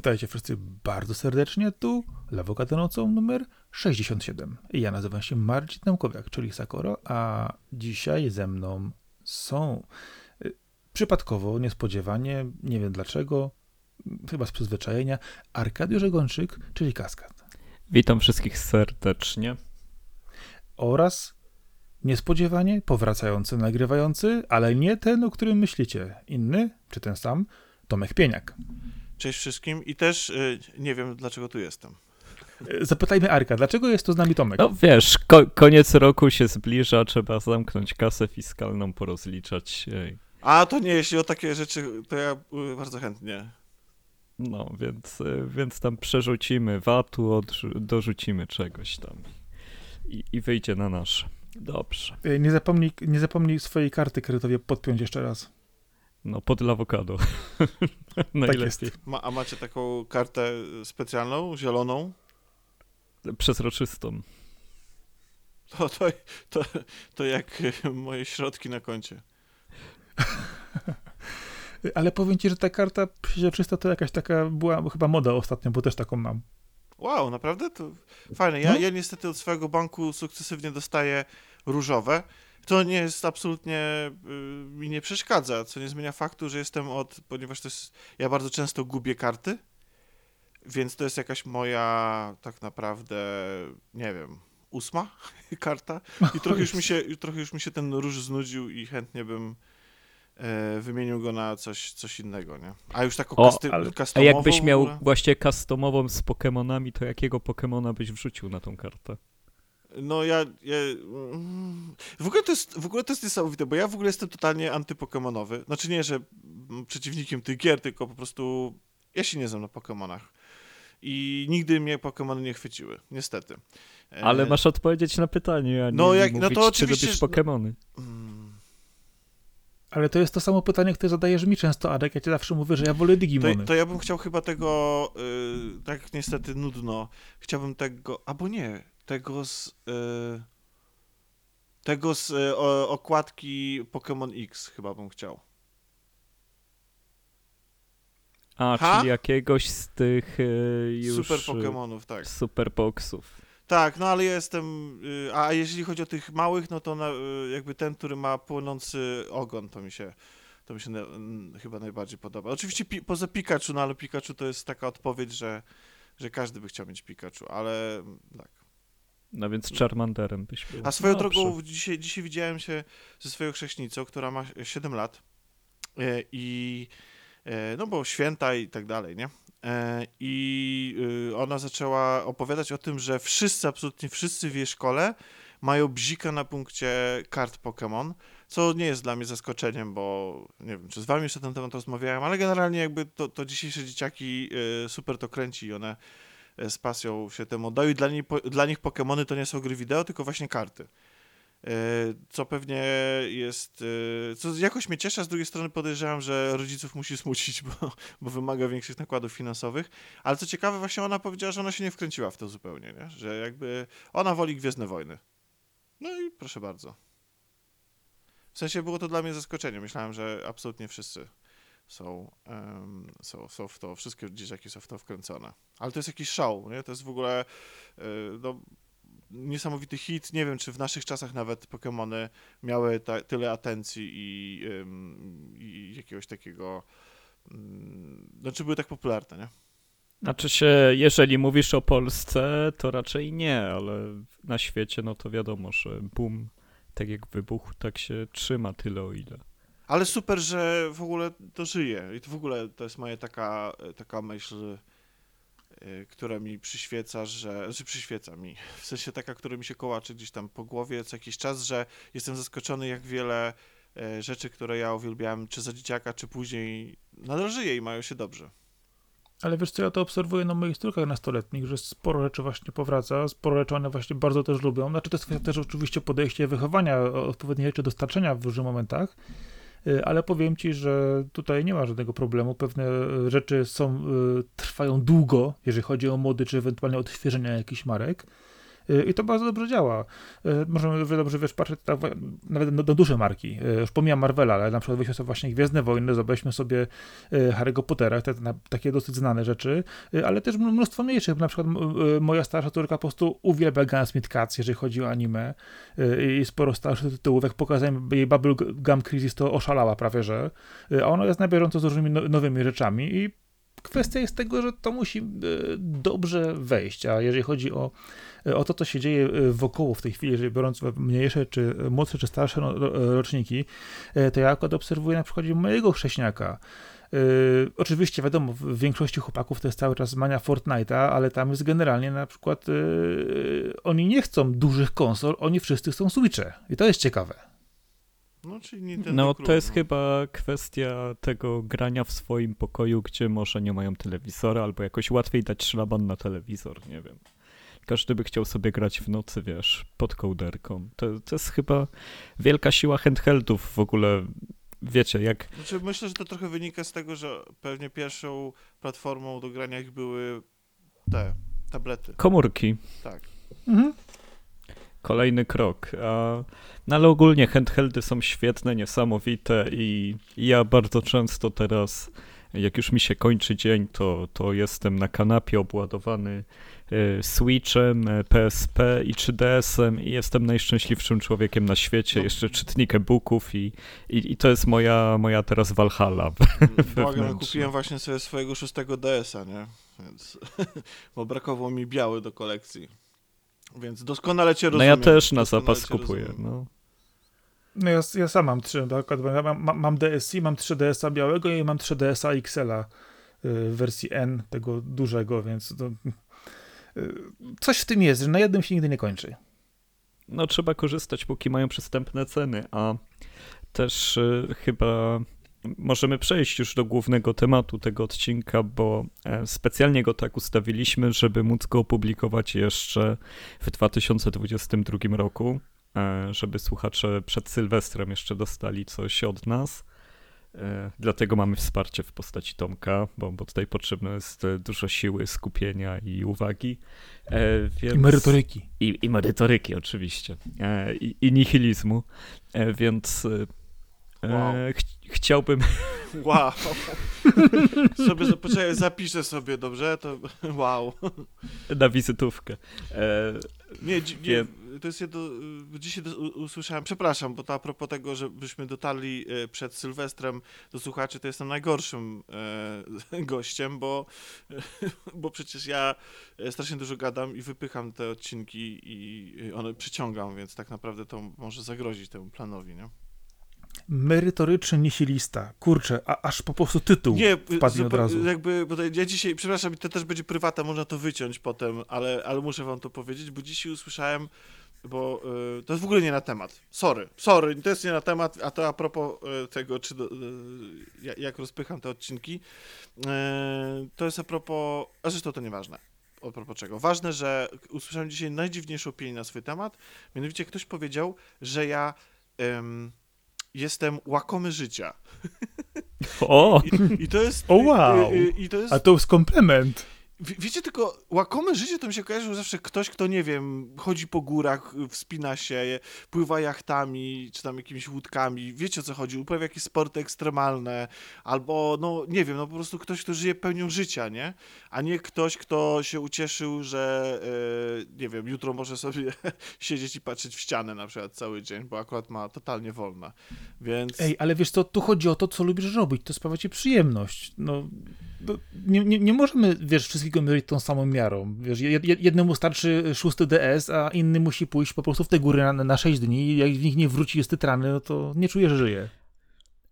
Witajcie wszyscy bardzo serdecznie. Tu Lawokata nocą numer 67. Ja nazywam się Marcin Namkowiak, czyli Sakoro, a dzisiaj ze mną są y, przypadkowo, niespodziewanie, nie wiem dlaczego, chyba z przyzwyczajenia, Arkadiusz Egonczyk, czyli Kaskad. Witam wszystkich serdecznie. Oraz niespodziewanie powracający, nagrywający, ale nie ten, o którym myślicie. Inny, czy ten sam, Tomek Pieniak. Cześć wszystkim i też y, nie wiem, dlaczego tu jestem. Y, zapytajmy Arka, dlaczego jest tu z nami Tomek? No wiesz, ko koniec roku się zbliża, trzeba zamknąć kasę fiskalną, porozliczać. A to nie, jeśli o takie rzeczy, to ja y, bardzo chętnie. No, więc, y, więc tam przerzucimy VAT-u, dorzucimy czegoś tam i, i wyjdzie na nasze. Dobrze. Nie zapomnij, nie zapomnij swojej karty kredytowej podpiąć jeszcze raz. No, pod awokado. Najlepiej. Tak Ma, a macie taką kartę specjalną, zieloną? Przezroczystą. To, to, to, to jak moje środki na koncie. Ale powiem ci, że ta karta przezroczysta to jakaś taka była chyba moda ostatnio, bo też taką mam. Wow, naprawdę? To fajne. Ja, no? ja niestety od swojego banku sukcesywnie dostaję różowe. To nie jest absolutnie, y, mi nie przeszkadza, co nie zmienia faktu, że jestem od, ponieważ to jest, ja bardzo często gubię karty, więc to jest jakaś moja tak naprawdę, nie wiem, ósma karta i trochę już mi się, trochę już mi się ten róż znudził i chętnie bym e, wymienił go na coś, coś innego, nie? A już taką o, ale, A jakbyś miał właśnie customową z Pokémonami, to jakiego Pokémona byś wrzucił na tą kartę? No ja, ja, w, ogóle to jest, w ogóle to jest niesamowite, bo ja w ogóle jestem totalnie antypokemonowy. Znaczy nie, że przeciwnikiem tych gier, tylko po prostu ja się nie znam na Pokemonach. I nigdy mnie Pokemony nie chwyciły, niestety. Ale masz odpowiedzieć na pytanie, a nie no, jak, mówić, no to oczywiście, czy lubisz Pokemony. Mm. Ale to jest to samo pytanie, które zadajesz mi często, Adek. Ja ci zawsze mówię, że ja wolę Digimony. To, to ja bym chciał chyba tego, yy, tak niestety nudno, chciałbym tego, albo nie, tego z. Y, tego z y, okładki Pokémon X chyba bym chciał. A, ha? czyli jakiegoś z tych y, już... Super Pokémonów, tak. Super Boxów. Tak, no ale ja jestem... A jeśli chodzi o tych małych, no to na, jakby ten, który ma płynący ogon, to mi się... To mi się na, chyba najbardziej podoba. Oczywiście pi, poza Pikachu, no ale Pikachu to jest taka odpowiedź, że, że każdy by chciał mieć Pikachu, ale tak. No więc Charmanderem byś był. A swoją no, drogą, dzisiaj, dzisiaj widziałem się ze swoją chrześnicą, która ma 7 lat e, i e, no bo święta i tak dalej, nie? E, I ona zaczęła opowiadać o tym, że wszyscy, absolutnie wszyscy w jej szkole mają bzika na punkcie kart Pokémon, co nie jest dla mnie zaskoczeniem, bo nie wiem, czy z wami jeszcze na ten temat rozmawiałem, ale generalnie jakby to, to dzisiejsze dzieciaki super to kręci i one z pasją się temu oddają i dla, dla nich Pokémony to nie są gry wideo, tylko właśnie karty. E, co pewnie jest, e, co jakoś mnie cieszy, a z drugiej strony podejrzewam, że rodziców musi smucić, bo, bo wymaga większych nakładów finansowych. Ale co ciekawe, właśnie ona powiedziała, że ona się nie wkręciła w to zupełnie, nie? że jakby ona woli Gwiezdne Wojny. No i proszę bardzo. W sensie było to dla mnie zaskoczenie. Myślałem, że absolutnie wszyscy są, um, są, są w to, wszystkie dzieciaki są w to wkręcone. Ale to jest jakiś show, nie? To jest w ogóle yy, no, niesamowity hit. Nie wiem, czy w naszych czasach nawet Pokémony miały ta, tyle atencji i, i jakiegoś takiego, yy, no czy były tak popularne, nie? Znaczy się, jeżeli mówisz o Polsce, to raczej nie, ale na świecie, no to wiadomo, że boom, tak jak wybuch, tak się trzyma tyle o ile. Ale super, że w ogóle to żyje. I to w ogóle to jest moja taka, taka myśl, y, która mi przyświeca, że, znaczy przyświeca mi, w sensie taka, która mi się kołaczy gdzieś tam po głowie co jakiś czas, że jestem zaskoczony, jak wiele e, rzeczy, które ja uwielbiałem, czy za dzieciaka, czy później, nadal żyje i mają się dobrze. Ale wiesz co, ja to obserwuję na moich córkach nastoletnich, że sporo rzeczy właśnie powraca, sporo rzeczy one właśnie bardzo też lubią. Znaczy to jest też oczywiście podejście wychowania, odpowiednie rzeczy dostarczenia w różnych momentach, ale powiem ci, że tutaj nie ma żadnego problemu. Pewne rzeczy są, y, trwają długo, jeżeli chodzi o mody, czy ewentualnie odświeżenia jakichś marek. Y, I to bardzo dobrze działa. Y, Możemy dobrze wiesz, patrzeć nawet na, na duże marki. Y, Już pomijam Marvela, ale na przykład weźmy sobie właśnie Gwiezdne Wojny, zobaczmy sobie Harry'ego Pottera, te, na, takie dosyć znane rzeczy, ale też mnóstwo mniejszych. Na przykład moja starsza córka po prostu uwielbia Gunsmith Cats, jeżeli chodzi o anime i sporo starszych tytułów. Jak pokazałem jej Bubble Gum Crisis, to oszalała prawie, że a ona jest na bieżąco z różnymi no, nowymi rzeczami i kwestia jest tego, że to musi y, dobrze wejść, a jeżeli chodzi o, o to, co się dzieje y, wokoło w tej chwili, jeżeli biorąc mniejsze, czy młodsze, czy starsze ro- roczniki, to ja akurat obserwuję na przykładzie mojego chrześniaka. Y, oczywiście, wiadomo, w większości chłopaków to jest cały czas mania Fortnite'a, ale tam jest generalnie na przykład y, oni nie chcą dużych konsol, oni wszyscy chcą Switche. I to jest ciekawe. No, czyli Nintendo No to jest no. chyba kwestia tego grania w swoim pokoju, gdzie może nie mają telewizora, albo jakoś łatwiej dać szlaban na telewizor, nie wiem. Każdy by chciał sobie grać w nocy, wiesz, pod kołderką. To, to jest chyba wielka siła handheldów w ogóle. Wiecie, jak Znaczy, myślę, że to trochę wynika z tego, że pewnie pierwszą platformą do grania ich były te tablety. komórki. Tak. Mhm. Kolejny krok. No ale ogólnie handheldy są świetne, niesamowite i ja bardzo często teraz, jak już mi się kończy dzień, to, to jestem na kanapie obładowany e, Switchem, e, PSP i 3DS-em i jestem najszczęśliwszym człowiekiem na świecie. No. Jeszcze czytnik e-booków i, i, i to jest moja, moja teraz Valhalla. Błagam, Wewnętrzne. kupiłem właśnie sobie swojego szóstego DS-a, nie? Więc, bo brakowało mi biały do kolekcji. Więc doskonale cię No rozumiem. ja też na zapas kupuję. rozumiem. No. No ja, ja sam mam trzy, tak, mam, mam DSi, mam 3DS-a białego i mam 3DS-a XL-a y, w wersji N, tego dużego, więc to, y, coś w tym jest, że na jednym się nigdy nie kończy. no trzeba korzystać, póki mają przystępne ceny, a też y, chyba możemy przejść już do głównego tematu tego odcinka, bo e, specjalnie go tak ustawiliśmy, żeby móc go opublikować jeszcze w 2022 roku, e, żeby słuchacze przed Sylwestrem jeszcze dostali coś od nas. E, Dlatego mamy wsparcie w postaci Tomka, bo, bo tutaj potrzebne jest dużo siły, skupienia i uwagi. E, Więc... I merytoryki. I, i merytoryki oczywiście. E, i, I nihilizmu. E, więc Wow. ch chciałbym. Wow. sobie, poczekaj, zapiszę sobie, dobrze? To wow. na wizytówkę. E, Nie, dzi- nie to jest jedno, y, dzisiaj usłyszałem, przepraszam, bo to a propos tego, żebyśmy dotarli e, przed Sylwestrem do słuchaczy, to jestem najgorszym e, gościem, bo, bo przecież ja e, strasznie dużo gadam i wypycham te odcinki i one przyciągam, więc tak naprawdę to może zagrozić temu planowi, nie? Merytoryczny nihilista. Kurczę, a, aż po prostu tytuł Nie, wpadł od razu. jakby, bo ja dzisiaj, przepraszam, to też będzie prywata, można to wyciąć potem, ale, ale muszę wam to powiedzieć, bo dzisiaj usłyszałem, bo y, to jest w ogóle nie na temat. Sorry, sorry, to jest nie na temat, a to a propos y, tego, czy do, y, ja- jak rozpycham te odcinki, y, to jest a propos, a zresztą to nieważne. A propos czego? Ważne, że usłyszałem dzisiaj najdziwniejszą opinię na swój temat, mianowicie ktoś powiedział, że ja ym, jestem łakomy życia. o! I, I to jest. O, wow. I, i, to jest. A to jest komplement. Wie- Wiecie, tylko łakome życie to mi się kojarzyło zawsze ktoś, kto, nie wiem, chodzi po górach, wspina się, pływa jachtami, czy tam jakimiś łódkami, wiecie o co chodzi, uprawia jakieś sporty ekstremalne, albo, no, nie wiem, no po prostu ktoś, kto żyje pełnią życia, nie? A nie ktoś, kto się ucieszył, że, e, nie wiem, jutro może sobie siedzieć i patrzeć w ścianę na przykład cały dzień, bo akurat ma totalnie wolna, więc... Ej, ale wiesz co, tu chodzi o to, co lubisz robić, to sprawia ci przyjemność. No, nie, nie, nie możemy, wiesz, wszystkiego mierzyć tą samą miarą. Wiesz, jed- jed- jednemu starczy szósty DS, a inny musi pójść po prostu w te góry na, na 6 dni jak w nich nie wróci jest tytrany, no to nie czuje, że żyje.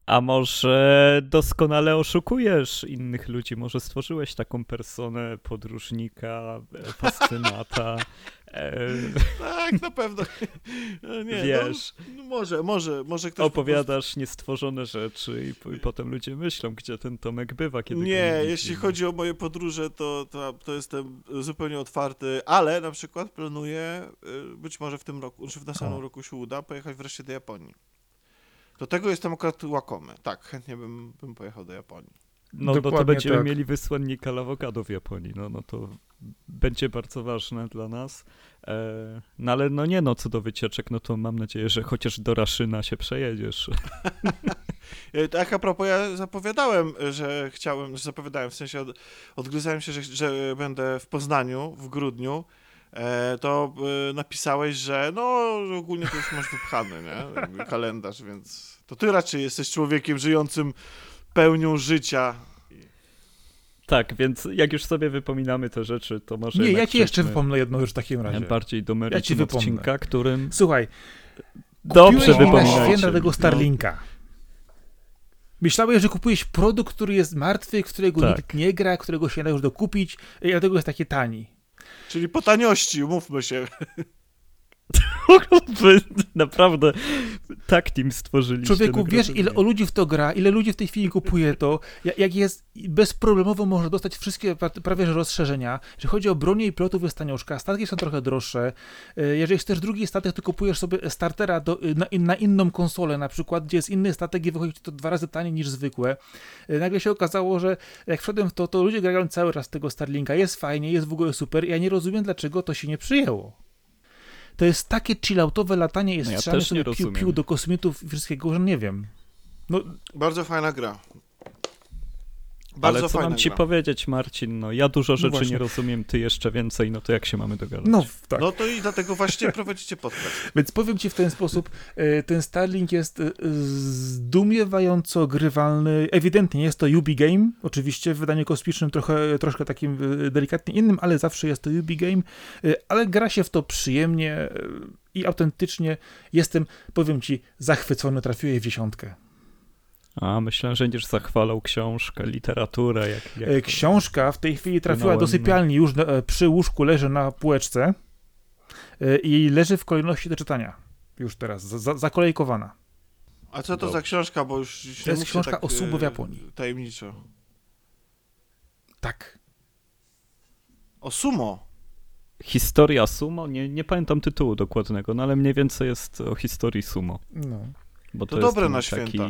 A może doskonale oszukujesz innych ludzi? Może stworzyłeś taką personę podróżnika, e, fascynata? E, Tak, na pewno. No Nie, Wiesz. No, no może, może, może ktoś. opowiadasz niestworzone rzeczy i, i potem ludzie myślą, gdzie ten Tomek bywa, kiedy prostu... Nie, jeśli chodzi o moje podróże, to, to, to jestem zupełnie otwarty, ale na przykład planuję, y, być może w tym roku, czy w następnym roku się uda, pojechać wreszcie do Japonii. Do tego jestem akurat łakomy. Tak, chętnie bym, bym pojechał do Japonii. No, no to Dokładnie będziemy tak. mieli wysłannika awokado w Japonii, no, no to będzie bardzo ważne dla nas. E, no ale no nie no, co do wycieczek, no to mam nadzieję, że chociaż do Raszyna się przejedziesz. Tak a propos, ja zapowiadałem, że chciałem, że zapowiadałem, w sensie od, odgryzałem się, że, że będę w Poznaniu w grudniu, to e, napisałeś, że no ogólnie to już masz wypchany, nie? Kalendarz, więc to ty raczej jesteś człowiekiem żyjącym pełnią życia. Tak, więc jak już sobie wypominamy te rzeczy, to może Nie, ja ci jeszcze wypomnę jedną rzecz w takim razie. bardziej do Ja ci wypomnę. odcinka, którym Słuchaj, dobrze wypominajcie. święta tego No, Starlinka. Myślałeś, że kupujesz produkt, który jest martwy, którego Tak. nikt nie gra, którego się nie da już dokupić i dlatego jest taki tani. Czyli po taniości, umówmy się. Naprawdę tak team stworzyliście. Człowieku, no wiesz ile o ludzi w to gra, ile ludzi w tej chwili kupuje to, ja- jak jest bezproblemowo może dostać wszystkie pra- prawie że rozszerzenia. Jeżeli chodzi o bronię i pilotów jest tanioszka, statki są trochę droższe. E, Jeżeli chcesz drugi statek, to kupujesz sobie startera do, na, na inną konsolę, na przykład, gdzie jest inny statek i wychodzi to dwa razy taniej niż zwykłe. E, Nagle się okazało, że jak wszedłem w to, to ludzie grają cały czas tego Starlinka. Jest fajnie, jest w ogóle super. Ja nie rozumiem, dlaczego to się nie przyjęło. To jest takie chilloutowe latanie i No ja strzelanie też nie sobie piu, piu do kosmitów i wszystkiego, że nie wiem. No, Bardzo fajna gra. Bardzo Ale co mam ci gra. powiedzieć, Marcin? No ja dużo rzeczy właśnie. nie rozumiem, ty jeszcze więcej, no to jak się mamy dogadać? no tak. No to i dlatego właśnie prowadzicie podcast. Więc powiem ci w ten sposób, e, ten Starlink jest e, zdumiewająco grywalny. Ewidentnie jest to Ubi Game, oczywiście w wydaniu kosmicznym trochę, troszkę takim e, delikatnie innym, ale zawsze jest to Ubi Game, ale gra się w to przyjemnie i autentycznie jestem, powiem ci, zachwycony, trafiłem w dziesiątkę. A, myślałem, że będziesz zachwalał książkę, literaturę, jak... jak E, Książka w tej chwili trafiła do sypialni, już na- e, przy łóżku leży na półeczce e, i leży w kolejności do czytania. Już teraz, za- za, zakolejkowana. A co to Dobrze. za książka, bo już nie To jest książka tak, o subo w Japonii. Tajemniczo. Tak. O sumo. Historia sumo? Nie, nie pamiętam tytułu dokładnego, no ale mniej więcej jest o historii sumo. No. Bo To to, dobre na taki, święta.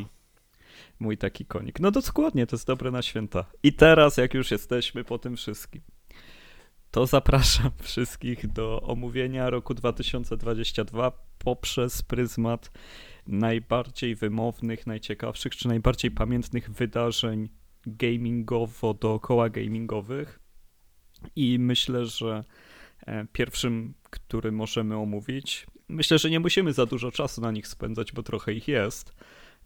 Mój taki konik. No dokładnie, to jest dobre na święta. I teraz, jak już jesteśmy po tym wszystkim, to zapraszam wszystkich do omówienia roku 2022 poprzez pryzmat najbardziej wymownych, najciekawszych czy najbardziej pamiętnych wydarzeń gamingowo dookoła gamingowych. I myślę, że e, pierwszym, który możemy omówić, myślę, że nie musimy za dużo czasu na nich spędzać, bo trochę ich jest.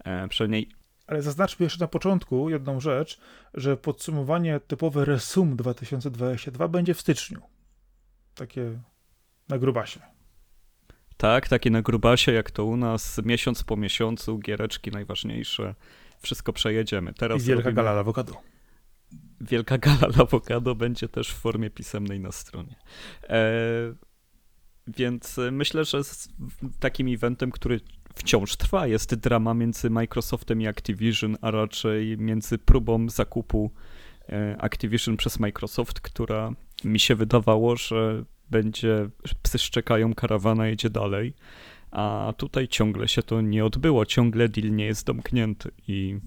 E, przynajmniej Ale zaznaczmy jeszcze na początku jedną rzecz, że podsumowanie typowe Resum 2022 będzie w styczniu. Takie na grubasie. Tak, takie na grubasie jak to u nas, miesiąc po miesiącu, giereczki najważniejsze, wszystko przejedziemy. I Teraz wielka robimy- gala awokado. Wielka gala awokado będzie też w formie pisemnej na stronie. E, więc e, myślę, że z, takim eventem, który wciąż trwa, jest drama między Microsoftem i Activision, a raczej między próbą zakupu e, Activision przez Microsoft, która mi się wydawało, że będzie, psy szczekają, karawana jedzie dalej, a tutaj ciągle się to nie odbyło, ciągle deal nie jest domknięty i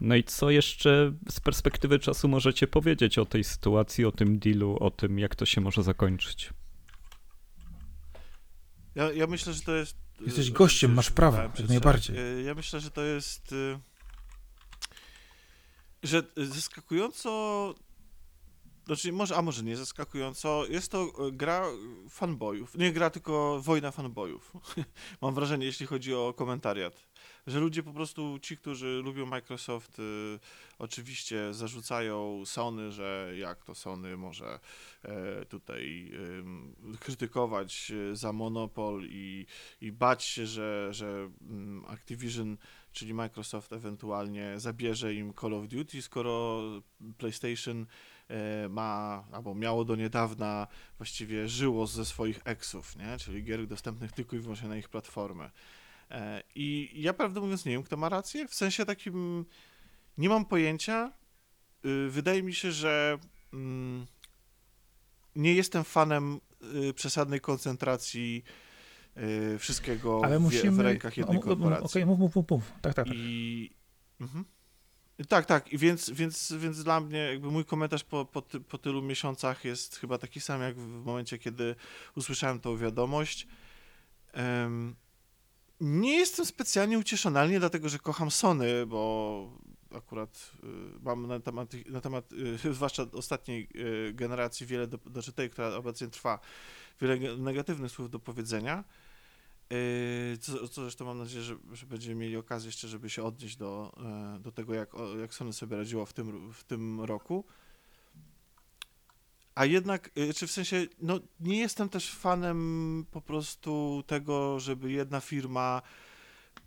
no i co jeszcze z perspektywy czasu możecie powiedzieć o tej sytuacji, o tym dealu, o tym, jak to się może zakończyć? Ja, ja myślę, że to jest... Jesteś e, gościem, że- masz że- prawo, że- jak że- najbardziej. e, Ja myślę, że to jest... e, Że zaskakująco... Znaczy, może, a może nie zaskakująco, jest to e, gra fanboyów. Nie gra, tylko wojna fanboyów. Mam wrażenie, jeśli chodzi o komentariat. Że ludzie po prostu, ci, którzy lubią Microsoft, y, oczywiście zarzucają Sony, że jak to Sony może e, tutaj ym, krytykować za monopol i, i bać się, że, że mm, Activision, czyli Microsoft ewentualnie zabierze im Call of Duty, skoro PlayStation e, ma, albo miało do niedawna właściwie żyło ze swoich eksów, nie? czyli gier dostępnych tylko i wyłącznie na ich platformę. E, I ja prawdę mówiąc nie wiem, kto ma rację, w sensie takim nie mam pojęcia. Y, Wydaje mi się, że mm, nie jestem fanem y, przesadnej koncentracji y, wszystkiego Ale w, musimy... w rękach jednej korporacji. Okej, mów, mów, mów, mów. Tak, tak, tak. I... Mhm. Tak, tak. I więc, więc, więc dla mnie jakby mój komentarz po, po, ty, po tylu miesiącach jest chyba taki sam jak w momencie, kiedy usłyszałem tą wiadomość. Um, nie jestem specjalnie ucieszony, nie dlatego, że kocham Sony, bo akurat y, mam na temat, na temat y, zwłaszcza ostatniej y, generacji wiele do, do tej, która obecnie trwa, wiele negatywnych słów do powiedzenia. Co, co zresztą mam nadzieję, że, że będziemy mieli okazję jeszcze, żeby się odnieść do, do tego, jak, jak Sony sobie radziło w tym, w tym roku. A jednak, y, czy w sensie, no nie jestem też fanem po prostu tego, żeby jedna firma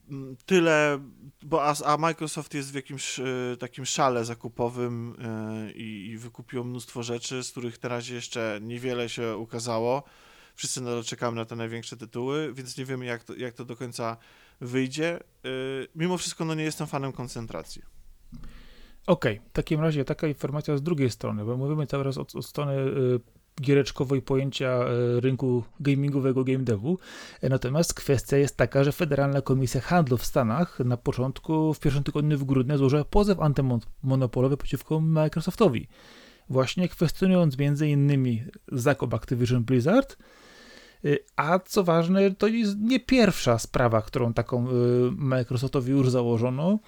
mm, tyle, bo a, a Microsoft jest w jakimś y, takim szale zakupowym i, i wykupiło mnóstwo rzeczy, z których teraz jeszcze niewiele się ukazało wszyscy nadal czekamy na te największe tytuły, więc nie wiemy, jak to, jak to do końca wyjdzie. Mimo wszystko, no nie jestem fanem koncentracji. Okej, okay. w takim razie taka informacja z drugiej strony, bo mówimy teraz od, od strony y, giereczkowej pojęcia y, rynku gamingowego, game devu. Natomiast kwestia jest taka, że Federalna Komisja Handlu w Stanach na początku, w pierwszym tygodniu w grudniu złożyła pozew antymonopolowy przeciwko Microsoftowi. Właśnie kwestionując innymi zakup Activision Blizzard, Y, a co ważne, to jest nie pierwsza sprawa, którą taką Microsoftowi już założono,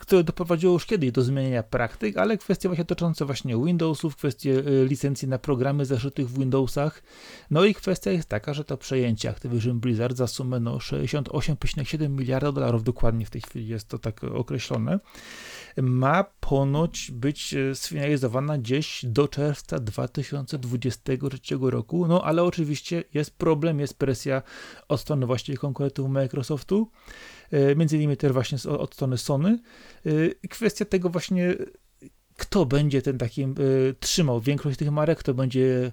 które doprowadziło już kiedyś do zmienienia praktyk, ale kwestie właśnie dotyczące właśnie Windowsów, kwestie licencji na programy zaszytych w Windowsach. No i kwestia jest taka, że to przejęcie Activision Blizzard za sumę no 68,7 miliarda dolarów, dokładnie w tej chwili jest to tak określone, ma ponoć być e, sfinalizowana gdzieś do czerwca 2023 roku. No ale oczywiście jest problem, jest presja od strony właściwie konkurentów Microsoftu, między innymi też właśnie od strony Sony. E, kwestia tego właśnie, kto będzie ten takim trzymał większość tych marek, kto będzie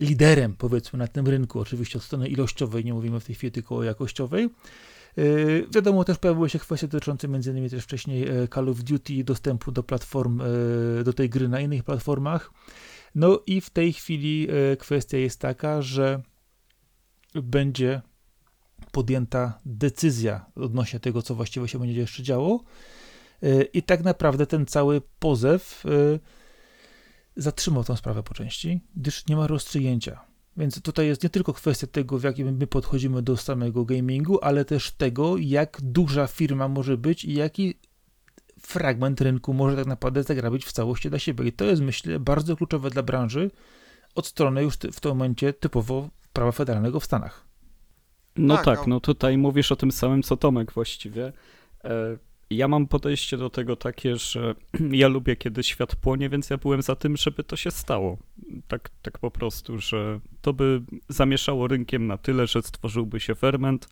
liderem powiedzmy na tym rynku, oczywiście od strony ilościowej, nie mówimy w tej chwili tylko o jakościowej. Yy, wiadomo, też pojawiły się kwestie dotyczące m.in. też wcześniej e, Call of Duty, dostępu do platform, e, do tej gry na innych platformach. No i w tej chwili e, kwestia jest taka, że będzie podjęta decyzja odnośnie tego, co właściwie się będzie jeszcze działo. I tak naprawdę ten cały pozew zatrzymał tę sprawę po części, gdyż nie ma rozstrzygnięcia. Więc tutaj jest nie tylko kwestia tego, w jakim my podchodzimy do samego gamingu, ale też tego, jak duża firma może być i jaki fragment rynku może tak naprawdę zagrabić w całości dla siebie. I to jest, myślę, bardzo kluczowe dla branży od strony już w tym momencie typowo prawa federalnego w Stanach. No tak, tak no tutaj mówisz o tym samym co Tomek właściwie. E, ja mam podejście do tego takie, że ja lubię, kiedy świat płonie, więc ja byłem za tym, żeby to się stało. Tak, tak po prostu, że to by zamieszało rynkiem na tyle, że stworzyłby się ferment,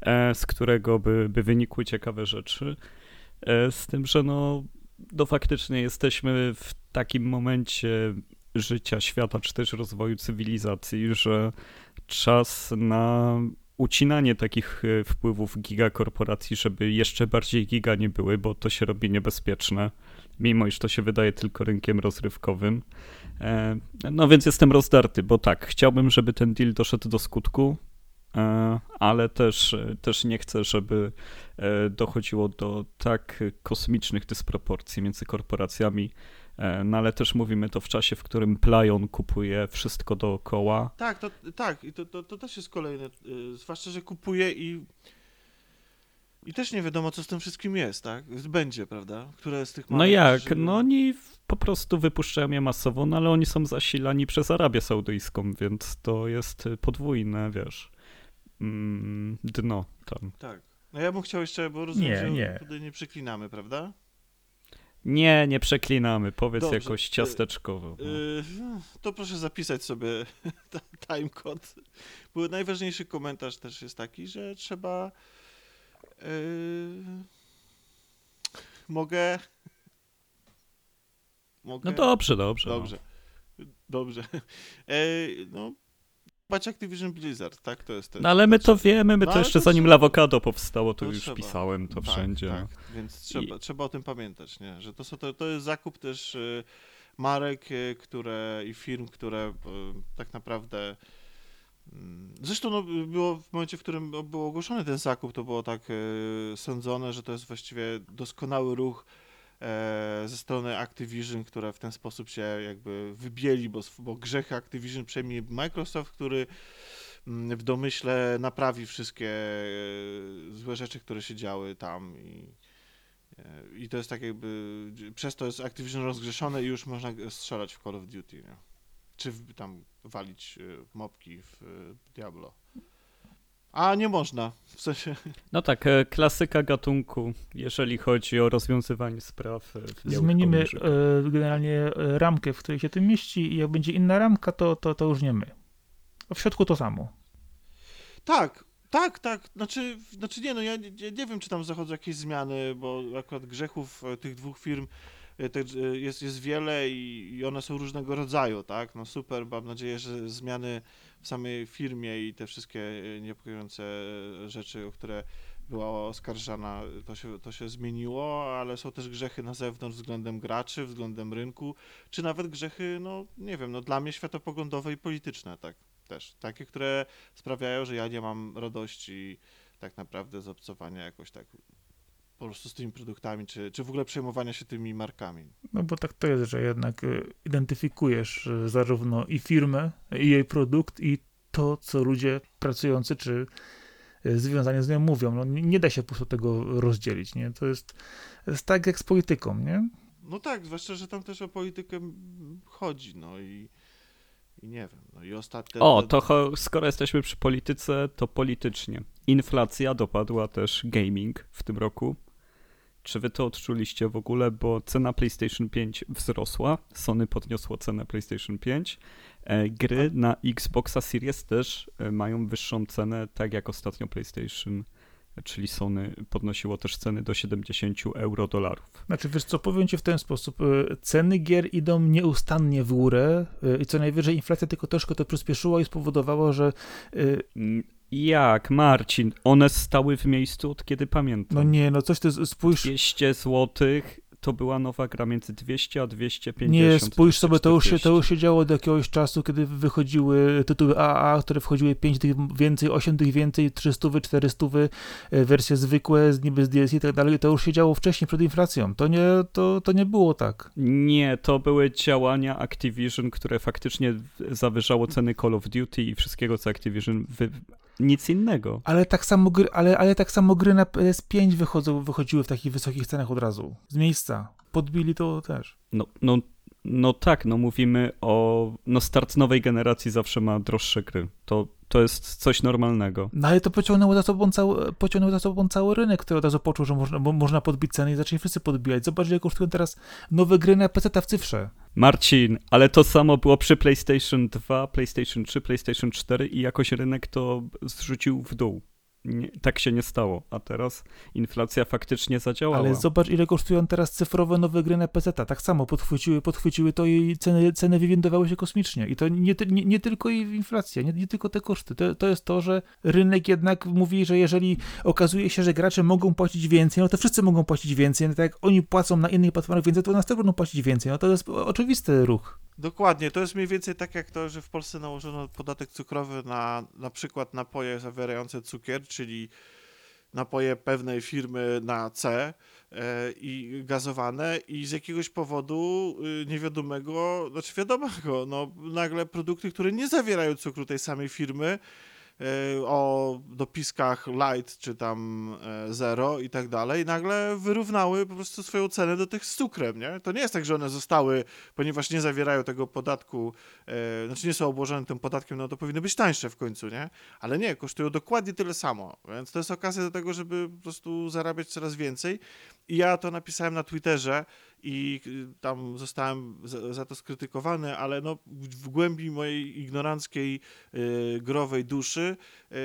e, z którego by, by wynikły ciekawe rzeczy. E, z tym, że no, no faktycznie jesteśmy w takim momencie życia świata, czy też rozwoju cywilizacji, że czas na ucinanie takich e, wpływów gigakorporacji, żeby jeszcze bardziej giga nie były, bo to się robi niebezpieczne, mimo iż to się wydaje tylko rynkiem rozrywkowym. E, no więc jestem rozdarty, bo tak, chciałbym, żeby ten deal doszedł do skutku, e, ale też, też nie chcę, żeby dochodziło do tak kosmicznych dysproporcji między korporacjami, no ale też mówimy to w czasie, w którym Playon kupuje wszystko dookoła. Tak, to, tak, i to, to, to też jest kolejne, yy, zwłaszcza, że kupuje i i też nie wiadomo, co z tym wszystkim jest, tak? Będzie, prawda? Które z tych No jak? No oni po prostu wypuszczają je masowo, no ale oni są zasilani przez Arabię Saudyjską, więc to jest podwójne, wiesz, mm, dno tam. Tak. No ja bym chciał jeszcze, bo rozumiem, nie, że nie. tutaj nie przeklinamy, prawda? Nie, nie przeklinamy. Powiedz Dobrze. jakoś ciasteczkowo. Yy, to proszę zapisać sobie timecode. Bo najważniejszy komentarz też jest taki, że trzeba. Yy, mogę. Mogę. No dobrze, dobrze. Dobrze. No. Dobrze. Yy, no, Bać Activision Blizzard, tak? To jest ten, no ale my to wiemy, my no, to jeszcze to zanim Lawokado powstało, to, to już trzeba. pisałem to tak, wszędzie. Tak, więc trzeba, I... trzeba o tym pamiętać, nie? że to, to, to jest zakup też y, marek, y, które i firm, które y, tak naprawdę Mm, Zresztą no, było w momencie, w którym był ogłoszony ten zakup, to było tak e, sądzone, że to jest właściwie doskonały ruch ze strony Activision, które w ten sposób się jakby wybieli, bo, bo grzechy Activision przejmie Microsoft, który mm, w domyśle naprawi wszystkie e, złe rzeczy, które się działy tam i, e, i to jest tak jakby, przez to jest Activision rozgrzeszone i już można strzelać w Call of Duty, nie? Czy w, tam walić e, mopki w e, Diablo. A nie można, w sensie... No tak, e, klasyka gatunku, jeżeli chodzi o rozwiązywanie spraw. e, Zmienimy e, generalnie e, ramkę, w której się to mieści i jak będzie inna ramka, to, to, to już nie my. A w środku to samo. Tak, tak, tak. Znaczy, znaczy nie, no ja nie, nie wiem, czy tam zachodzą jakieś zmiany, bo akurat grzechów tych dwóch firm jest, jest wiele i, i one są różnego rodzaju, tak? No super, mam nadzieję, że zmiany w samej firmie i te wszystkie e, niepokojące e, rzeczy, o które była oskarżana, to się, to się zmieniło, ale są też grzechy na zewnątrz względem graczy, względem rynku, czy nawet grzechy, no nie wiem, no dla mnie światopoglądowe i polityczne, tak? Też. Takie, które sprawiają, że ja nie mam radości tak naprawdę z obcowania jakoś tak po prostu z tymi produktami, czy, czy w ogóle przejmowania się tymi markami. No bo tak to jest, że jednak e, identyfikujesz e, zarówno i firmę, i jej produkt, i to, co ludzie pracujący, czy e, związani z nią mówią. No, nie nie da się po prostu tego rozdzielić, nie? To jest, jest tak jak z polityką, nie? No tak, zwłaszcza, że tam też o politykę chodzi, no i, i nie wiem, no i ostatnio... O, to skoro jesteśmy przy polityce, to politycznie. Inflacja dopadła też gaming w tym roku. Czy wy to odczuliście w ogóle, bo cena PlayStation 5 wzrosła, Sony podniosło cenę PlayStation 5, e, gry na Xboxa Series też e, mają wyższą cenę, tak jak ostatnio PlayStation, czyli Sony podnosiło też ceny do 70 euro dolarów. Znaczy, wiesz co, powiem ci w ten sposób. e, Ceny gier idą nieustannie w górę i co najwyżej inflacja tylko troszkę to przyspieszyła i spowodowało, że Mm, Jak, Marcin? One stały w miejscu od kiedy pamiętam. no nie, no coś ty spójrz, 200 złotych to była nowa gra między 200 a 250. Nie, spójrz sobie, to już, się, to 240. już się działo od jakiegoś czasu, kiedy wychodziły tytuły AA, które wchodziły 5 tych więcej, 8 tych więcej, 300, 400, e, wersje zwykłe, z niby z DLC i tak dalej. To już się działo wcześniej, przed inflacją. To nie, to, to nie było tak. Nie, to były działania Activision, które faktycznie zawyżało ceny Call of Duty i wszystkiego, co Activision. Wy... Nic innego. Ale tak samo gry, ale, ale tak samo gry na PS5 wychodzą, wychodziły w takich wysokich cenach od razu. Z miejsca. Podbili to też. No, no, no tak, no mówimy o. No start nowej generacji zawsze ma droższe gry. To, to jest coś normalnego. No ale to pociągnęło za sobą cały, pociągnęło za sobą cały rynek, który od razu poczuł, że można, można podbić ceny i zaczęli wszyscy podbijać. Zobacz, jak kosztują teraz nowe gry na PC w cyfrze. Marcin, ale to samo było przy PlayStation 2, PlayStation 3, PlayStation 4 i jakoś rynek to zrzucił w dół. Nie, tak się nie stało, a teraz inflacja faktycznie zadziałała. Ale zobacz, ile kosztują teraz cyfrowe nowe gry na PC. Tak samo podchwyciły, podchwyciły to i ceny, ceny wywindowały się kosmicznie. I to nie, nie, nie tylko i inflacja, nie, nie tylko te koszty. To, to jest to, że rynek jednak mówi, że jeżeli okazuje się, że gracze mogą płacić więcej, no to wszyscy mogą płacić więcej. No tak jak oni płacą na innych platformach więcej, to nas też będą płacić więcej. No to jest oczywisty ruch. Dokładnie, to jest mniej więcej tak jak to, że w Polsce nałożono podatek cukrowy na na przykład napoje zawierające cukier, czyli napoje pewnej firmy na C e, i gazowane i z jakiegoś powodu y, niewiadomego, znaczy wiadomego, no nagle produkty, które nie zawierają cukru tej samej firmy, o dopiskach light czy tam e, zero i tak dalej, nagle wyrównały po prostu swoją cenę do tych z cukrem, nie? To nie jest tak, że one zostały, ponieważ nie zawierają tego podatku, e, znaczy nie są obłożone tym podatkiem, no to powinny być tańsze w końcu, nie? Ale nie, kosztują dokładnie tyle samo, więc to jest okazja do tego, żeby po prostu zarabiać coraz więcej i ja to napisałem na Twitterze i y, tam zostałem za, to skrytykowany, ale no w głębi mojej ignoranckiej y, growej duszy y,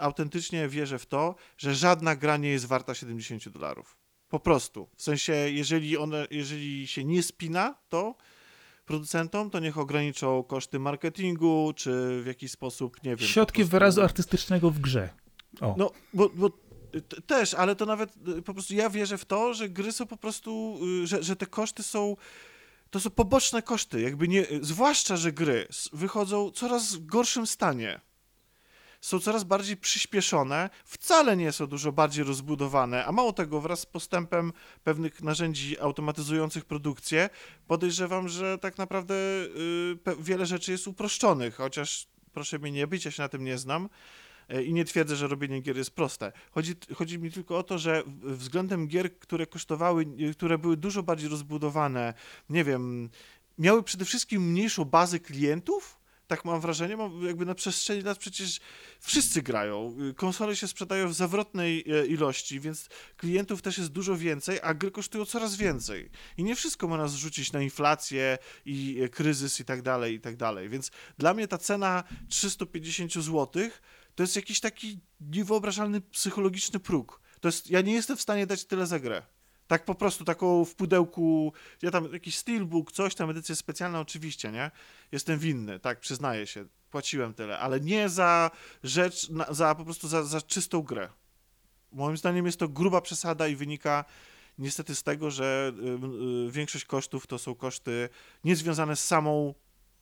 autentycznie wierzę w to, że żadna gra nie jest warta 70 dolarów. Po prostu. W sensie, jeżeli, one, jeżeli się nie spina, to producentom, to niech ograniczą koszty marketingu, czy w jakiś sposób, nie wiem. Środki prostu- wyrazu artystycznego w grze. O. no, bo, bo też, ale to nawet y, po prostu ja wierzę w to, że gry są po prostu, y, że, że te koszty są to są poboczne koszty, jakby nie, zwłaszcza, że gry wychodzą w coraz gorszym stanie. Są coraz bardziej przyspieszone, wcale nie są dużo bardziej rozbudowane, a mało tego, wraz z postępem pewnych narzędzi automatyzujących produkcję, podejrzewam, że tak naprawdę y, wiele rzeczy jest uproszczonych, chociaż proszę mnie nie być, ja się na tym nie znam y, i nie twierdzę, że robienie gier jest proste. Chodzi, chodzi mi tylko o to, że względem gier, które kosztowały, y, które były dużo bardziej rozbudowane, nie wiem, miały przede wszystkim mniejszą bazę klientów, tak mam wrażenie, mam jakby na przestrzeni lat przecież wszyscy grają. Konsole się sprzedają w zawrotnej e, ilości, więc klientów też jest dużo więcej, a gry kosztują coraz więcej. I nie wszystko można zrzucić na inflację i e, kryzys i tak dalej, i tak dalej. Więc dla mnie ta cena 350 zł to jest jakiś taki niewyobrażalny psychologiczny próg. To jest, ja nie jestem w stanie dać tyle za grę. Tak po prostu, taką w pudełku, ja tam jakiś steelbook, coś tam, edycja specjalna oczywiście, nie? Jestem winny, tak, przyznaję się, płaciłem tyle, ale nie za rzecz, za po prostu za, za czystą grę. Moim zdaniem jest to gruba przesada i wynika niestety z tego, że y, y, większość kosztów to są koszty niezwiązane z samą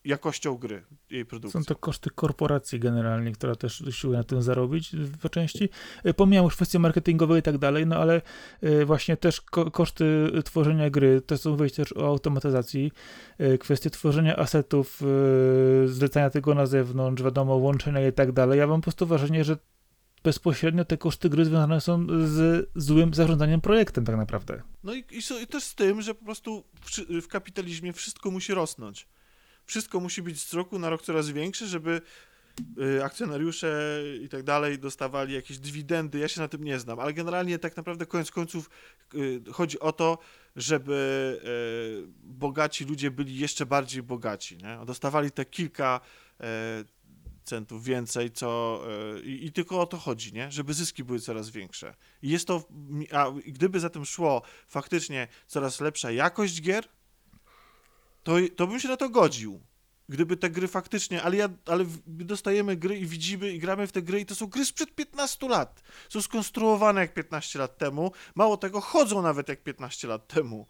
jakością gry, jej produkcji. Są to koszty korporacji generalnie, która też usiłuje na tym zarobić po części. E, pomijam już kwestie marketingowe i tak dalej, no ale e, właśnie też ko koszty tworzenia gry, to są mówić też o automatyzacji, e, kwestie tworzenia asetów, zlecania tego na zewnątrz, wiadomo, łączenia i tak dalej. Ja mam po prostu wrażenie, że bezpośrednio te koszty gry związane są z złym zarządzaniem projektem tak naprawdę. No i, i, i też z tym, że po prostu w, w kapitalizmie wszystko musi rosnąć wszystko musi być z roku na rok coraz większe, żeby y, akcjonariusze i tak dalej dostawali jakieś dywidendy. Ja się na tym nie znam, ale generalnie tak naprawdę koniec końców y, chodzi o to, żeby y, bogaci ludzie byli jeszcze bardziej bogaci. Nie? Dostawali te kilka centów więcej, co i, i, tylko o to chodzi, nie? żeby zyski były coraz większe. I jest to, a gdyby za tym szło faktycznie coraz lepsza jakość gier, to, to bym się na to godził. Gdyby te gry faktycznie, ale, ja, ale dostajemy gry i widzimy i gramy w te gry i to są gry sprzed 15 lat. Są skonstruowane jak 15 lat temu, mało tego, chodzą nawet jak 15 lat temu.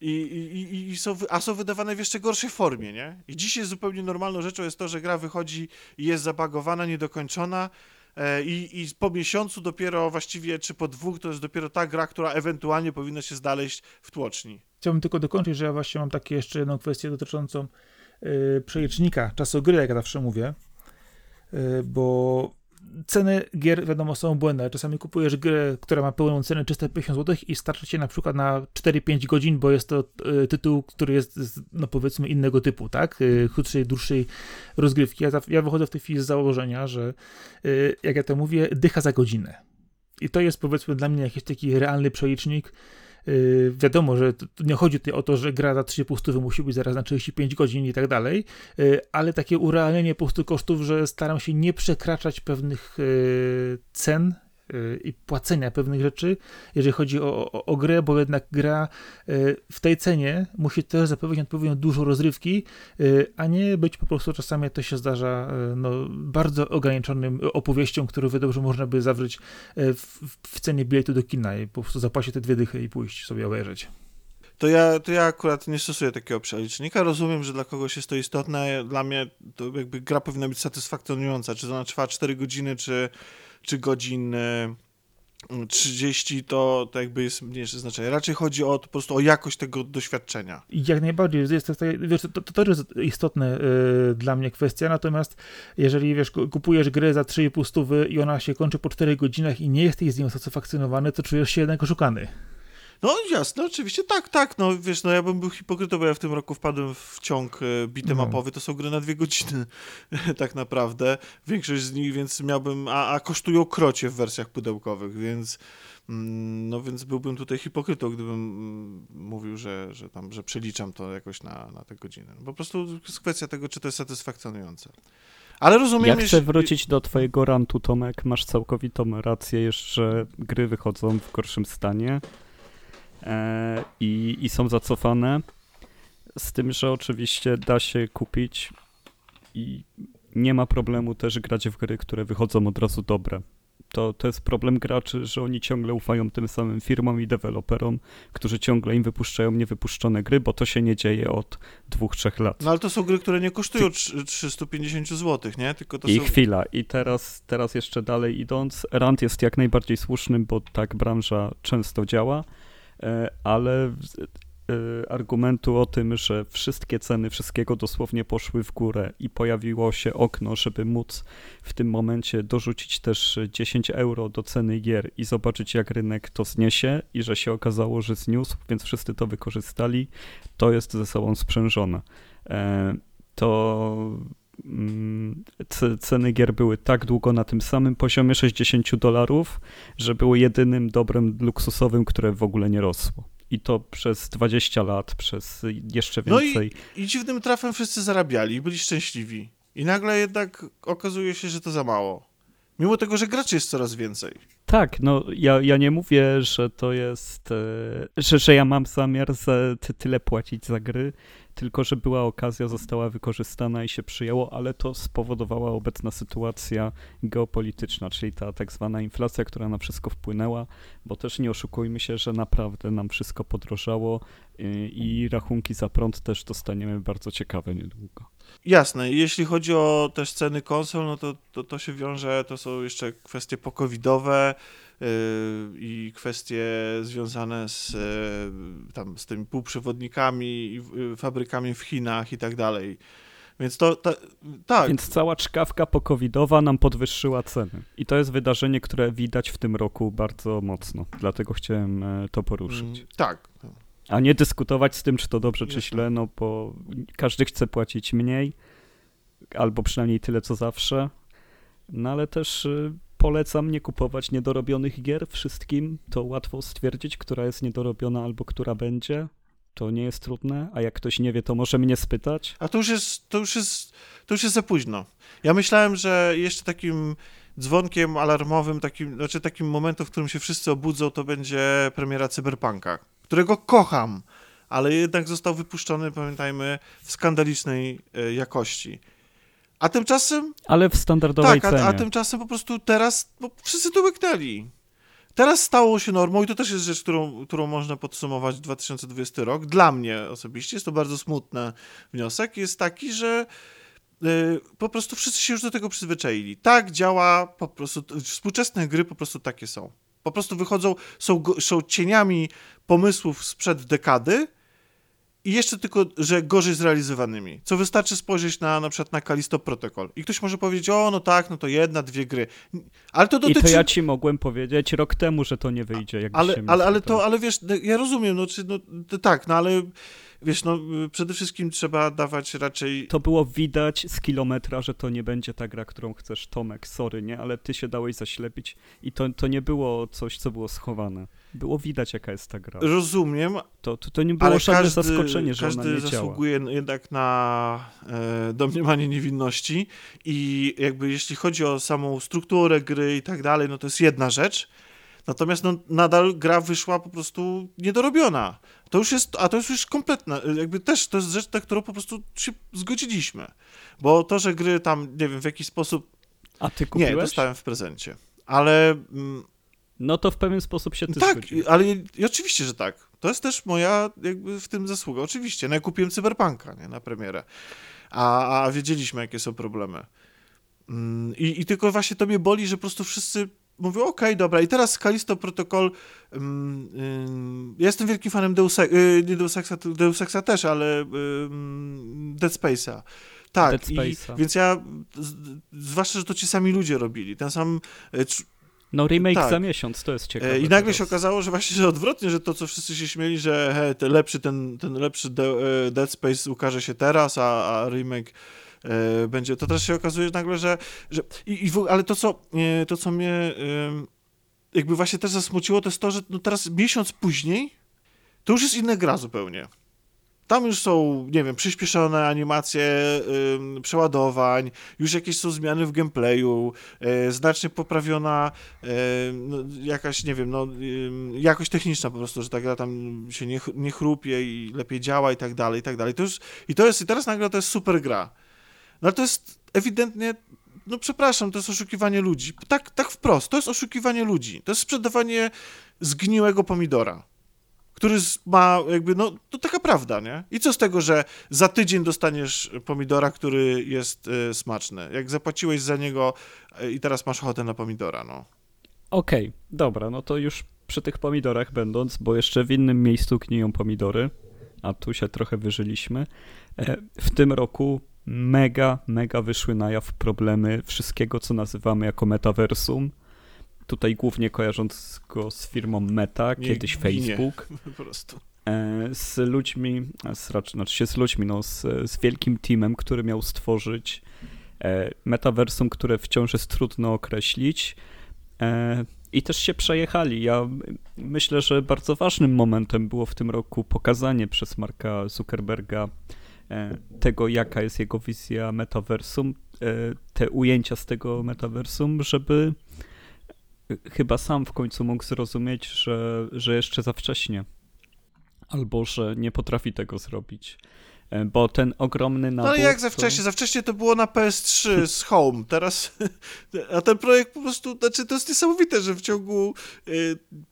I, i, i są, a są wydawane w jeszcze gorszej formie, nie? I dzisiaj zupełnie normalną rzeczą jest to, że gra wychodzi i jest zabagowana, niedokończona, e, i, I po miesiącu dopiero właściwie, czy po dwóch, to jest dopiero ta gra, która ewentualnie powinna się znaleźć w tłoczni. Chciałbym tylko dokończyć, że ja właśnie mam takie jeszcze jedną kwestię dotyczącą yy, przelicznika czasu gry, jak ja zawsze mówię, yy, bo ceny gier, wiadomo, są błędne. Czasami kupujesz grę, która ma pełną cenę 350 zł i starczy cię na przykład na 4-5 godzin, bo jest to y, tytuł, który jest, no powiedzmy, innego typu, tak? Y, krótszej, dłuższej rozgrywki. Ja, ja wychodzę w tej chwili z założenia, że, y, jak ja to mówię, dycha za godzinę. I to jest, powiedzmy, dla mnie jakiś taki realny przelicznik, Yy, wiadomo, że nie chodzi tutaj o to, że gra za 3,5 stówy musi być zaraz na 35 godzin i tak dalej, yy, ale takie urealnienie po prostu kosztów, że staram się nie przekraczać pewnych yy, cen i płacenia pewnych rzeczy, jeżeli chodzi o, o, o, grę, bo jednak gra y, w tej cenie musi też zapewnić odpowiednio dużo rozrywki, y, a nie być po prostu czasami to się zdarza no, bardzo ograniczonym opowieścią, którą że można by zawrzeć w, w cenie biletu do kina i po prostu zapłacić te dwie dychy i pójść sobie obejrzeć. To ja, to ja akurat nie stosuję takiego przelicznika. Rozumiem, że dla kogoś jest to istotne. Dla mnie to jakby gra powinna być satysfakcjonująca. Czy ona trwa 4 godziny, czy czy godzin 30 to, to jakby jest mniejsze znaczenie. Raczej chodzi o po prostu o jakość tego doświadczenia. Jak najbardziej. Jest to, wiesz, to, to, to jest istotne y, dla mnie kwestia, natomiast jeżeli wiesz, kupujesz grę za 3,5 stówy i ona się kończy po 4 godzinach i nie jesteś z nią satysfakcjonowany, to czujesz się jednak oszukany. No jasne, oczywiście, tak, tak, no wiesz, no ja bym był hipokrytą, bo ja w tym roku wpadłem w ciąg e, bitemapowy, to są gry na dwie godziny tak naprawdę, większość z nich, więc miałbym, a, a kosztują krocie w wersjach pudełkowych, więc mm, no więc byłbym tutaj hipokrytą, gdybym mm, mówił, że, że tam, że przeliczam to jakoś na, na te godziny. Po prostu jest kwestia tego, czy to jest satysfakcjonujące. Ale rozumiem, Ja chcę wrócić do twojego rantu, Tomek. Masz całkowitą rację, jeszcze gry wychodzą w gorszym stanie. E, i, i są zacofane. Z tym, że oczywiście da się kupić i nie ma problemu też grać w gry, które wychodzą od razu dobre. To, to jest problem graczy, że oni ciągle ufają tym samym firmom i deweloperom, którzy ciągle im wypuszczają niewypuszczone gry, bo to się nie dzieje od dwóch, trzech lat. No ale to są gry, które nie kosztują 350 zł, nie? Tylko to I są... chwila. I teraz, teraz jeszcze dalej idąc, rant jest jak najbardziej słusznym, bo tak branża często działa, ale Y, argumentu o tym, że wszystkie ceny wszystkiego dosłownie poszły w górę i pojawiło się okno, żeby móc w tym momencie dorzucić też 10 euro do ceny gier i zobaczyć, jak rynek to zniesie i że się okazało, że zniósł, więc wszyscy to wykorzystali, to jest ze sobą sprzężone. E, to ceny gier były tak długo na tym samym poziomie 60 dolarów, że były jedynym dobrem luksusowym, które w ogóle nie rosło i to przez 20 lat, przez jeszcze więcej. No i, i dziwnym trafem wszyscy zarabiali i byli szczęśliwi. I nagle jednak okazuje się, że to za mało. Mimo tego, że graczy jest coraz więcej. Tak, no ja, ja nie mówię, że to jest, e, że, że ja mam zamiar za tyle płacić za gry, tylko że była okazja, została wykorzystana i się przyjęło, ale to spowodowała obecna sytuacja geopolityczna, czyli ta tak zwana inflacja, która na wszystko wpłynęła, bo też nie oszukujmy się, że naprawdę nam wszystko podrożało y, i rachunki za prąd też dostaniemy bardzo ciekawe niedługo. Jasne, jeśli chodzi o też ceny konsol, no to, to, to się wiąże, to są jeszcze kwestie pokowidowe, i kwestie związane z, y, tam, z tymi półprzewodnikami i y, fabrykami w Chinach i tak dalej. Więc to, to, tak. Więc cała czkawka pokowidowa nam podwyższyła ceny. I to jest wydarzenie, które widać w tym roku bardzo mocno. Dlatego chciałem e, to poruszyć. Mm, tak. A nie dyskutować z tym, czy to dobrze, czy źle, no bo każdy chce płacić mniej, albo przynajmniej tyle, co zawsze. No ale też polecam nie kupować niedorobionych gier wszystkim. To łatwo stwierdzić, która jest niedorobiona albo która będzie. To nie jest trudne, a jak ktoś nie wie, to może mnie spytać. A to już jest, to już jest, to już jest za późno. Ja myślałem, że jeszcze takim dzwonkiem alarmowym, takim, znaczy takim momentem, w którym się wszyscy obudzą, to będzie premiera Cyberpunka, którego kocham, ale jednak został wypuszczony, pamiętajmy, w skandalicznej e, jakości. A tymczasem... Ale w standardowej tak, cenie. A, a tymczasem po prostu teraz bo wszyscy to łyknęli. Teraz stało się normą i to też jest rzecz, którą, którą można podsumować 2020 rok. Dla mnie osobiście jest to bardzo smutny wniosek. Jest taki, że y, po prostu wszyscy się już do tego przyzwyczaili. Tak działa po prostu, współczesne gry po prostu takie są. Po prostu wychodzą, są, są cieniami pomysłów sprzed dekady, i jeszcze tylko, że gorzej zrealizowanymi. Co wystarczy spojrzeć na na przykład na Kalisto Protocol. I ktoś może powiedzieć, o no tak, no to jedna, dwie gry. Ale to dotyczy... I to ja ci mogłem powiedzieć rok temu, że to nie wyjdzie. Jak ale, ale, ale to, ale wiesz, no, ja rozumiem, no, czy, no tak, no ale wiesz, no przede wszystkim trzeba dawać raczej... To było widać z kilometra, że to nie będzie ta gra, którą chcesz, Tomek, sorry, nie? Ale ty się dałeś zaślepić i to, to nie było coś, co było schowane. Było widać, jaka jest ta gra. Rozumiem. To, to, to nie było ale żadne każdy, zaskoczenie, że każdy ona nie zasługuje działa. jednak na e, domniemanie niewinności i jakby jeśli chodzi o samą strukturę gry i tak dalej, no to jest jedna rzecz, Natomiast no, nadal gra wyszła po prostu niedorobiona. To już jest, a to jest już kompletna, jakby też to jest rzecz, na którą po prostu się zgodziliśmy. Bo to, że gry tam, nie wiem, w jakiś sposób... A ty kupiłeś? Nie, dostałem w prezencie. Ale... Mm, no to w pewien sposób się ty Tak, zgodziłeś. ale i oczywiście, że tak. To jest też moja jakby w tym zasługa. Oczywiście, no ja kupiłem Cyberpunka, nie, na premierę. A, a wiedzieliśmy, jakie są problemy. Mm, I, I tylko właśnie to mnie boli, że po prostu wszyscy mówią, okej, okay, dobra, i teraz Kalisto Protocol, um, um, ja jestem wielkim fanem Deus, y, nie Deus Exa, Deus Exa też, ale um, Dead Space'a. Tak, Dead Space'a. I, więc ja, z, zwłaszcza, że to ci sami ludzie robili, ten sam... Y, no remake tak. za miesiąc, to jest ciekawe. I nagle teraz. się okazało, że właśnie że odwrotnie, że to, co wszyscy się śmieli, że he, ten lepszy, ten, ten lepszy e, Dead Space ukaże się teraz, a, a remake E, będzie. To też się okazuje nagle, że. że i, i w, ale to co, e, to, co mnie jakby właśnie też zasmuciło, to jest to, że no teraz miesiąc później to już jest inna gra zupełnie. Tam już są, nie wiem, przyspieszone animacje przeładowań, już jakieś są zmiany w gameplayu, y, znacznie poprawiona y, no, jakaś, nie wiem, no, jakość techniczna po prostu, że ta gra tam się nie, nie chrupie i lepiej działa i tak dalej, i tak dalej. To już, I to jest, i teraz nagle to jest super gra. No to jest ewidentnie no przepraszam, to jest oszukiwanie ludzi. Tak, tak wprost, to jest oszukiwanie ludzi. To jest sprzedawanie zgniłego pomidora, który ma jakby, no to taka prawda, nie? I co z tego, że za tydzień dostaniesz pomidora, który jest e, smaczny, jak zapłaciłeś za niego e, i teraz masz ochotę na pomidora, no. Okej, dobra, no to już przy tych pomidorach będąc, bo jeszcze w innym miejscu gniją pomidory, a tu się trochę wyżyliśmy. E, W tym roku mega, mega wyszły na jaw problemy wszystkiego, co nazywamy jako metaversum. Tutaj głównie kojarząc go z firmą Meta, Nie kiedyś. Facebook. Po prostu. e, z ludźmi, e, z, znaczy się z ludźmi, no, z, z wielkim teamem, który miał stworzyć e, metaversum, które wciąż jest trudno określić. I też się przejechali. Ja myślę, że bardzo ważnym momentem było w tym roku pokazanie przez Marka Zuckerberga tego, jaka jest jego wizja metaversum, e, te ujęcia z tego metaversum, żeby e, chyba sam w końcu mógł zrozumieć, że, że jeszcze za wcześnie albo że nie potrafi tego zrobić. E, Bo ten ogromny No nabór... ale jak za to- wcześnie? Za wcześnie to było na PS3 z Home, teraz, a ten projekt po prostu, znaczy to jest niesamowite, że w ciągu,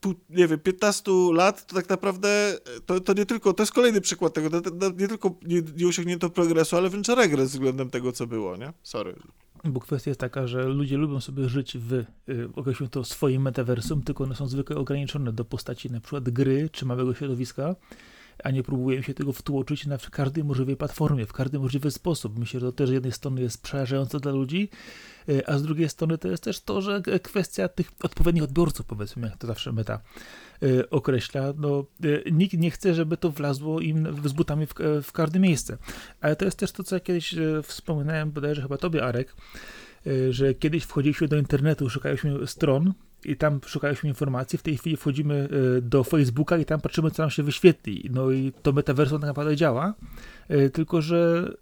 pół, nie wiem, 15 lat to tak naprawdę, to, to nie tylko, to jest kolejny przykład tego, to, to nie tylko nie, nie osiągnięto progresu, ale wręcz regres względem tego, co było, nie? Sorry. Bo kwestia jest taka, że ludzie lubią sobie żyć w, określmy to, swoim metaversum, tylko one są zwykle ograniczone do postaci na przykład gry czy małego środowiska, a nie próbują się tego wtłoczyć na każdej możliwej platformie, w każdy możliwy sposób. Myślę, że to też z jednej strony jest przerażające dla ludzi, y, a z drugiej strony to jest też to, że e, kwestia tych odpowiednich odbiorców, powiedzmy, jak to zawsze meta y, określa, no y, nikt nie chce, żeby to wlazło im z butami w, w każde miejsce. Ale to jest też to, co ja kiedyś e, wspominałem, bodajże chyba tobie, Arek, e, że kiedyś wchodziliśmy do internetu, szukaliśmy stron i tam szukaliśmy informacji, w tej chwili wchodzimy e, do Facebooka i tam patrzymy, co nam się wyświetli. No i to metaversum tak naprawdę działa, e, tylko że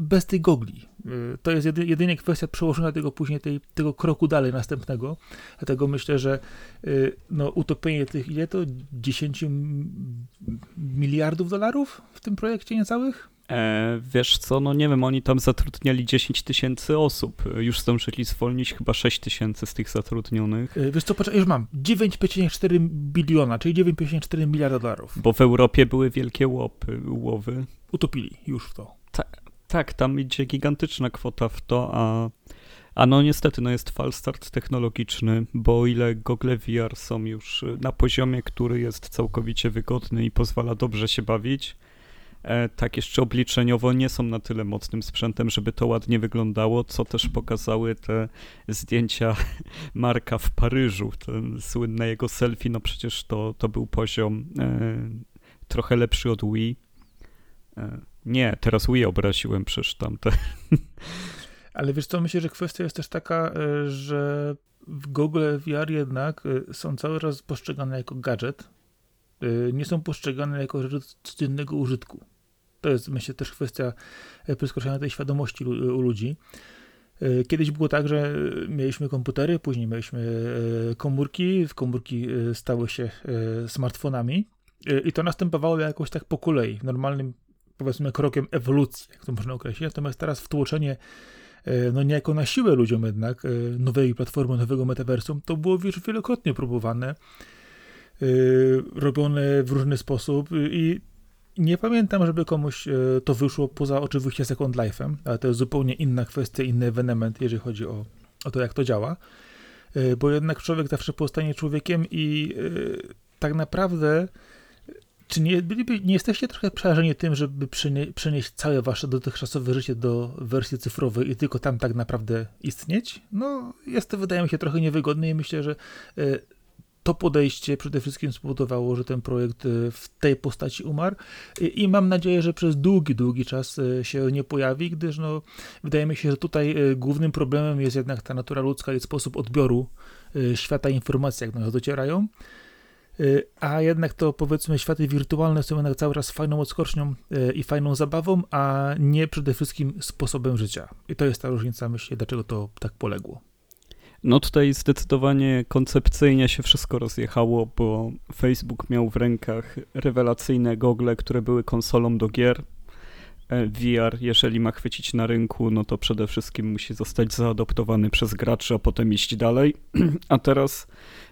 bez tej gogli. E, To jest jedy, jedynie kwestia przełożenia tego później, tej, tego kroku dalej następnego. Dlatego myślę, że no, utopienie tych, ile to? 10 m- miliardów dolarów w tym projekcie niecałych? E, wiesz co, no nie wiem, oni tam zatrudniali 10 tysięcy osób. E, Już zdążyli zwolnić chyba 6 tysięcy z tych zatrudnionych. Y, Wiesz co, patrz, już mam 9,4 biliona, czyli 9,4 miliarda dolarów. Bo w Europie były wielkie łopy, łowy. Utopili już w to. Tak, tam idzie gigantyczna kwota w to, a, a no niestety no jest fal start technologiczny, bo o ile gogle VR są już na poziomie, który jest całkowicie wygodny i pozwala dobrze się bawić, e, tak jeszcze obliczeniowo nie są na tyle mocnym sprzętem, żeby to ładnie wyglądało, co też pokazały te zdjęcia Marka w Paryżu, ten słynne jego selfie, no przecież to, to był poziom e, trochę lepszy od Wii. E, nie, teraz Wii obraziłem przecież tamte. Ale wiesz co, myślę, że kwestia jest też taka, y, że w Google VR jednak y, są cały czas postrzegane jako gadżet, nie są postrzegane jako rzecz codziennego użytku. To jest, myślę, też kwestia y, przeskroczenia tej świadomości u ludzi. Y, Kiedyś było tak, że mieliśmy komputery, później mieliśmy y, komórki, komórki stały się smartfonami i to następowało jakoś tak po kolei, normalnym powiedzmy krokiem ewolucji, jak to można określić. Natomiast teraz wtłoczenie e, no niejako na siłę ludziom jednak e, nowej platformy, nowego metaversum, to było już wielokrotnie próbowane, e, robione w różny sposób i nie pamiętam, żeby komuś e, to wyszło poza oczywiście Second Life'em, ale to jest zupełnie inna kwestia, inny ewenement, jeżeli chodzi o, o to, jak to działa, E, bo jednak człowiek zawsze pozostanie człowiekiem i e, tak naprawdę czy nie, nie jesteście trochę przerażeni tym, żeby przenie, przenieść całe wasze dotychczasowe życie do wersji cyfrowej i tylko tam tak naprawdę istnieć? No, jest to, wydaje mi się, trochę niewygodne i myślę, że to podejście przede wszystkim spowodowało, że ten projekt e, w tej postaci umarł i, mam nadzieję, że przez długi, długi czas e, się nie pojawi, gdyż no, wydaje mi się, że tutaj e, głównym problemem jest jednak ta natura ludzka i sposób odbioru świata informacji, jak do nas docierają. A jednak to powiedzmy światy wirtualne są jednak cały czas fajną odskocznią i fajną zabawą, a nie przede wszystkim sposobem życia. I to jest ta różnica, myślę, dlaczego to tak poległo. No tutaj zdecydowanie koncepcyjnie się wszystko rozjechało, bo Facebook miał w rękach rewelacyjne gogle, które były konsolą do gier, VR, jeżeli ma chwycić na rynku, no to przede wszystkim musi zostać zaadoptowany przez graczy, a potem iść dalej. A teraz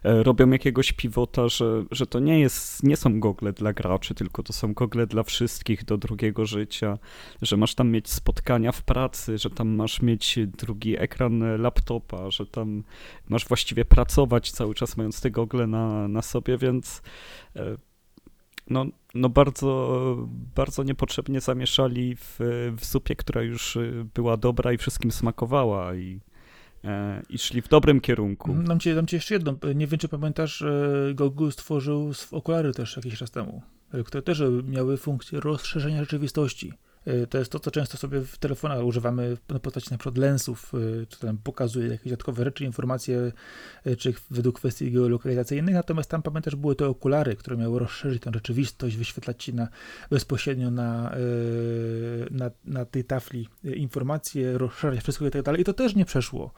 e, robią jakiegoś pivota, że, że to nie, jest, nie są gogle dla graczy, tylko to są gogle dla wszystkich do drugiego życia, że masz tam mieć spotkania w pracy, że tam masz mieć drugi ekran laptopa, że tam masz właściwie pracować cały czas mając te gogle na, na sobie, więc e, no, no bardzo, bardzo niepotrzebnie zamieszali w, w zupie, która już była dobra i wszystkim smakowała i, e, i szli w dobrym kierunku. Dam ci, dam ci jeszcze jedno. Nie wiem, czy pamiętasz, Google stworzył okulary też jakiś czas temu, które też miały funkcję rozszerzenia rzeczywistości. Y, to jest to, co często sobie w telefonach używamy na postaci na przykład lensów, y, czy tam pokazuje jakieś dodatkowe rzeczy, informacje, y, czy według kwestii geolokalizacyjnych, natomiast tam pamiętasz, były te okulary, które miały rozszerzyć tę rzeczywistość, wyświetlać ci na, bezpośrednio na, na, na tej tafli informacje, rozszerzać wszystko i tak dalej. I to też nie przeszło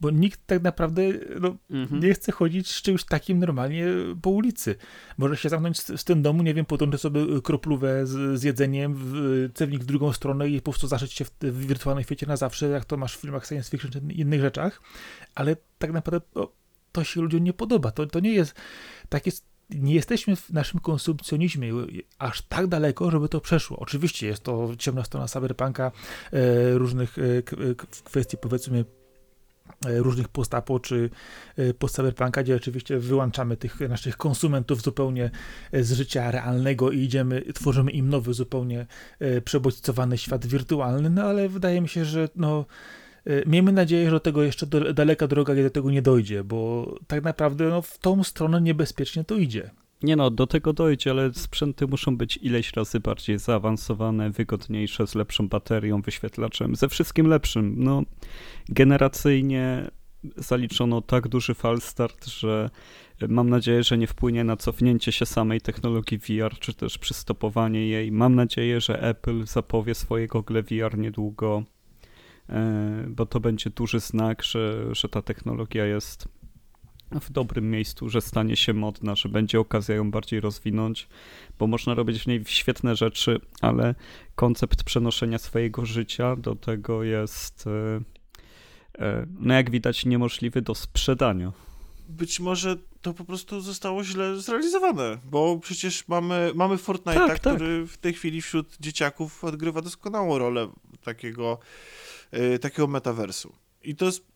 bo nikt tak naprawdę no, mhm. nie chce chodzić z czymś takim normalnie po ulicy. Może się zamknąć z, z tym domu, nie wiem, podłączyć sobie kroplówę z, z jedzeniem, w, cewnik w drugą stronę i po prostu zaszyć się w, w wirtualnej świecie na zawsze, jak to masz w filmach science fiction czy innych rzeczach, ale tak naprawdę to, to się ludziom nie podoba. To, to nie jest takie nie jesteśmy w naszym konsumpcjonizmie aż tak daleko, żeby to przeszło. Oczywiście jest to ciemna strona cyberpunka, e, różnych e, kwestii powiedzmy E, różnych postapo czy e, post cyberpunka, gdzie oczywiście wyłączamy tych naszych konsumentów zupełnie e, z życia realnego i idziemy, tworzymy im nowy, zupełnie przebodźcowany świat wirtualny, no ale wydaje mi się, że no miejmy nadzieję, że do tego jeszcze daleka droga, do tego nie dojdzie, bo tak naprawdę no, w tą stronę niebezpiecznie to idzie. Nie no, do tego dojdzie, ale sprzęty muszą być ileś razy bardziej zaawansowane, wygodniejsze, z lepszą baterią, wyświetlaczem, ze wszystkim lepszym. No, generacyjnie zaliczono tak duży falstart, że mam nadzieję, że nie wpłynie na cofnięcie się samej technologii VR, czy też przystopowanie jej. Mam nadzieję, że Apple zapowie swoje gogle VR niedługo, e, bo to będzie duży znak, że, że ta technologia jest w dobrym miejscu, że stanie się modna, że będzie okazja ją bardziej rozwinąć, bo można robić w niej świetne rzeczy, ale koncept przenoszenia swojego życia do tego jest, e, e, no jak widać, niemożliwy do sprzedania. Być może to po prostu zostało źle zrealizowane, bo przecież mamy, mamy Fortnite'a, tak, tak. który w tej chwili wśród dzieciaków odgrywa doskonałą rolę takiego, e, takiego metaversu. I to jest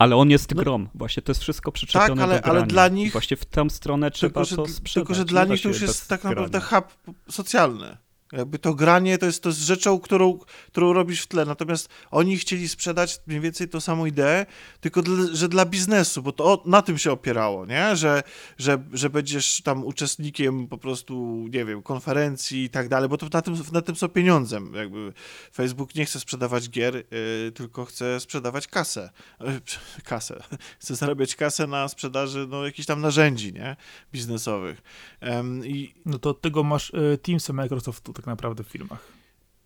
ale on jest no, grom. Właśnie to jest wszystko przyczepione tak, ale, do grania. ale dla nich... Właśnie w tę stronę trzeba tylko, to sprzedać. Tylko, że dla nich to już jest tak naprawdę hub socjalny. Jakby to granie to jest, to jest rzeczą, którą, którą robisz w tle. Natomiast oni chcieli sprzedać mniej więcej tą samą ideę, tylko dla, że dla biznesu, bo to na tym się opierało, nie? Że, że, że będziesz tam uczestnikiem po prostu, nie wiem, konferencji i tak dalej, bo to na tym, na tym są pieniądze. Jakby Facebook nie chce sprzedawać gier, yy, tylko chce sprzedawać kasę. Yy, kasę. Chce zarabiać kasę na sprzedaży no, jakichś tam narzędzi, nie? Biznesowych. Yy, i... No to od tego masz y, Teamsy Microsoftu tak naprawdę w filmach.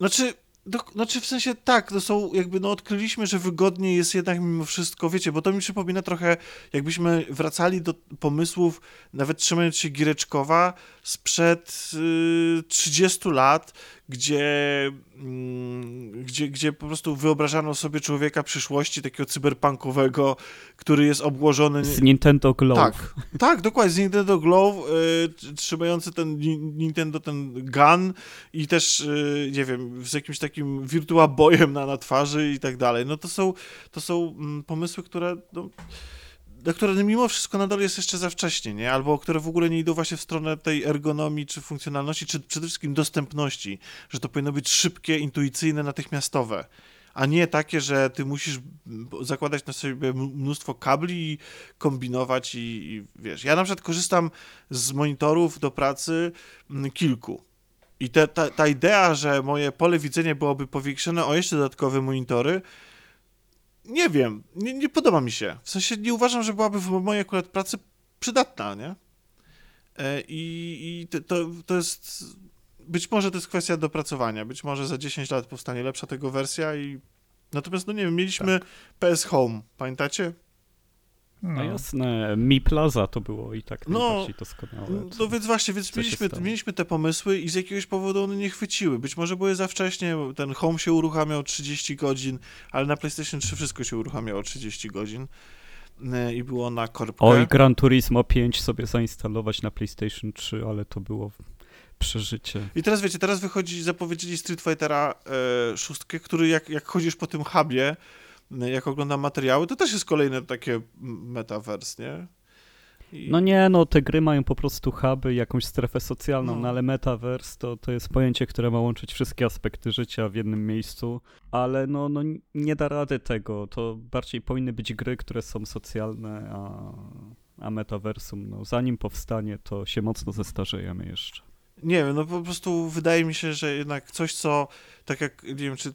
Znaczy, do, znaczy w sensie tak, to są jakby, no odkryliśmy, że wygodniej jest jednak mimo wszystko, wiecie, bo to mi przypomina trochę, jakbyśmy wracali do pomysłów, nawet trzymając się Gireczkowa, sprzed y, 30 lat, gdzie, mm, gdzie, gdzie po prostu wyobrażano sobie człowieka przyszłości, takiego cyberpunkowego, który jest obłożony... Z Nintendo Glove. Tak, tak dokładnie, z Nintendo Glove, y, trzymający ten Nintendo, ten gun i też, y, nie wiem, z jakimś takim Virtua Boyem na, na twarzy i tak dalej. No to są, to są mm, pomysły, które... No, na które mimo wszystko nadal jest jeszcze za wcześnie, nie? Albo które w ogóle nie idą właśnie w stronę tej ergonomii, czy funkcjonalności, czy przede wszystkim dostępności, że to powinno być szybkie, intuicyjne, natychmiastowe, a nie takie, że ty musisz zakładać na sobie mnóstwo kabli i kombinować i, i wiesz. Ja na przykład korzystam z monitorów do pracy kilku. I te, ta, ta idea, że moje pole widzenia byłoby powiększone o jeszcze dodatkowe monitory, nie wiem, nie, nie, podoba mi się. W sensie nie uważam, że byłaby w mojej akurat pracy przydatna, nie? E, I, i to, to jest. Być może to jest kwestia dopracowania. Być może za 10 lat powstanie lepsza tego wersja i. Natomiast, no nie wiem, mieliśmy tak. PS Home, pamiętacie? No, No. jasne, Mi Plaza to było i tak No, najbardziej doskonałe. No więc właśnie, więc mieliśmy, mieliśmy te pomysły i z jakiegoś powodu one nie chwyciły. Być może były za wcześnie, ten Home się uruchamiał 30 godzin, ale na PlayStation 3 wszystko się uruchamiało 30 godzin e, i było na korbkę. Oj, Gran Turismo 5 sobie zainstalować na PlayStation 3, ale to było przeżycie. I teraz wiecie, teraz wychodzi, zapowiedzieli Street Fightera e, szóstkę, który jak, jak chodzisz po tym hubie, jak oglądam materiały, to też jest kolejne takie metaverse, nie? I... No nie, no te gry mają po prostu huby, jakąś strefę socjalną, No. no ale metaverse to, to jest pojęcie, które ma łączyć wszystkie aspekty życia w jednym miejscu, ale no, no nie da rady tego, to bardziej powinny być gry, które są socjalne, a, a metaversum, no zanim powstanie, to się mocno zestarzejemy jeszcze. Nie wiem, no po prostu wydaje mi się, że jednak coś, co tak jak nie wiem, czy y,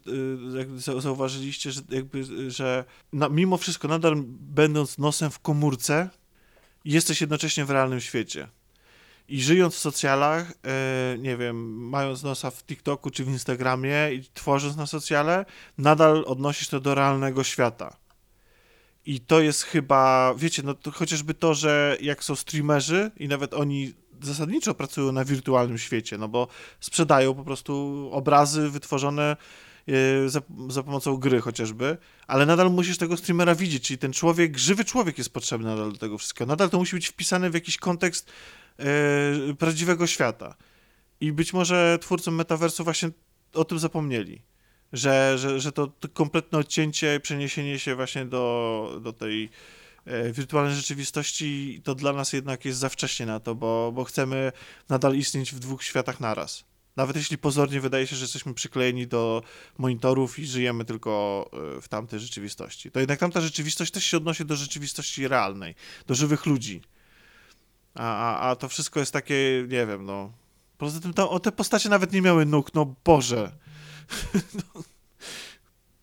jak zau- zauważyliście, że jakby, że na, mimo wszystko nadal będąc nosem w komórce, jesteś jednocześnie w realnym świecie. I żyjąc w socjalach, e, nie wiem, mając nosa w TikToku czy w Instagramie i tworząc na socjale, nadal odnosisz to do realnego świata. I to jest chyba, wiecie, no to chociażby to, że jak są streamerzy i nawet oni zasadniczo pracują na wirtualnym świecie, no bo sprzedają po prostu obrazy wytworzone e, za, za pomocą gry chociażby, ale nadal musisz tego streamera widzieć, czyli ten człowiek, żywy człowiek jest potrzebny nadal do tego wszystkiego. Nadal to musi być wpisane w jakiś kontekst e, prawdziwego świata. I być może twórcom metaversu właśnie o tym zapomnieli. Że, że, że to, to kompletne odcięcie i przeniesienie się właśnie do, do tej wirtualnej rzeczywistości to dla nas jednak jest za wcześnie na to, bo, bo chcemy nadal istnieć w dwóch światach naraz. Nawet jeśli pozornie wydaje się, że jesteśmy przyklejeni do monitorów i żyjemy tylko e, w tamtej rzeczywistości. To jednak tamta rzeczywistość też się odnosi do rzeczywistości realnej, do żywych ludzi. A, a, a to wszystko jest takie, nie wiem, no. Poza tym o, te postacie nawet nie miały nóg, no Boże.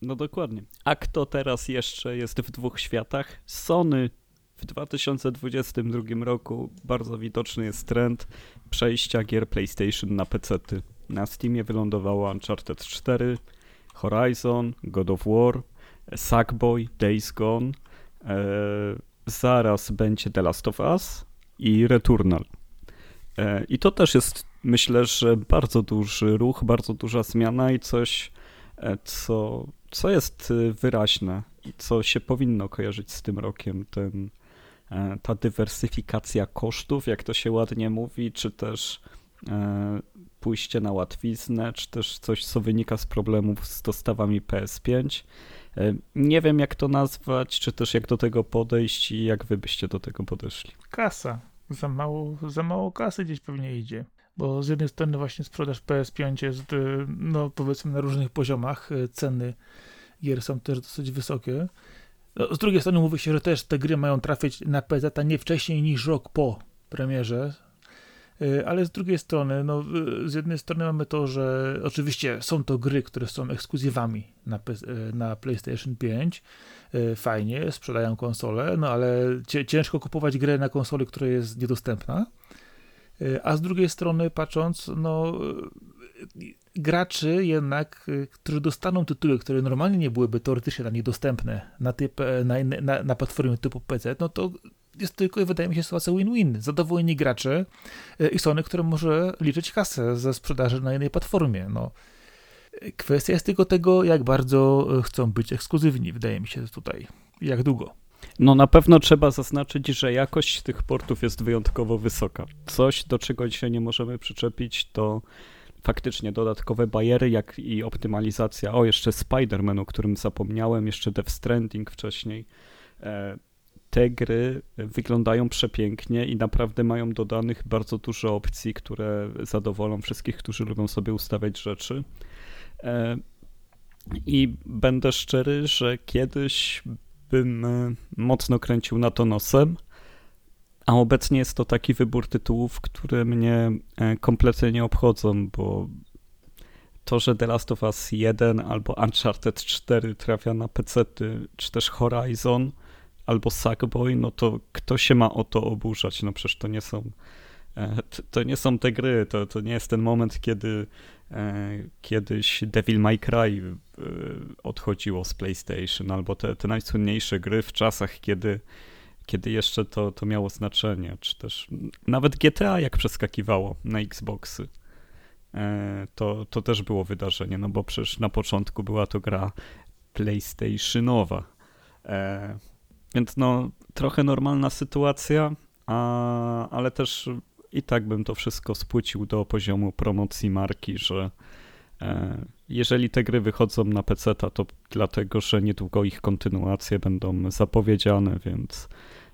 No dokładnie. A kto teraz jeszcze jest w dwóch światach? Sony w 2022 roku bardzo widoczny jest trend przejścia gier PlayStation na PC-ty. Na Steamie wylądowało Uncharted 4, Horizon, God of War, Sackboy, Days Gone, e, zaraz będzie The Last of Us i Returnal. E, I to też jest, myślę, że bardzo duży ruch, bardzo duża zmiana i coś, co, co jest e, wyraźne i co się powinno kojarzyć z tym rokiem. Ten, e, ta dywersyfikacja kosztów, jak to się ładnie mówi, czy też e, pójście na łatwiznę, czy też coś, co wynika z problemów z dostawami PS5. E, Nie wiem, jak to nazwać, czy też jak do tego podejść i jak wy byście do tego podeszli. Kasa. Za mało, za mało kasy gdzieś pewnie idzie. Bo z jednej strony właśnie sprzedaż PS5 jest, y, no powiedzmy, na różnych poziomach. y, Ceny gier są też dosyć wysokie. No, Z drugiej strony mówi się, że też te gry mają trafić na PC nie wcześniej niż rok po premierze. Y, Ale z drugiej strony, no, z jednej strony mamy to, że oczywiście są to gry, które są ekskluzywami na, na PlayStation 5. Y, Fajnie, sprzedają konsole, no ale ciężko kupować grę na konsoli, która jest niedostępna. A z drugiej strony, patrząc, no, graczy jednak, y, którzy dostaną tytuły, które normalnie nie byłyby teoretycznie dla nich dostępne na, typ, e, na, na, na platformie typu PC, no to jest tylko, wydaje mi się, sytuacja win-win. Zadowoleni gracze y, i Sony, które może liczyć kasę ze sprzedaży na innej platformie. No. Kwestia jest tylko tego, jak bardzo y, chcą być ekskluzywni, wydaje mi się tutaj. Jak długo. No na pewno trzeba zaznaczyć, że jakość tych portów jest wyjątkowo wysoka. Coś, do czego dzisiaj nie możemy przyczepić, to faktycznie dodatkowe bariery, jak i optymalizacja. O, jeszcze Spider-Man, o którym zapomniałem, jeszcze Death Stranding wcześniej. E, Te gry wyglądają przepięknie i naprawdę mają dodanych bardzo dużo opcji, które zadowolą wszystkich, którzy lubią sobie ustawiać rzeczy. E, I będę szczery, że kiedyś bym e, mocno kręcił na to nosem, a obecnie jest to taki wybór tytułów, które mnie e, kompletnie nie obchodzą, bo to, że The Last of Us 1 albo Uncharted 4 trafia na PC, czy też Horizon albo Sackboy, no to kto się ma o to oburzać? No przecież to nie są e, to nie są te gry, to, to nie jest ten moment, kiedy kiedyś Devil May Cry odchodziło z PlayStation, albo te, te najsłynniejsze gry w czasach, kiedy kiedy jeszcze to, to miało znaczenie, czy też nawet GTA jak przeskakiwało na Xboxy. E, to, to też było wydarzenie, no bo przecież na początku była to gra PlayStationowa. E, więc no, trochę normalna sytuacja, a, ale też i tak bym to wszystko spłycił do poziomu promocji marki, że e, jeżeli te gry wychodzą na PC, to dlatego, że niedługo ich kontynuacje będą zapowiedziane, więc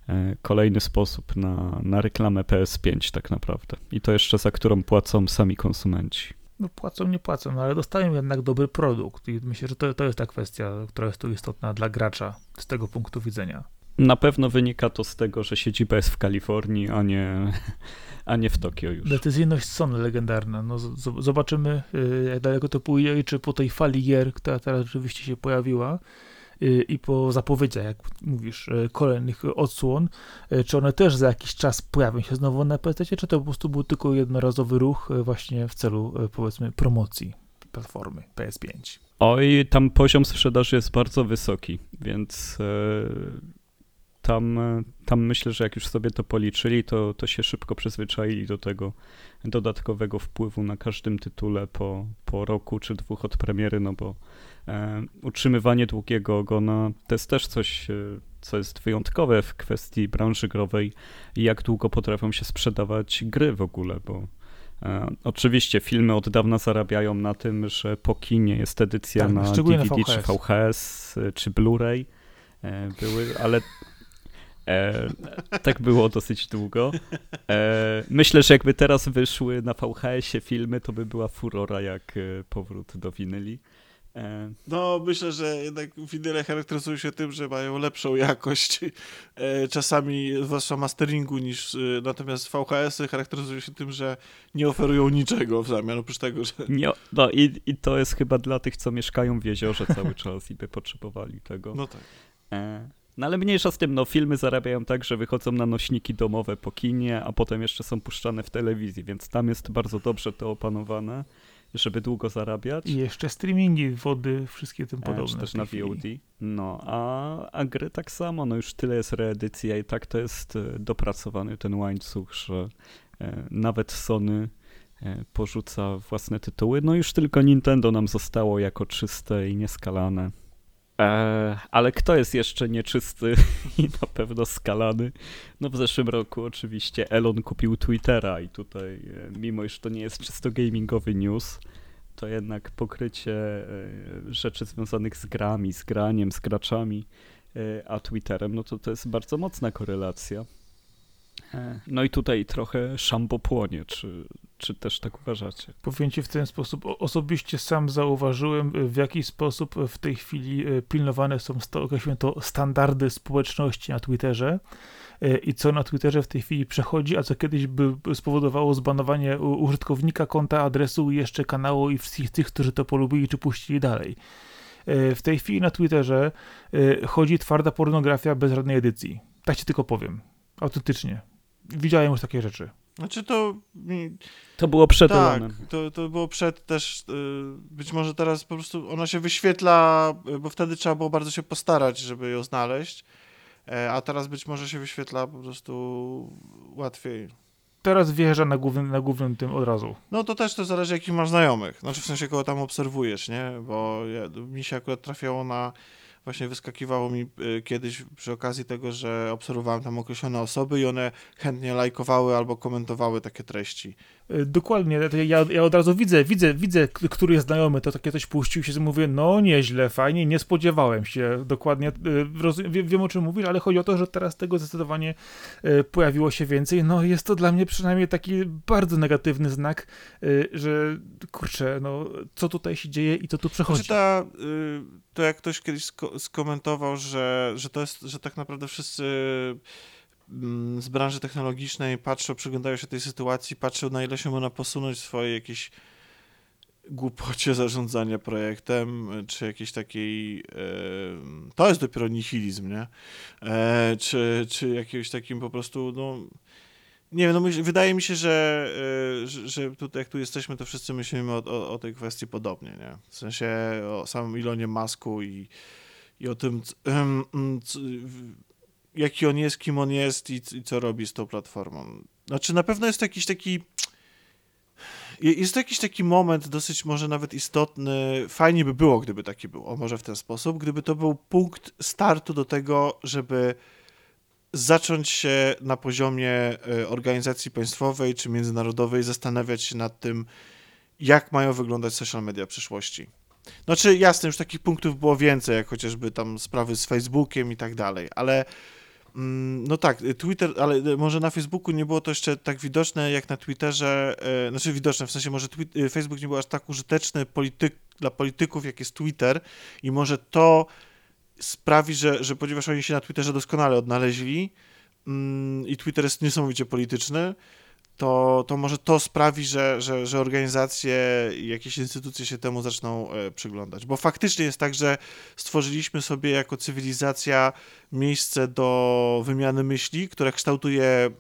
e, kolejny sposób na, na reklamę PS5 tak naprawdę. I to jeszcze za którą płacą sami konsumenci. No płacą, nie płacą, no ale dostają jednak dobry produkt i myślę, że to, to jest ta kwestia, która jest tu istotna dla gracza z tego punktu widzenia. Na pewno wynika to z tego, że siedziba jest w Kalifornii, a nie, a nie w Tokio już. Decyzyjność Sony legendarna. No, zobaczymy, y, jak daleko to pójdzie i czy po tej fali gier, która teraz rzeczywiście się pojawiła y, i po zapowiedziach, jak mówisz, y, kolejnych odsłon, czy one też za jakiś czas pojawią się znowu na PC, czy to po prostu był tylko jednorazowy ruch właśnie w celu, powiedzmy, promocji platformy PS5. Oj, tam poziom sprzedaży jest bardzo wysoki, więc tam, e, tam myślę, że jak już sobie to policzyli, to, to się szybko przyzwyczaili do tego dodatkowego wpływu na każdym tytule po, po roku czy dwóch od premiery, no bo e, utrzymywanie długiego ogona to jest też coś, e, co jest wyjątkowe w kwestii branży growej i jak długo potrafią się sprzedawać gry w ogóle, bo E, oczywiście filmy od dawna zarabiają na tym, że po kinie jest edycja Tak, na DVD czy VHS. VHS y, czy Blu-ray były, ale e, tak było dosyć długo. E, myślę, że jakby teraz wyszły na VHS-ie filmy, to by była furora jak e, powrót do winyli. E, No, myślę, że jednak winyle charakteryzują się tym, że mają lepszą jakość e, czasami zwłaszcza masteringu niż e, natomiast VHS-y charakteryzują się tym, że nie oferują niczego w zamian, oprócz tego, że nie, no i, i to jest chyba dla tych, co mieszkają w jeziorze cały czas i by potrzebowali tego. no tak. E, No ale mniejsza z tym, no filmy zarabiają tak, że wychodzą na nośniki domowe po kinie, a potem jeszcze są puszczane w telewizji, więc tam jest bardzo dobrze to opanowane, żeby długo zarabiać. I jeszcze streamingi, wody, wszystkie tym E, podobne. Czy w też na. VOD. No, a, a gry tak samo, no już tyle jest reedycji, a i tak to jest e, dopracowany ten łańcuch, że e, nawet Sony e, porzuca własne tytuły. No już tylko Nintendo nam zostało jako czyste i nieskalane. E, ale kto jest jeszcze nieczysty i na pewno skalany? No w zeszłym roku oczywiście Elon kupił Twittera i tutaj, e, mimo iż to nie jest czysto gamingowy news, to jednak pokrycie e, rzeczy związanych z grami, z graniem, z graczami, a Twitterem, no to to jest bardzo mocna korelacja. E, No i tutaj trochę szambo płonie, czy, czy też tak uważacie? Powiem ci w ten sposób. Osobiście sam zauważyłem, y, w jaki sposób w tej chwili y, pilnowane są, określmy to, standardy społeczności na Twitterze i co na Twitterze w tej chwili przechodzi, a co kiedyś by spowodowało zbanowanie użytkownika, konta, adresu i jeszcze kanału i wszystkich tych, którzy to polubili czy puścili dalej. W tej chwili na Twitterze chodzi twarda pornografia bez żadnej edycji. Tak ci tylko powiem. Autentycznie. Widziałem już takie rzeczy. Znaczy to To było przed tak, to, to było przed też, y, być może teraz po prostu ona się wyświetla, y, bo wtedy trzeba było bardzo się postarać, żeby ją znaleźć, e, a teraz być może się wyświetla po prostu łatwiej. Teraz wjeżdża na głównym, na głównym tym od razu. No to też to zależy, jakich masz znajomych. Znaczy w sensie, kogo tam obserwujesz, nie? Bo ja, mi się akurat trafiało na... Właśnie wyskakiwało mi y, kiedyś przy okazji tego, że obserwowałem tam określone osoby i one chętnie lajkowały albo komentowały takie treści. Y, Dokładnie, ja, ja od razu widzę, widzę, widzę, który jest znajomy, to takie coś puścił się, mówię, no nieźle, fajnie, nie spodziewałem się, dokładnie, y, roz, wie, wiem o czym mówisz, ale chodzi o to, że teraz tego zdecydowanie y, pojawiło się więcej, no jest to dla mnie przynajmniej taki bardzo negatywny znak, że kurczę, no co tutaj się dzieje i co tu przechodzi. Znaczy ta, y, to jak ktoś kiedyś sko- skomentował, że, że to jest, że tak naprawdę wszyscy z branży technologicznej patrzą, przyglądają się tej sytuacji, patrzą na ile się można posunąć w swojej jakiejś głupocie zarządzania projektem, czy jakiejś takiej, to jest dopiero nihilizm, nie? E, czy, czy jakimś takim po prostu, no, nie wiem, no myśl, wydaje mi się, że, e, że, tutaj jak tu jesteśmy, to wszyscy myślimy o, o, o tej kwestii podobnie, nie? W sensie o samym Elonie Musku i, i o tym, c- mm, c- w- jaki on jest, kim on jest i, i co robi z tą platformą. Znaczy, na pewno jest to jakiś taki. Jest to jakiś taki moment dosyć może nawet istotny. Fajnie by było, gdyby taki był, o może w ten sposób, gdyby to był punkt startu do tego, żeby zacząć się na poziomie e, organizacji państwowej czy międzynarodowej zastanawiać się nad tym, jak mają wyglądać social media przyszłości. Znaczy, jasne, już takich punktów było więcej, jak chociażby tam sprawy z Facebookiem i tak dalej, ale no tak, Twitter, ale może na Facebooku nie było to jeszcze tak widoczne jak na Twitterze, e, znaczy widoczne, w sensie może Facebook nie był aż tak użyteczny polityk, dla polityków, jak jest Twitter i może to sprawi, że, że ponieważ oni się na Twitterze doskonale odnaleźli mm, i Twitter jest niesamowicie polityczny, to, to może to sprawi, że, że, że organizacje i jakieś instytucje się temu zaczną e, przyglądać. Bo faktycznie jest tak, że stworzyliśmy sobie jako cywilizacja miejsce do wymiany myśli, które kształtuje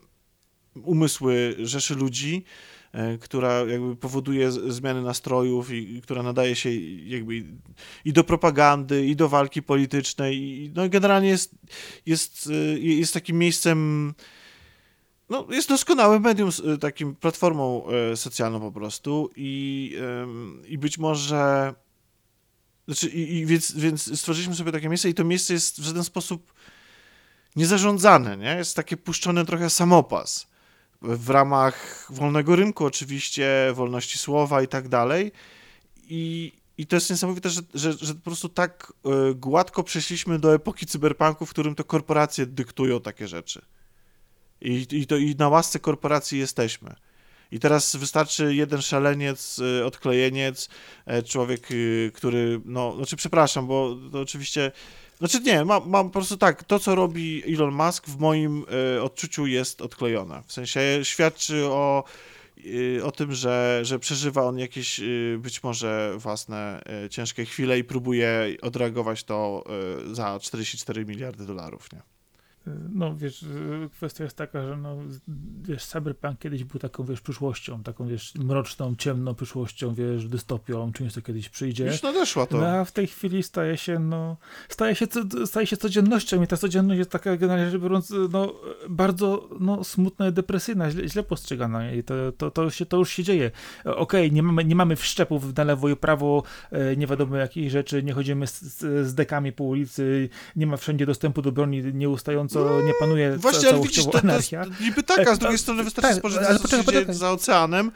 umysły rzeszy ludzi, e, która jakby powoduje zmiany nastrojów i, i która nadaje się jakby i do propagandy, i do walki politycznej, i, no generalnie jest, jest, e, jest takim miejscem no, jest doskonałym medium, takim platformą e, socjalną po prostu i, i być może znaczy, i, i więc, więc stworzyliśmy sobie takie miejsce i to miejsce jest w żaden sposób niezarządzane, nie? Jest takie puszczone trochę samopas w ramach wolnego rynku oczywiście, wolności słowa i tak dalej i, i to jest niesamowite, że, że, że po prostu tak e, gładko przeszliśmy do epoki cyberpunku, w którym to korporacje dyktują takie rzeczy. I, i, to, I na łasce korporacji jesteśmy. I teraz wystarczy jeden szaleniec, y, odklejeniec, e, człowiek, y, który, no, znaczy przepraszam, bo to oczywiście, znaczy nie, mam, mam po prostu tak, to co robi Elon Musk w moim y, odczuciu jest odklejone. W sensie świadczy o, o tym, że, że przeżywa on jakieś być może własne ciężkie chwile i próbuje odreagować to za 44 miliardy dolarów, nie? No wiesz, kwestia jest taka, że no, wiesz, cyberpunk kiedyś był taką, wiesz, przyszłością, taką, wiesz, mroczną, ciemną przyszłością, wiesz, dystopią, czymś, co kiedyś przyjdzie. Już nadeszła to. No, a w tej chwili staje się, no, staje się, staje się codziennością i ta codzienność jest taka, generalnie rzecz biorąc, no, bardzo, no, smutna i depresyjna, źle, źle postrzegana i to, to, to, się, to już się dzieje. Okej, okay, nie, mamy, nie mamy wszczepów na lewo i prawo, e, nie wiadomo jakich rzeczy, nie chodzimy z, z, dekami po ulicy, nie ma wszędzie dostępu do broni nieustająco co nie panuje Właśnie, ale widzisz, to, to jest niby taka, z drugiej strony wystarczy tak, spojrzeć, co poczekaj, się za oceanem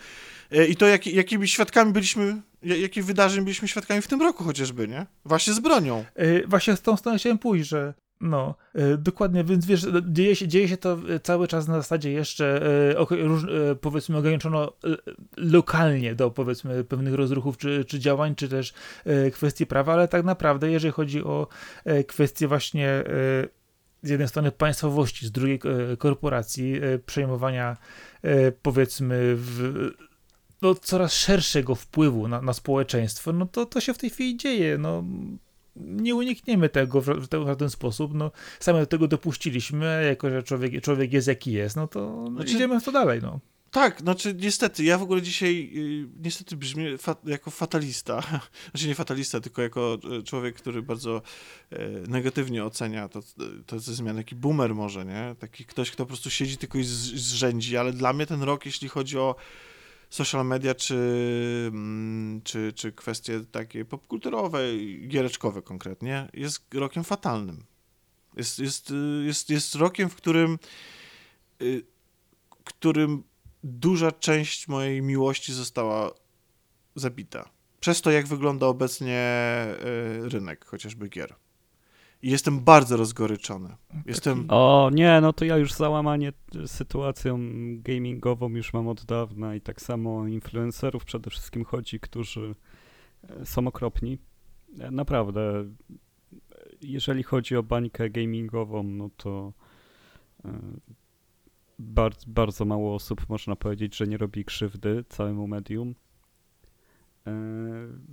e, i to, jak, jakimi świadkami byliśmy, jakich wydarzeń byliśmy świadkami w tym roku chociażby, nie? Właśnie z bronią. Yy, właśnie z tą stroną chciałem pójść, że no, yy, dokładnie, więc wiesz, dzieje się, dzieje się to cały czas na zasadzie jeszcze, powiedzmy, ograniczono lokalnie do, powiedzmy, pewnych rozruchów czy, czy działań, czy też kwestii prawa, ale tak naprawdę, jeżeli chodzi o kwestie właśnie z jednej strony państwowości, z drugiej e, korporacji, e, przejmowania e, powiedzmy w, no, coraz szerszego wpływu na, na społeczeństwo, no to, to się w tej chwili dzieje. No, nie unikniemy tego w, w, żaden sposób. No, sami do tego dopuściliśmy, jako że człowiek, człowiek jest jaki jest, no to znaczy, idziemy w to dalej. No. Tak, znaczy niestety, ja w ogóle dzisiaj y, niestety brzmię fa jako fatalista, znaczy nie fatalista, tylko jako e, człowiek, który bardzo e, negatywnie ocenia to, to ze zmiany, taki boomer może, nie? Taki ktoś, kto po prostu siedzi tylko i zrzędzi, ale dla mnie ten rok, jeśli chodzi o social media, czy, mm, czy, czy kwestie takie popkulturowe, giereczkowe konkretnie, jest rokiem fatalnym. Jest, jest, y, jest, jest rokiem, w którym y, którym duża część mojej miłości została zabita. Przez to, jak wygląda obecnie e, rynek chociażby gier. I jestem bardzo rozgoryczony. Jestem... O nie, no to ja już załamanie sytuacją gamingową już mam od dawna i tak samo influencerów przede wszystkim chodzi, którzy e, są okropni. E, naprawdę, jeżeli chodzi o bańkę gamingową, no to bardzo, bardzo mało osób można powiedzieć, że nie robi krzywdy całemu medium. E,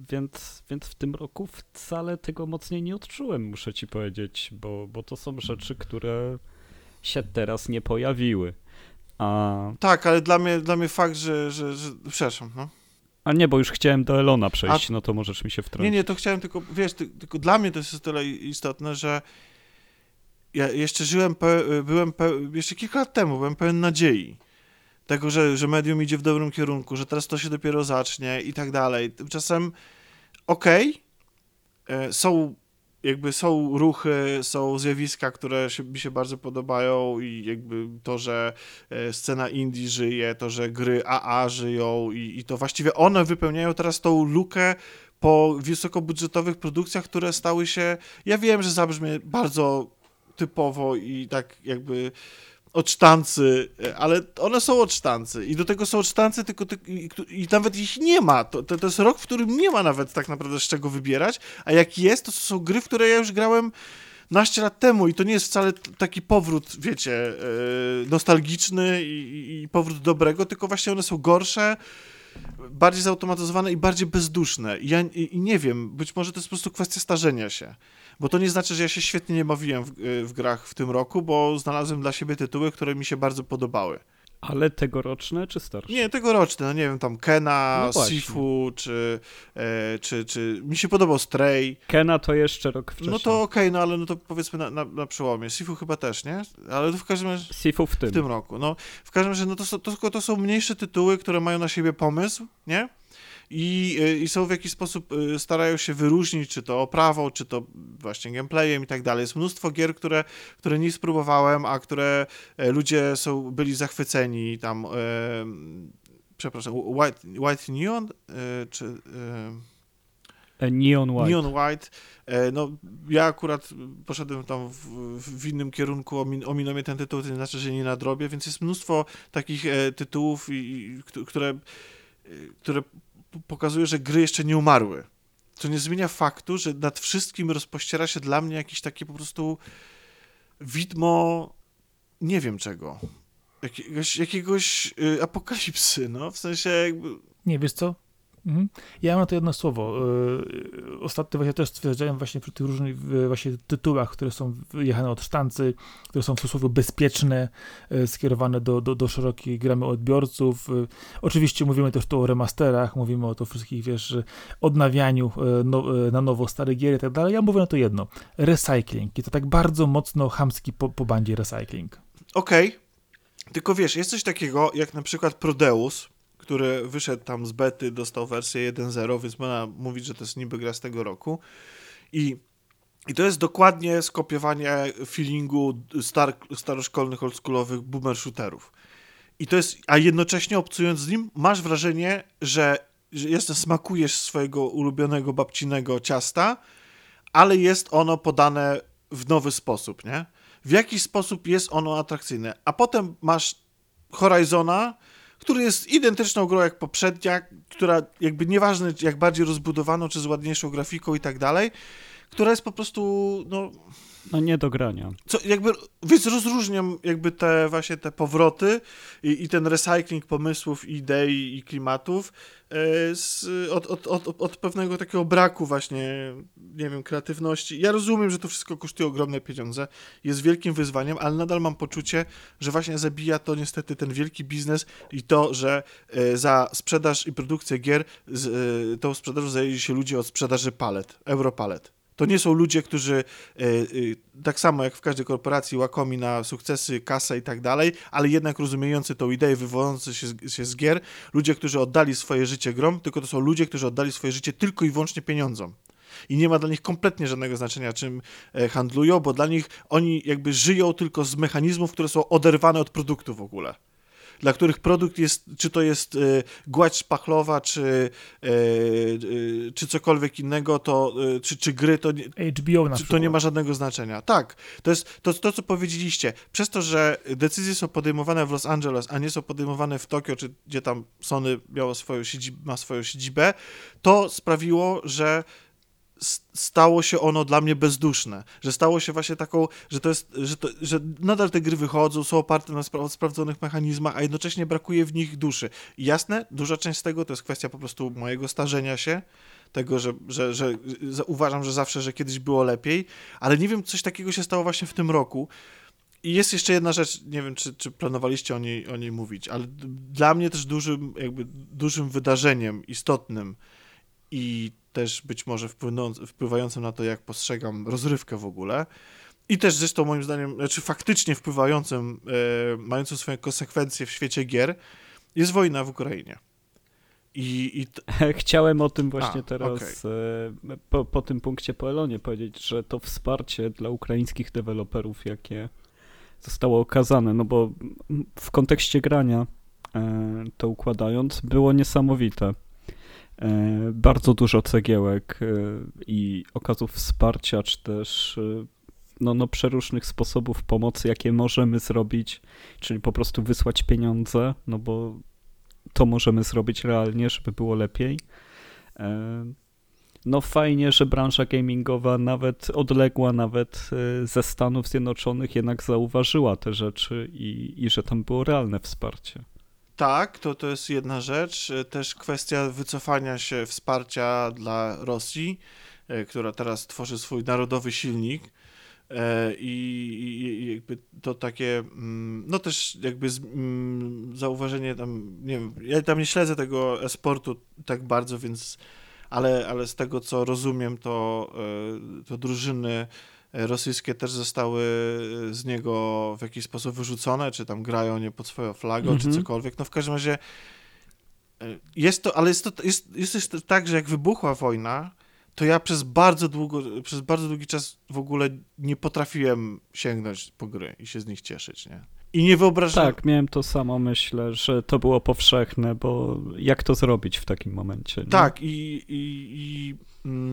więc, więc w tym roku wcale tego mocniej nie odczułem, muszę ci powiedzieć, bo, bo to są rzeczy, które się teraz nie pojawiły. A... Tak, ale dla mnie, dla mnie fakt, że, że, że... Przepraszam, no. A nie, bo już chciałem do Elona przejść, A... no to możesz mi się wtrącić. Nie, nie, to chciałem tylko, wiesz, tylko dla mnie to jest tyle istotne, że ja jeszcze żyłem, pe, byłem pe, jeszcze kilka lat temu, byłem pełen nadziei. Tego, że, że medium idzie w dobrym kierunku, że teraz to się dopiero zacznie i tak dalej. Tymczasem okej, okay, są jakby są ruchy, są zjawiska, które się, mi się bardzo podobają i jakby to, że e, scena indie żyje, to, że gry AA żyją i, i to właściwie one wypełniają teraz tą lukę po wysokobudżetowych produkcjach, które stały się, ja wiem, że zabrzmie bardzo typowo i tak jakby odsztancy, ale one są odsztancy i do tego są odsztancy, tylko ty, i, i, nawet ich nie ma. To, to, to, jest rok, w którym nie ma nawet tak naprawdę z czego wybierać, a jak jest, to są gry, w które ja już grałem naście lat temu i to nie jest wcale taki powrót, wiecie, yy, nostalgiczny i, i powrót dobrego, tylko właśnie one są gorsze, bardziej zautomatyzowane i bardziej bezduszne. I ja i, i nie wiem, być może to jest po prostu kwestia starzenia się. Bo to nie znaczy, że ja się świetnie nie bawiłem w, w grach w tym roku, bo znalazłem dla siebie tytuły, które mi się bardzo podobały. Ale tegoroczne czy starsze? Nie, tegoroczne, no nie wiem, tam Kena, no Sifu, czy, e, czy, czy... Mi się podobał Stray. Kena to jeszcze rok wcześniej. No to okej, okay, no ale no to powiedzmy na, na, na przełomie. Sifu chyba też, nie? Ale w każdym razie... Sifu w tym. W tym roku, no. W każdym razie, no to, to, to są mniejsze tytuły, które mają na siebie pomysł, nie? I, y, i są w jakiś sposób, y, starają się wyróżnić, czy to oprawą, czy to właśnie gameplayem i tak dalej. Jest mnóstwo gier, które, które nie spróbowałem, a które e, ludzie są, byli zachwyceni tam, e, przepraszam, White, White Neon, e, czy... E, Neon White. Neon White. E, no, ja akurat poszedłem tam w, w innym kierunku, omin, ominął mnie ten tytuł, to nie znaczy, że nie nadrobię, więc jest mnóstwo takich e, tytułów, i, i, które, które pokazuje, że gry jeszcze nie umarły. Co nie zmienia faktu, że nad wszystkim rozpościera się dla mnie jakiś taki po prostu widmo nie wiem czego. Jakiegoś, jakiegoś y, apokalipsy, no, w sensie jakby... Nie, wiesz co? Mhm. Ja mam to jedno słowo. Y, ostatnio właśnie też stwierdzałem właśnie przy tych różnych właśnie tytułach, które są jechane od sztancy, które są w cudzysłowie bezpieczne, y, skierowane do, do, do szerokiej gramy odbiorców. Y, oczywiście mówimy też tu o remasterach, mówimy o to wszystkich, wiesz, odnawianiu no, na nowo starych gier i tak dalej. Ja mówię na to jedno. Recycling. I to tak bardzo mocno chamski po, po bandzie recycling. Okej. Okay. Tylko wiesz, jest coś takiego jak na przykład Prodeus, który wyszedł tam z bety, dostał wersję 1.0, więc można mówić, że to jest niby gra z tego roku. I, i to jest dokładnie skopiowanie feelingu star, staroszkolnych, oldschoolowych boomer shooterów. I to jest, a jednocześnie obcując z nim, masz wrażenie, że, że smakujesz swojego ulubionego babcinego ciasta, ale jest ono podane w nowy sposób, nie? W jakiś sposób jest ono atrakcyjne. A potem masz Horizona, który jest identyczną grą jak poprzednia, która jakby nieważne jak bardziej rozbudowaną, czy z ładniejszą grafiką i tak dalej, która jest po prostu, no... No nie do grania. Co, jakby, więc rozróżniam jakby te właśnie te powroty i, i ten recycling pomysłów, idei i klimatów e, z, od, od, od, od pewnego takiego braku właśnie, nie wiem, kreatywności. Ja rozumiem, że to wszystko kosztuje ogromne pieniądze, jest wielkim wyzwaniem, ale nadal mam poczucie, że właśnie zabija to niestety ten wielki biznes i to, że e, za sprzedaż i produkcję gier z, e, tą sprzedażą zajęli się ludzie od sprzedaży palet, europalet. To nie są ludzie, którzy e, e, tak samo jak w każdej korporacji łakomi na sukcesy, kasę i tak dalej, ale jednak rozumiejący tą ideę, wywodzący się, się z gier, ludzie, którzy oddali swoje życie grom, tylko to są ludzie, którzy oddali swoje życie tylko i wyłącznie pieniądzom. I nie ma dla nich kompletnie żadnego znaczenia, czym e, handlują, bo dla nich oni jakby żyją tylko z mechanizmów, które są oderwane od produktu w ogóle dla których produkt jest, czy to jest y, gładź szpachlowa, czy, y, y, czy cokolwiek innego, to, czy, czy gry, to, HBO na to nie ma żadnego znaczenia. Tak, to jest to, to, co powiedzieliście. Przez to, że decyzje są podejmowane w Los Angeles, a nie są podejmowane w Tokio, czy gdzie tam Sony miało swoją siedzibę, ma swoją siedzibę, to sprawiło, że stało się ono dla mnie bezduszne, że stało się właśnie taką, że to jest, że, to, że nadal te gry wychodzą, są oparte na spra sprawdzonych mechanizmach, a jednocześnie brakuje w nich duszy. I jasne, duża część z tego to jest kwestia po prostu mojego starzenia się, tego, że, że, że, że uważam, że zawsze, że kiedyś było lepiej, ale nie wiem, coś takiego się stało właśnie w tym roku. I jest jeszcze jedna rzecz, nie wiem, czy, czy planowaliście o niej, o niej mówić, ale dla mnie też dużym, jakby dużym wydarzeniem istotnym i też być może wpływającym na to, jak postrzegam rozrywkę w ogóle, i też zresztą moim zdaniem, znaczy faktycznie wpływającym, e, mającym swoje konsekwencje w świecie gier, jest wojna w Ukrainie. I, i t- Chciałem o tym właśnie A, teraz, e, po, po tym punkcie po Elonie powiedzieć, że to wsparcie dla ukraińskich deweloperów, jakie zostało okazane, no bo w kontekście grania e, to układając, było niesamowite. E, Bardzo dużo cegiełek e, i okazów wsparcia, czy też e, no, no, przeróżnych sposobów pomocy, jakie możemy zrobić, czyli po prostu wysłać pieniądze, no bo to możemy zrobić realnie, żeby było lepiej. No fajnie, że branża gamingowa nawet odległa nawet ze Stanów Zjednoczonych jednak zauważyła te rzeczy i, i że tam było realne wsparcie. Tak, to, to jest jedna rzecz. E, Też kwestia wycofania się wsparcia dla Rosji, e, która teraz tworzy swój narodowy silnik. E, I, jakby to takie, mm, no też jakby z, mm, zauważenie tam, nie wiem, ja tam nie śledzę tego e-sportu tak bardzo, więc, ale, ale z tego co rozumiem, to, to drużyny rosyjskie też zostały z niego w jakiś sposób wyrzucone, czy tam grają nie pod swoją flagą, czy Mhm. cokolwiek. No w każdym razie e, jest to, ale jest to, jest, jest też tak, że jak wybuchła wojna, to ja przez bardzo długo, przez bardzo długi czas w ogóle nie potrafiłem sięgnąć po gry i się z nich cieszyć, nie? I nie wyobrażam... Tak, miałem to samo, myślę, że to było powszechne, bo jak to zrobić w takim momencie? nie? Tak, i, i, i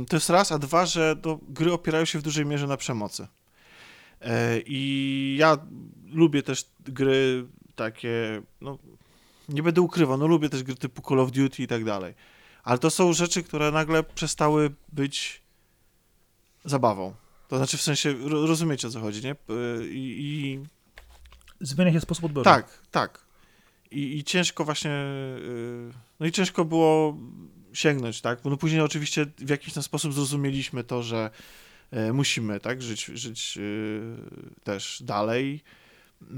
to jest raz, a dwa, że gry opierają się w dużej mierze na przemocy. E, I ja lubię też gry takie, no nie będę ukrywał, no lubię też gry typu Call of Duty i tak dalej. Ale to są rzeczy, które nagle przestały być zabawą. To znaczy w sensie, ro- rozumiecie o co chodzi, nie? I, i Zmienia się sposób odbioru. tak, tak. I, I ciężko właśnie, yy, no i ciężko było sięgnąć, tak? No później oczywiście w jakiś tam sposób zrozumieliśmy to, że e, musimy, tak, żyć, żyć yy, też dalej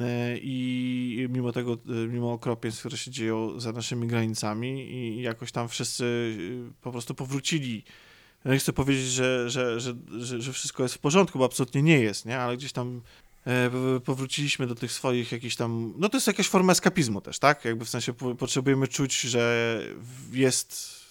E, i mimo tego, e, mimo okropieństw, które się dzieją za naszymi granicami i jakoś tam wszyscy po prostu powrócili. Nie chcę powiedzieć, że, że, że, że, wszystko jest w porządku, bo absolutnie nie jest, nie? Ale gdzieś tam e, powróciliśmy do tych swoich jakichś tam, no to jest jakaś forma eskapizmu też, tak? Jakby w sensie po, potrzebujemy czuć, że jest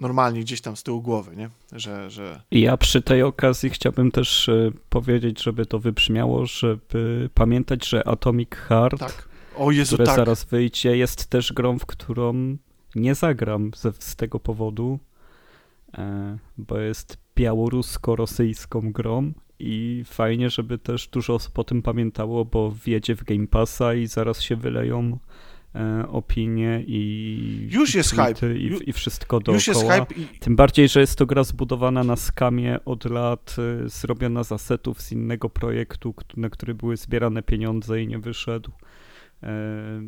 normalnie gdzieś tam z tyłu głowy, nie? Że, że... Ja przy tej okazji chciałbym też e, powiedzieć, żeby to wybrzmiało, żeby pamiętać, że Atomic Heart, Tak. O Jezu, które tak. zaraz wyjdzie, jest też grą, w którą nie zagram ze, z tego powodu, e, bo jest białorusko-rosyjską grą i fajnie, żeby też dużo osób o tym pamiętało, bo wjedzie w Game Passa i zaraz się wyleją opinie i Już jest hype. I, i wszystko dookoła. Już jest hype i... Tym bardziej, że jest to gra zbudowana na skamie od lat, y, zrobiona z asetów z innego projektu, na który były zbierane pieniądze i nie wyszedł. E,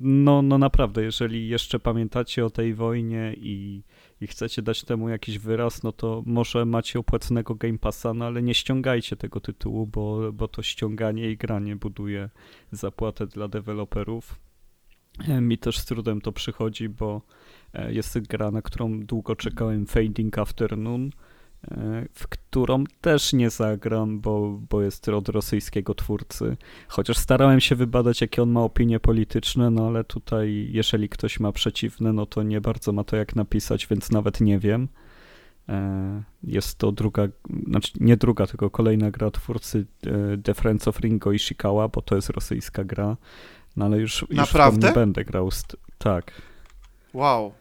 No, no naprawdę, jeżeli jeszcze pamiętacie o tej wojnie i, i chcecie dać temu jakiś wyraz, no to może macie opłaconego Game Passa, no ale nie ściągajcie tego tytułu, bo, bo to ściąganie i granie buduje zapłatę dla deweloperów. E, Mi też z trudem to przychodzi, bo e, jest gra, na którą długo czekałem, Fading Afternoon, e, w którą też nie zagram, bo, bo jest od rosyjskiego twórcy. Chociaż starałem się wybadać, jakie on ma opinie polityczne, no ale tutaj, jeżeli ktoś ma przeciwne, no to nie bardzo ma to jak napisać, więc nawet nie wiem. Jest to druga, znaczy nie druga, tylko kolejna gra twórcy The Friends of Ringo Ishikawa, bo to jest rosyjska gra. No ale już, już Naprawdę? nie będę grał. Z, tak. Wow.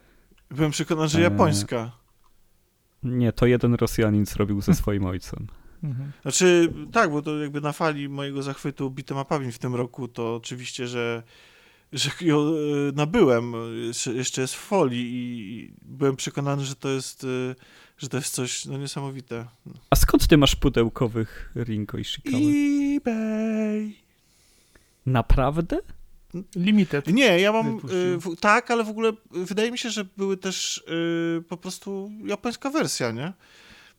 Byłem przekonany, że Eee. japońska. Nie, to jeden Rosjanin zrobił ze swoim ojcem. Mhm. Znaczy, tak, bo to jakby na fali mojego zachwytu bitemapami w tym roku, to oczywiście, że, że ją e, nabyłem, jeszcze, jest w folii i byłem przekonany, że to jest, e, że to jest coś no, niesamowite. A skąd ty masz pudełkowych Ringo Ishikawa? eBay. Naprawdę? Limited. Nie, ja mam, Wypuścił. w, tak, ale w ogóle wydaje mi się, że były też e, po prostu japońska wersja, nie?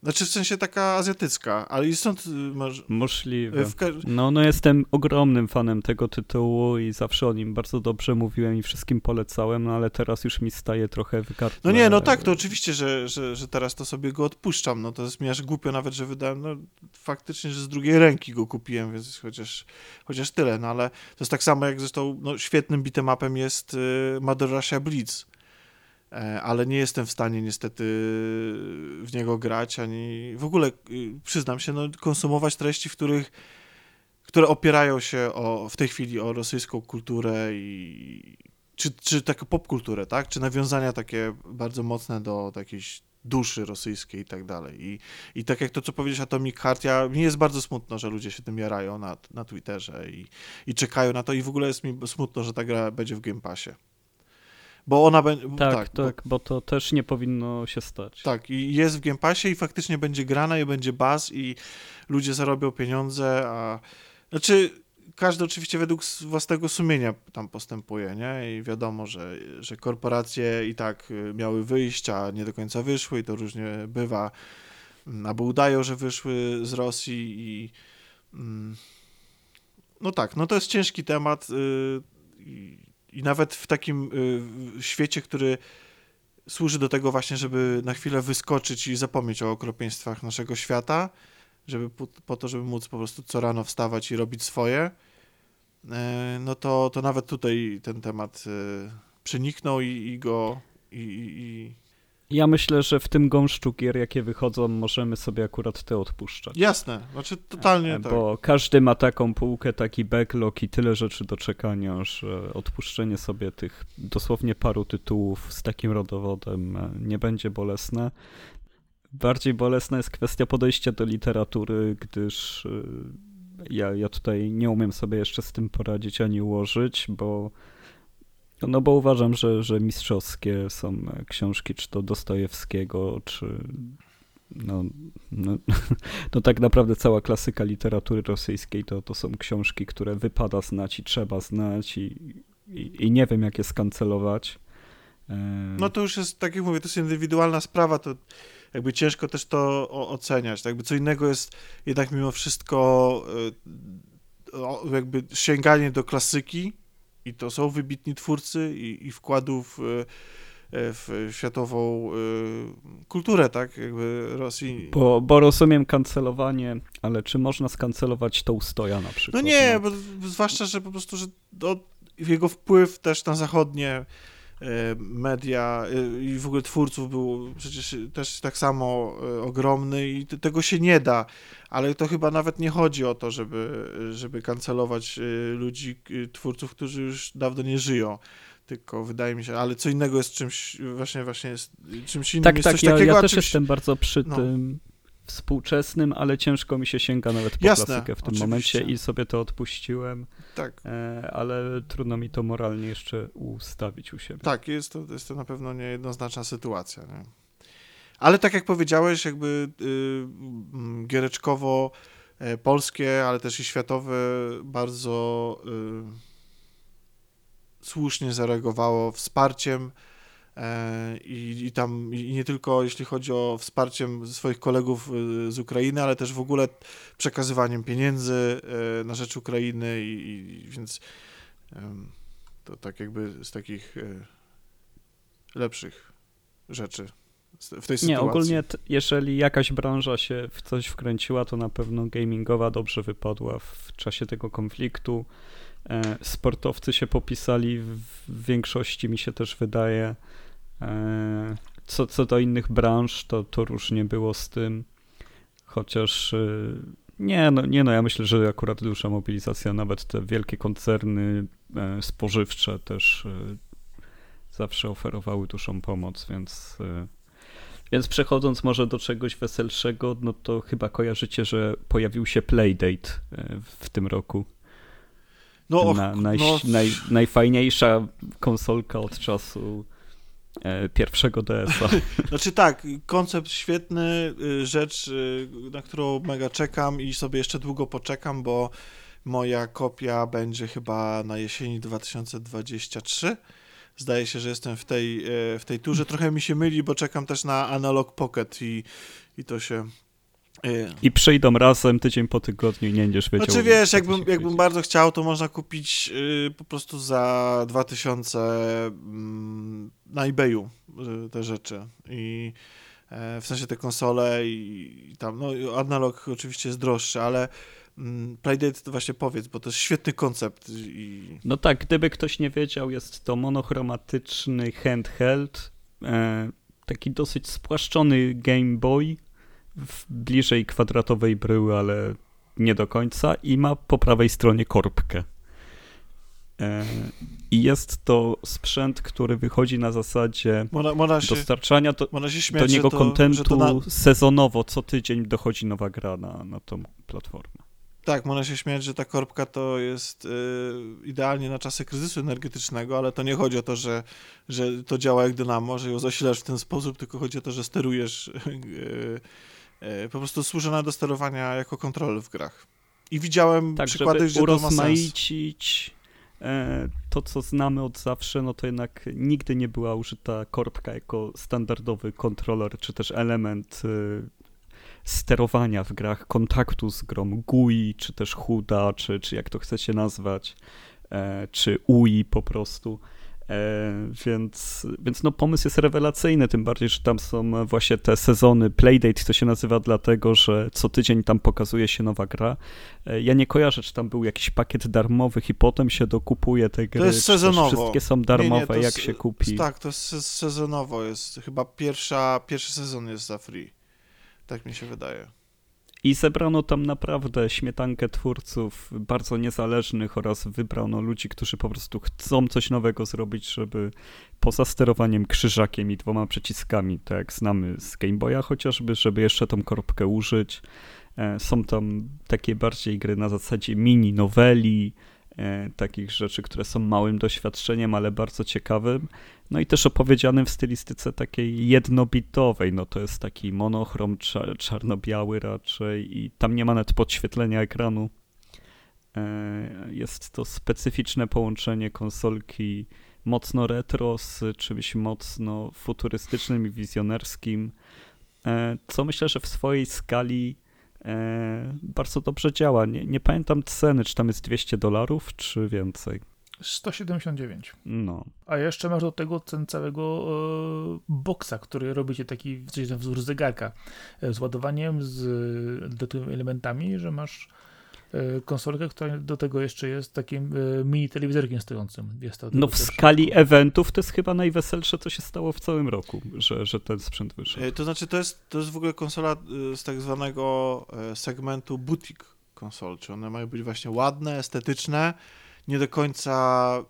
Znaczy w sensie taka azjatycka, ale i stąd y, może... Możliwe. Ka- No, no jestem ogromnym fanem tego tytułu i zawsze o nim bardzo dobrze mówiłem i wszystkim polecałem, no ale teraz już mi staje trochę w gardle. No nie, no tak, to oczywiście, że, że, że teraz to sobie go odpuszczam, no to jest mi aż głupio nawet, że wydałem, no faktycznie, że z drugiej ręki go kupiłem, więc chociaż, chociaż tyle, no ale to jest tak samo jak zresztą, no świetnym beatemapem jest y, Blitz, ale nie jestem w stanie niestety w niego grać, ani w ogóle, y, przyznam się, no konsumować treści, w których które opierają się o, w tej chwili o rosyjską kulturę i czy, czy taką popkulturę, tak? Czy nawiązania takie bardzo mocne do jakiejś duszy rosyjskiej i tak dalej. I, I tak jak to, co powiedziałeś Atomic Heart, ja, mi jest bardzo smutno, że ludzie się tym jarają na, na Twitterze i, i czekają na to i w ogóle jest mi smutno, że ta gra będzie w Game Passie. Bo ona będzie... Tak, tak, tak, bo, bo to też nie powinno się stać. tak, i jest w Game Passie i faktycznie będzie grana i będzie buzz i ludzie zarobią pieniądze, a... Znaczy, każdy oczywiście według własnego sumienia tam postępuje, nie? I wiadomo, że, że korporacje i tak y, miały wyjść, a nie do końca wyszły i to różnie bywa. Mm, Albo udają, że wyszły z Rosji i... mm, No tak, no to jest ciężki temat y, i, nawet w takim y, świecie, który służy do tego właśnie, żeby na chwilę wyskoczyć i zapomnieć o okropieństwach naszego świata, żeby po, po to, żeby móc po prostu co rano wstawać i robić swoje, e, no to, to nawet tutaj ten temat e, przeniknął i, i go i, i... Ja myślę, że w tym gąszczu gier, jakie wychodzą, możemy sobie akurat te odpuszczać. Jasne, znaczy totalnie E, tak. Bo każdy ma taką półkę, taki backlog i tyle rzeczy do czekania, że odpuszczenie sobie tych dosłownie paru tytułów z takim rodowodem e, nie będzie bolesne. Bardziej bolesna jest kwestia podejścia do literatury, gdyż e, ja, ja tutaj nie umiem sobie jeszcze z tym poradzić ani ułożyć, bo no bo uważam, że, że mistrzowskie są e, książki, czy to Dostojewskiego, czy no, no, no tak naprawdę cała klasyka literatury rosyjskiej to, to są książki, które wypada znać i trzeba znać i, i, i nie wiem jak je skancelować. E, No to już jest, tak jak mówię, to jest indywidualna sprawa, to jakby ciężko też to oceniać. Tak jakby co innego jest jednak mimo wszystko o, jakby sięganie do klasyki i to są wybitni twórcy i, i wkładów y, y, w światową y, kulturę, tak, jakby Rosji. Bo, bo rozumiem kancelowanie, ale czy można skancelować Tołstoja na przykład? No nie, bo zwłaszcza, że po prostu, że do, jego wpływ też na zachodnie e, media e, i w ogóle twórców był przecież też tak samo e, ogromny i tego się nie da, ale to chyba nawet nie chodzi o to, żeby, żeby kancelować e, ludzi, e, twórców, którzy już dawno nie żyją. Tylko wydaje mi się, ale co innego jest czymś, właśnie, właśnie jest czymś innym. Tak, jest tak, coś ja, takiego, ja też czymś, jestem bardzo przy no. tym współczesnym, ale ciężko mi się sięga nawet po Jasne, klasykę w tym oczywiście. momencie i sobie to odpuściłem, Tak, e, ale trudno mi to moralnie jeszcze ustawić u siebie. Tak, jest to, jest to na pewno niejednoznaczna sytuacja. Nie? Ale tak jak powiedziałeś, jakby y, mm, giereczkowo e, polskie, ale też i światowe bardzo y, słusznie zareagowało wsparciem i, i tam i nie tylko jeśli chodzi o wsparciem swoich kolegów y, z Ukrainy, ale też w ogóle przekazywaniem pieniędzy e, na rzecz Ukrainy i, i więc to tak jakby z takich e, lepszych rzeczy w tej sytuacji. Nie, ogólnie jeżeli jakaś branża się w coś wkręciła, to na pewno gamingowa dobrze wypadła w czasie tego konfliktu. E, sportowcy się popisali w większości, mi się też wydaje. E, co, co do innych branż, to, to różnie było z tym. Chociaż e, nie no, nie no, ja myślę, że akurat duża mobilizacja, nawet te wielkie koncerny e, spożywcze też zawsze oferowały dużą pomoc, więc więc przechodząc może do czegoś weselszego, no to chyba kojarzycie, że pojawił się Playdate w tym roku. no, Na, naj, no, naj, najfajniejsza konsolka od czasu pierwszego DS-a. Znaczy tak, koncept świetny, y, rzecz, y, na którą mega czekam i sobie jeszcze długo poczekam, bo moja kopia będzie chyba na jesieni 2023, zdaje się, że jestem w tej, e, w tej turze. Trochę mi się myli, bo czekam też na Analog Pocket i, i to się... I przyjdą razem tydzień po tygodniu i nie będziesz wiedział. Znaczy wiesz, jakbym, jakbym bardzo chciał, to można kupić y, po prostu za 2000 mm, na eBayu y, te rzeczy. I e, w sensie te konsole i, i tam, no analog oczywiście jest droższy, ale mm, Playdate to właśnie powiedz, bo to jest świetny koncept i No tak, gdyby ktoś nie wiedział, jest to monochromatyczny handheld, e, taki dosyć spłaszczony Game Boy, bliżej kwadratowej bryły, ale nie do końca i ma po prawej stronie korbkę. E, I jest to sprzęt, który wychodzi na zasadzie można, można, się, dostarczania do, śmiać, do niego kontentu na, sezonowo, co tydzień dochodzi nowa gra na, na tą platformę. Tak, można się śmiać, że ta korbka to jest y, idealnie na czasy kryzysu energetycznego, ale to nie chodzi o to, że, że to działa jak dynamo, że ją zasilasz w ten sposób, tylko chodzi o to, że sterujesz. Y, y, po prostu służy ona do sterowania jako kontroler w grach. I widziałem Tak, przykłady, żeby gdzie to urozmaicić e, to, co znamy od zawsze, no to jednak nigdy nie była użyta korbka jako standardowy kontroler, czy też element e, sterowania w grach, kontaktu z grą GUI, czy też HUDA, czy, czy jak to chcecie nazwać, e, czy UI po prostu. E, więc, więc no pomysł jest rewelacyjny, tym bardziej, że tam są właśnie te sezony Playdate, to się nazywa dlatego, że co tydzień tam pokazuje się nowa gra. E, Ja nie kojarzę, czy tam był jakiś pakiet darmowych i potem się dokupuje te gry. jest czy też sezonowo. Wszystkie są Nie, nie, darmowe, to jak się kupi. Tak, to jest se- sezonowo jest. Chyba pierwsza, pierwszy sezon jest za free. Tak mi się wydaje. I zebrano tam naprawdę śmietankę twórców bardzo niezależnych oraz wybrano ludzi, którzy po prostu chcą coś nowego zrobić, żeby poza sterowaniem krzyżakiem i dwoma przyciskami, tak jak znamy z Game Boya chociażby, żeby jeszcze tą korbkę użyć. E, Są tam takie bardziej gry na zasadzie mini noweli, takich rzeczy, które są małym doświadczeniem, ale bardzo ciekawym. No i też opowiedzianym w stylistyce takiej jednobitowej, no to jest taki monochrom cza- czarno-biały raczej i tam nie ma nawet podświetlenia ekranu. E, Jest to specyficzne połączenie konsolki mocno retro z czymś mocno futurystycznym i wizjonerskim, e, co myślę, że w swojej skali e, bardzo dobrze działa. Nie, nie pamiętam ceny, czy tam jest 200 dolarów, czy więcej. 179. No. A jeszcze masz do tego ten całego e, boksa, który robicie taki coś na wzór zegarka e, z ładowaniem, z dodatkowymi elementami, że masz e, konsolkę, która do tego jeszcze jest takim e, mini telewizorkiem stojącym. Jest to No w skali eventów to jest chyba najweselsze, co się stało w całym roku, że, że ten sprzęt wyszedł. E, To znaczy, to jest, to jest w ogóle konsola z tak zwanego e, segmentu boutique konsol, czy one mają być właśnie ładne, estetyczne, nie do końca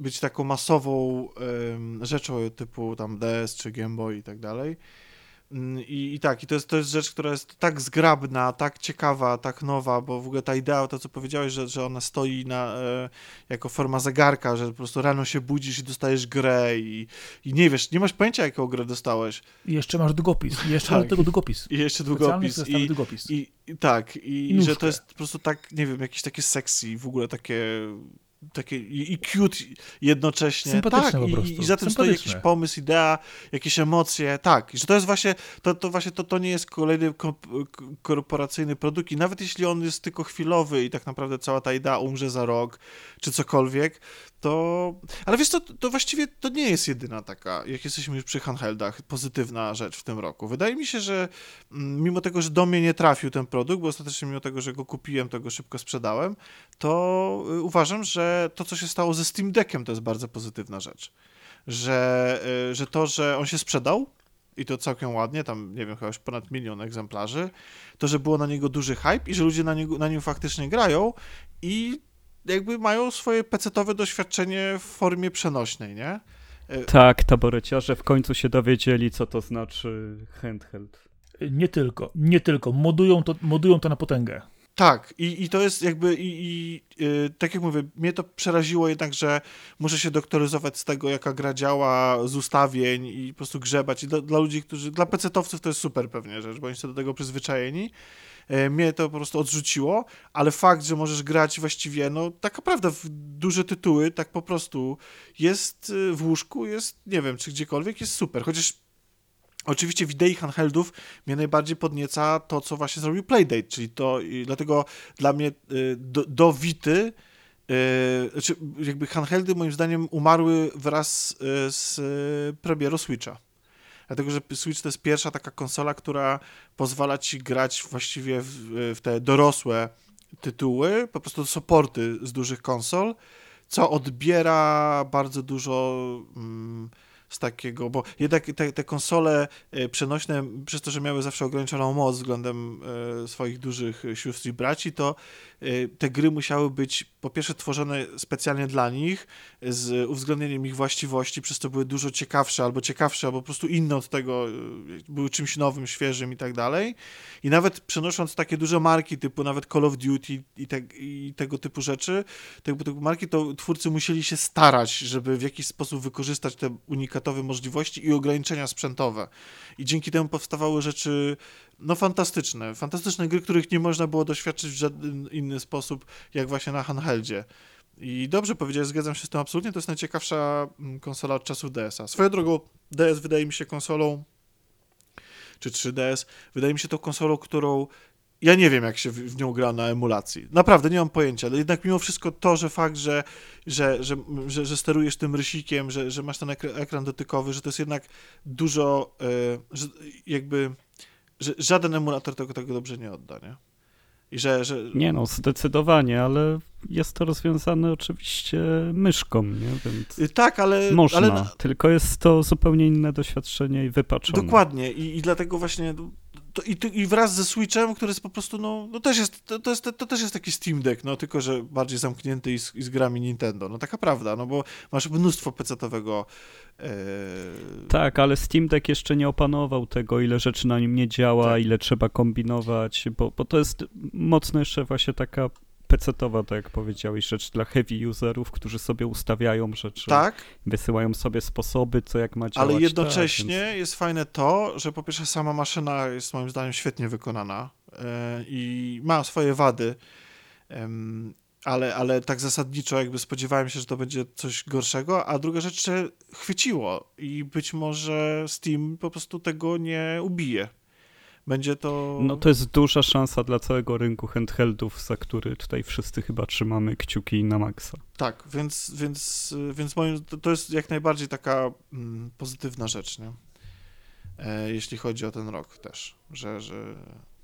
być taką masową rzeczą typu tam DS czy Game Boy i tak dalej. Mm, I, I tak, i to jest, to jest rzecz, która jest tak zgrabna, tak ciekawa, tak nowa, bo w ogóle ta idea, to co powiedziałeś, że, że ona stoi na, e, jako forma zegarka, że po prostu rano się budzisz i dostajesz grę i, i nie wiesz, nie masz pojęcia, jaką grę dostałeś. I jeszcze masz długopis. I jeszcze Tak. do tego długopis. I jeszcze długopis. I, długopis. i, i tak, i, I że to jest po prostu tak, nie wiem, jakieś takie sexy, w ogóle takie, takie i, i cute jednocześnie. Sympatyczne tak, po i, prostu. i za tym stoi jakiś pomysł, idea, jakieś emocje, tak. I że to jest właśnie, to, to właśnie, to, to nie jest kolejny korporacyjny produkt i nawet jeśli on jest tylko chwilowy i tak naprawdę cała ta idea umrze za rok, czy cokolwiek, to... Ale wiesz co, to właściwie to nie jest jedyna taka, jak jesteśmy już przy handheldach, pozytywna rzecz w tym roku. Wydaje mi się, że mm, mimo tego, że do mnie nie trafił ten produkt, bo ostatecznie mimo tego, że go kupiłem, to go szybko sprzedałem, to y, uważam, że to, co się stało ze Steam Deckiem, to jest bardzo pozytywna rzecz. Że, y, że to, że on się sprzedał, i to całkiem ładnie, tam nie wiem, chyba już ponad milion egzemplarzy, to, że było na niego duży hype i że ludzie na, niego, na nim faktycznie grają i jakby mają swoje pecetowe doświadczenie w formie przenośnej, nie? Tak, taboreciarze w końcu się dowiedzieli, co to znaczy handheld. Nie tylko, nie tylko. Modują to, modują to na potęgę. Tak, i, i to jest jakby, i, i y, tak jak mówię, mnie to przeraziło jednak, że muszę się doktoryzować z tego, jaka gra działa, z ustawień i po prostu grzebać. I dla, dla ludzi, którzy, dla pecetowców to jest super pewnie rzecz, bo oni są do tego przyzwyczajeni. E, mnie to po prostu odrzuciło, ale fakt, że możesz grać właściwie, no tak naprawdę w duże tytuły, tak po prostu jest y, w łóżku, jest, nie wiem, czy gdziekolwiek, jest super, chociaż Oczywiście w idei handheldów mnie najbardziej podnieca to, co właśnie zrobił Playdate, czyli to, i dlatego dla mnie y, do, do Wity, y, znaczy jakby handheldy moim zdaniem umarły wraz z premierą Switcha. Dlatego, że Switch to jest pierwsza taka konsola, która pozwala ci grać właściwie w, w te dorosłe tytuły, po prostu supporty z dużych konsol, co odbiera bardzo dużo... Mm, z takiego, bo jednak te, te konsole e, przenośne, przez to, że miały zawsze ograniczoną moc względem e, swoich dużych sióstr i braci, to te gry musiały być po pierwsze tworzone specjalnie dla nich, z uwzględnieniem ich właściwości, przez to były dużo ciekawsze, albo ciekawsze, albo po prostu inne od tego, były czymś nowym, świeżym i tak dalej. I nawet przenosząc takie duże marki, typu nawet Call of Duty i, te, i tego typu rzeczy, tego typu marki, to twórcy musieli się starać, żeby w jakiś sposób wykorzystać te unikatowe możliwości i ograniczenia sprzętowe. I dzięki temu powstawały rzeczy no fantastyczne. Fantastyczne gry, których nie można było doświadczyć w żaden inny sposób, jak właśnie na handheldzie. I dobrze powiedziałeś, zgadzam się z tym absolutnie, to jest najciekawsza mm, konsola od czasów DS-a. Swoją drogą, DS wydaje mi się konsolą, czy 3DS, wydaje mi się to konsolą, którą ja nie wiem, jak się w, nią gra na emulacji. Naprawdę, nie mam pojęcia, ale jednak mimo wszystko to, że fakt, że, że, że, że, że sterujesz tym rysikiem, że, że masz ten ekran dotykowy, że to jest jednak dużo, yy, że jakby, że żaden emulator tego, tego dobrze nie odda, nie? I że, że... Nie no, zdecydowanie, ale jest to rozwiązane oczywiście myszką, nie? Więc y, tak, ale... Można, ale... tylko jest to zupełnie inne doświadczenie i wypaczone. Dokładnie I, i dlatego właśnie to, i, i, wraz ze Switchem, który jest po prostu, no, no też jest, to, to, jest, to też jest taki Steam Deck, no tylko, że bardziej zamknięty i z, i z grami Nintendo. No taka prawda, no bo masz mnóstwo pecetowego e... Tak, ale Steam Deck jeszcze nie opanował tego, ile rzeczy na nim nie działa, tak. ile trzeba kombinować, bo, bo to jest mocno jeszcze właśnie taka pecetowa, tak jak powiedziałeś, rzecz dla heavy userów, którzy sobie ustawiają rzeczy. Tak. Wysyłają sobie sposoby, co jak ma działać. Ale jednocześnie tak, więc... jest fajne to, że po pierwsze sama maszyna jest moim zdaniem świetnie wykonana yy, i ma swoje wady. Yy, ale, ale tak zasadniczo jakby spodziewałem się, że to będzie coś gorszego, a druga rzecz, że chwyciło i być może Steam po prostu tego nie ubije będzie to... No to jest duża szansa dla całego rynku handheldów, za który tutaj wszyscy chyba trzymamy kciuki na maksa. Tak, więc, więc, więc moim, to jest jak najbardziej taka mm, pozytywna rzecz, nie? E, jeśli chodzi o ten rok też, że... że...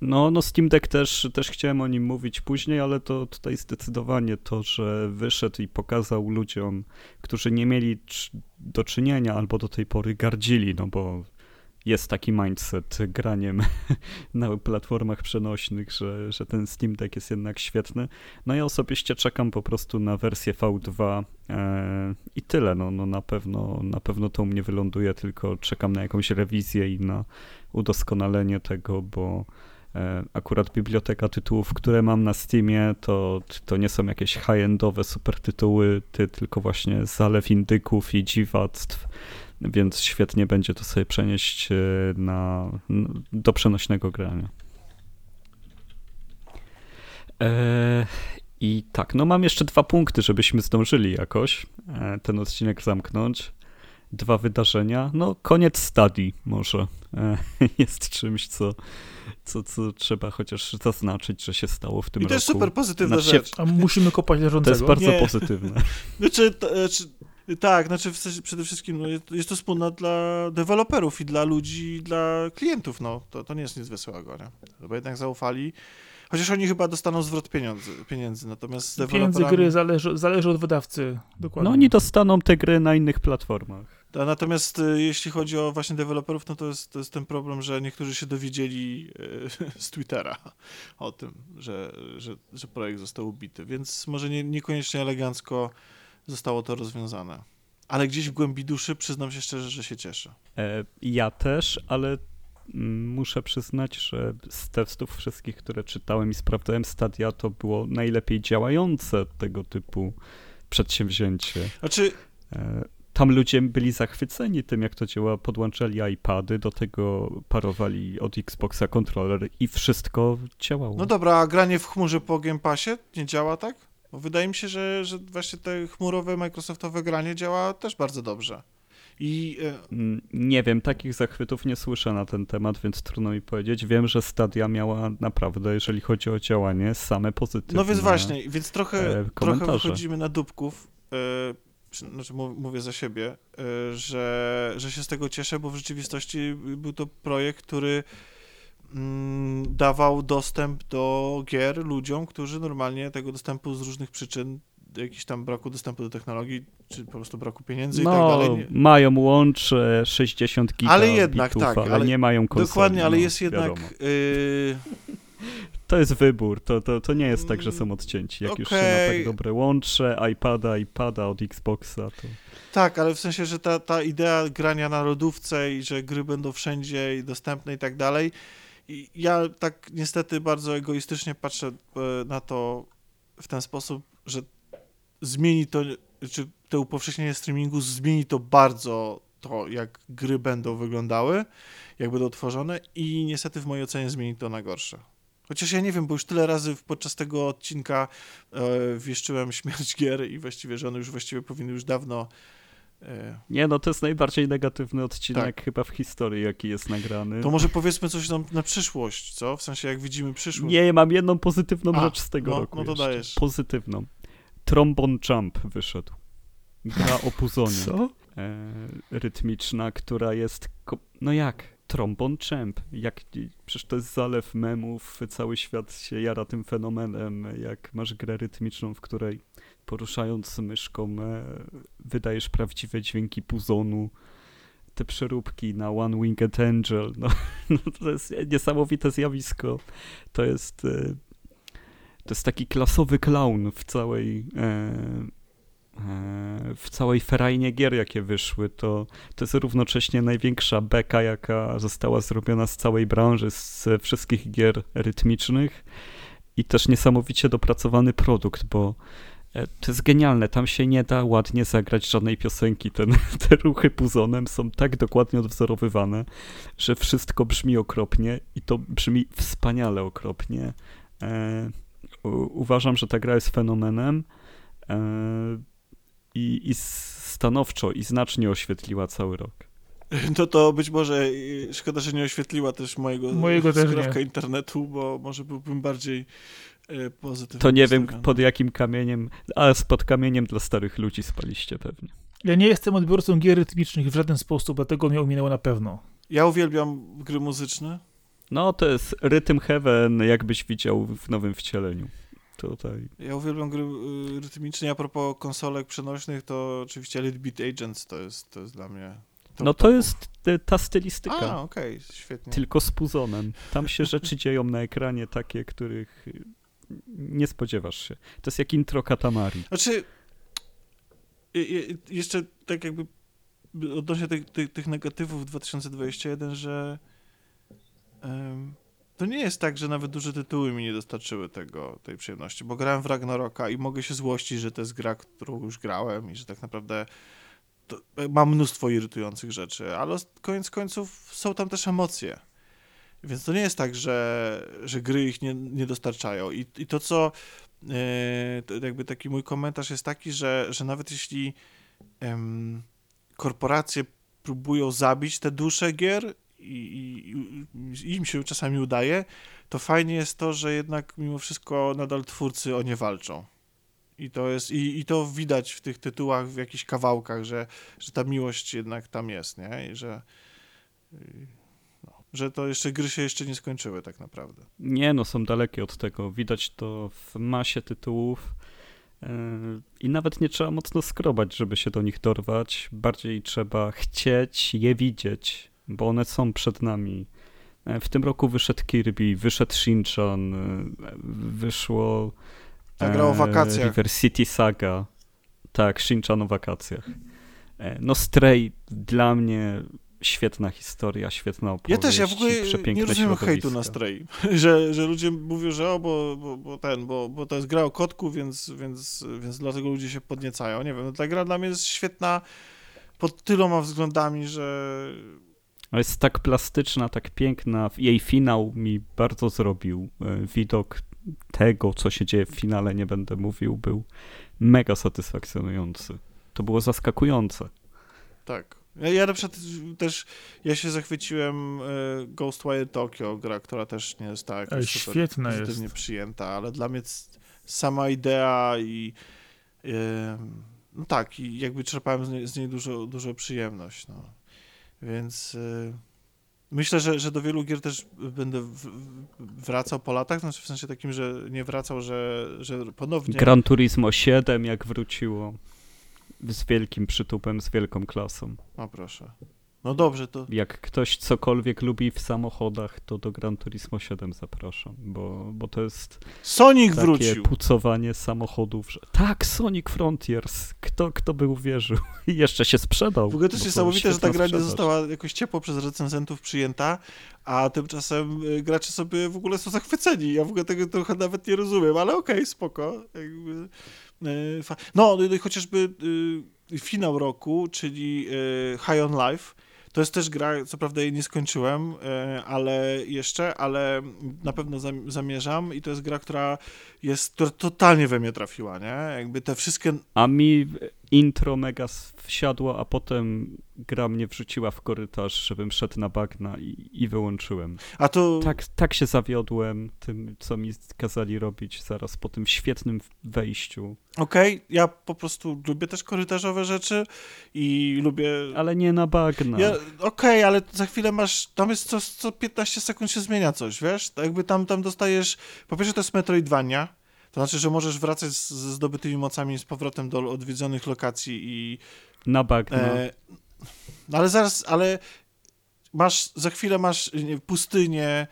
No, no Steam Deck też, też chciałem o nim mówić później, ale to tutaj zdecydowanie to, że wyszedł i pokazał ludziom, którzy nie mieli do czynienia albo do tej pory gardzili, no bo jest taki mindset graniem na platformach przenośnych, że, że ten Steam Deck jest jednak świetny. No ja osobiście czekam po prostu na wersję V2 e, i tyle. No, no na, pewno, na pewno to u mnie wyląduje, tylko czekam na jakąś rewizję i na udoskonalenie tego, bo e, akurat biblioteka tytułów, które mam na Steamie, to, to nie są jakieś high-endowe super tytuły, ty, tylko właśnie zalew indyków i dziwactw więc świetnie będzie to sobie przenieść e, na, do przenośnego grania. E, I tak, no mam jeszcze dwa punkty, żebyśmy zdążyli jakoś e, ten odcinek zamknąć. Dwa wydarzenia. No, koniec stadii może jest czymś, co, co, co trzeba chociaż zaznaczyć, że się stało w tym roku. I to jest super pozytywna znaczy, rzecz. A musimy kopać leżącego. To jest bardzo Nie. pozytywne. Znaczy, to, znaczy, tak, znaczy przede wszystkim no, jest to wspólna dla deweloperów i dla ludzi, i dla klientów, no. To, to nie jest nic wesołego, nie? Bo jednak zaufali. Chociaż oni chyba dostaną zwrot pieniędzy, pieniędzy natomiast z Pieniędzy gry zależy, zależy od wydawcy, dokładnie. No oni dostaną te gry na innych platformach. A natomiast y, jeśli chodzi o właśnie deweloperów, no to jest, to jest ten problem, że niektórzy się dowiedzieli y, z Twittera o tym, że, że, że projekt został ubity, więc może nie, niekoniecznie elegancko zostało to rozwiązane. Ale gdzieś w głębi duszy przyznam się szczerze, że się cieszę. E, ja też, ale mm, muszę przyznać, że z testów wszystkich, które czytałem i sprawdzałem Stadia, to było najlepiej działające tego typu przedsięwzięcie. Znaczy... E, tam ludzie byli zachwyceni tym, jak to działa. Podłączali iPady, do tego parowali od Xboxa kontroler i wszystko działało. No dobra, a granie w chmurze po Game Passie nie działa tak? Bo wydaje mi się, że, że właśnie te chmurowe, Microsoftowe granie działa też bardzo dobrze. I e, Mm, Nie wiem, takich zachwytów nie słyszę na ten temat, więc trudno mi powiedzieć. Wiem, że Stadia miała naprawdę, jeżeli chodzi o działanie, same pozytywne. no więc właśnie, więc trochę, e, trochę wychodzimy na dupków. E, znaczy mów- mówię za siebie, że, że się z tego cieszę, bo w rzeczywistości był to projekt, który mm, dawał dostęp do gier ludziom, którzy normalnie tego dostępu z różnych przyczyn, jakiś tam braku dostępu do technologii, czy po prostu braku pieniędzy i tak No, dalej. Nie, mają łącze 60 gigabitów, Ale jednak tak, ale, ale- nie mają konsoli. Dokładnie, ale no, jest jednak. y, To jest wybór, to, to, to nie jest tak, że są odcięci. Jak już się ma tak dobre łącze, iPada, iPada od Xboxa, to... tak, ale w sensie, że ta, ta idea grania na lodówce i że gry będą wszędzie i dostępne i tak dalej. Ja tak niestety bardzo egoistycznie patrzę e, na to w ten sposób, że zmieni to, czy to upowszechnienie streamingu zmieni to bardzo to, jak gry będą wyglądały, jak będą tworzone i niestety w mojej ocenie zmieni to na gorsze. Chociaż ja nie wiem, bo już tyle razy podczas tego odcinka e, wieszczyłem śmierć gier i właściwie, że one już właściwie powinny już dawno Nie, no to jest najbardziej negatywny odcinek Tak. chyba w historii, jaki jest nagrany. To może powiedzmy coś nam na przyszłość, co? W sensie, jak widzimy przyszłość. Nie, mam jedną pozytywną A, rzecz z tego no, roku no to jeszcze. dajesz. Pozytywną. Trombone Jump wyszedł. Gra o puzonie. Co? e, rytmiczna, która jest. No jak? Trombon Champ. Jak, przecież to jest zalew memów, cały świat się jara tym fenomenem. Jak masz grę rytmiczną, w której poruszając myszką e, wydajesz prawdziwe dźwięki puzonu. Te przeróbki na One Winged Angel, no, no to jest niesamowite zjawisko. To jest, e, to jest taki klasowy clown w całej, e, w całej ferajnie gier, jakie wyszły, to, to jest równocześnie największa beka, jaka została zrobiona z całej branży, z wszystkich gier rytmicznych i też niesamowicie dopracowany produkt, bo to jest genialne, tam się nie da ładnie zagrać żadnej piosenki. Ten, te ruchy puzonem są tak dokładnie odwzorowywane, że wszystko brzmi okropnie i to brzmi wspaniale okropnie. E, u, uważam, że ta gra jest fenomenem. E, i, i stanowczo i znacznie oświetliła cały rok. No to być może y, szkoda, że nie oświetliła też mojego, Mojego też internetu, bo może byłbym bardziej y, pozytywny. To nie wiem pod jakim kamieniem, ale pod kamieniem dla starych ludzi spaliście pewnie. Ja nie jestem odbiorcą gier rytmicznych w żaden sposób, dlatego mnie ominęło na pewno. Ja uwielbiam gry muzyczne. No to jest Rhythm Heaven, jakbyś widział w nowym wcieleniu. Tutaj. Ja uwielbiam gry y, rytmiczne. A propos konsolek przenośnych, to oczywiście Elite Beat Agents to jest, to jest dla mnie. top No to jest te- ta stylistyka, A, okej, świetnie. tylko z puzonem. Tam się rzeczy dzieją na ekranie takie, których y, nie spodziewasz się. To jest jak intro Katamari. Znaczy, jeszcze tak jakby odnośnie tych, tych, tych negatywów 2021, że em, to nie jest tak, że nawet duże tytuły mi nie dostarczyły tego, tej przyjemności, bo grałem w Ragnaroka i mogę się złościć, że to jest gra, którą już grałem i że tak naprawdę e, mam mnóstwo irytujących rzeczy, ale koniec końców są tam też emocje. Więc to nie jest tak, że, że gry ich nie, nie dostarczają. I, i to, co to jakby taki mój komentarz jest taki, że, że nawet jeśli em, korporacje próbują zabić te dusze gier i, i, i im się czasami udaje, to fajnie jest to, że jednak mimo wszystko nadal twórcy o nie walczą. I to jest, i, i to widać w tych tytułach, w jakichś kawałkach, że, że ta miłość jednak tam jest, nie? I że, że to jeszcze gry się jeszcze nie skończyły tak naprawdę. Nie, no są dalekie od tego. Widać to w masie tytułów. Yy, I nawet nie trzeba mocno skrobać, żeby się do nich dorwać. Bardziej trzeba chcieć je widzieć, bo one są przed nami. Yy, W tym roku wyszedł Kirby, wyszedł Shinchan, yy, wyszło Ta gra o e, wakacjach. River City Saga. Tak, Shinchan o wakacjach. E, No Stray dla mnie świetna historia, świetna Ja opowieść. też, ja w ogóle nie rozumiem hejtu na. Stray, że, że ludzie mówią, że o, bo, bo, bo ten, bo, bo to jest gra o kotku, więc, więc, więc dlatego ludzie się podniecają. Nie wiem, no ta gra dla mnie jest świetna pod tyloma względami, że Jest tak plastyczna, tak piękna. Jej finał mi bardzo zrobił. E, Widok tego, co się dzieje w finale, nie będę mówił, był mega satysfakcjonujący. To było zaskakujące. tak. Ja, ja na przykład też, ja się zachwyciłem e, Ghostwire Tokyo, gra, która też nie jest tak Ej, super świetna pozytywnie jest. przyjęta, ale dla mnie sama idea i e, no tak, i jakby czerpałem z niej, z niej dużo, dużo przyjemność, no. Więc e, myślę, że, że do wielu gier też będę w, w, wracał po latach, znaczy w sensie takim, że nie wracał, że, że ponownie... Gran Turismo 7 jak wróciło z wielkim przytupem, z wielką klasą. O proszę. No dobrze, to Jak ktoś cokolwiek lubi w samochodach, to do Gran Turismo 7 zapraszam, bo, bo to jest Sonic takie wrócił. pucowanie samochodów. Że... Tak, Sonic Frontiers. Kto, kto by uwierzył? I jeszcze się sprzedał. W ogóle to jest niesamowite, że ta gra nie została jakoś ciepło przez recenzentów przyjęta, a tymczasem y, gracze sobie w ogóle są zachwyceni. Ja w ogóle tego trochę nawet nie rozumiem, ale okej, spoko. Jakby, no, no chociażby y, finał roku, czyli y, High on Life. To jest też gra, co prawda jej nie skończyłem, y, ale jeszcze, ale na pewno zam- zamierzam i to jest gra, która jest, która totalnie we mnie trafiła, nie? Jakby te wszystkie A mi intro mega wsiadło, a potem gra mnie wrzuciła w korytarz, żebym szedł na bagna i, i wyłączyłem. A to Tak, tak się zawiodłem tym, co mi kazali robić zaraz po tym świetnym wejściu. Okej, ja po prostu lubię też korytarzowe rzeczy i lubię... Ale nie na bagna. Ja, Okej, ale za chwilę masz, tam jest co, co 15 sekund się zmienia coś, wiesz? Tak jakby tam, tam dostajesz, po pierwsze to jest Metroidvania, to znaczy, że możesz wracać ze zdobytymi mocami z powrotem do odwiedzonych lokacji i... Na bagna. E, no ale zaraz, ale masz, za chwilę masz nie, pustynię,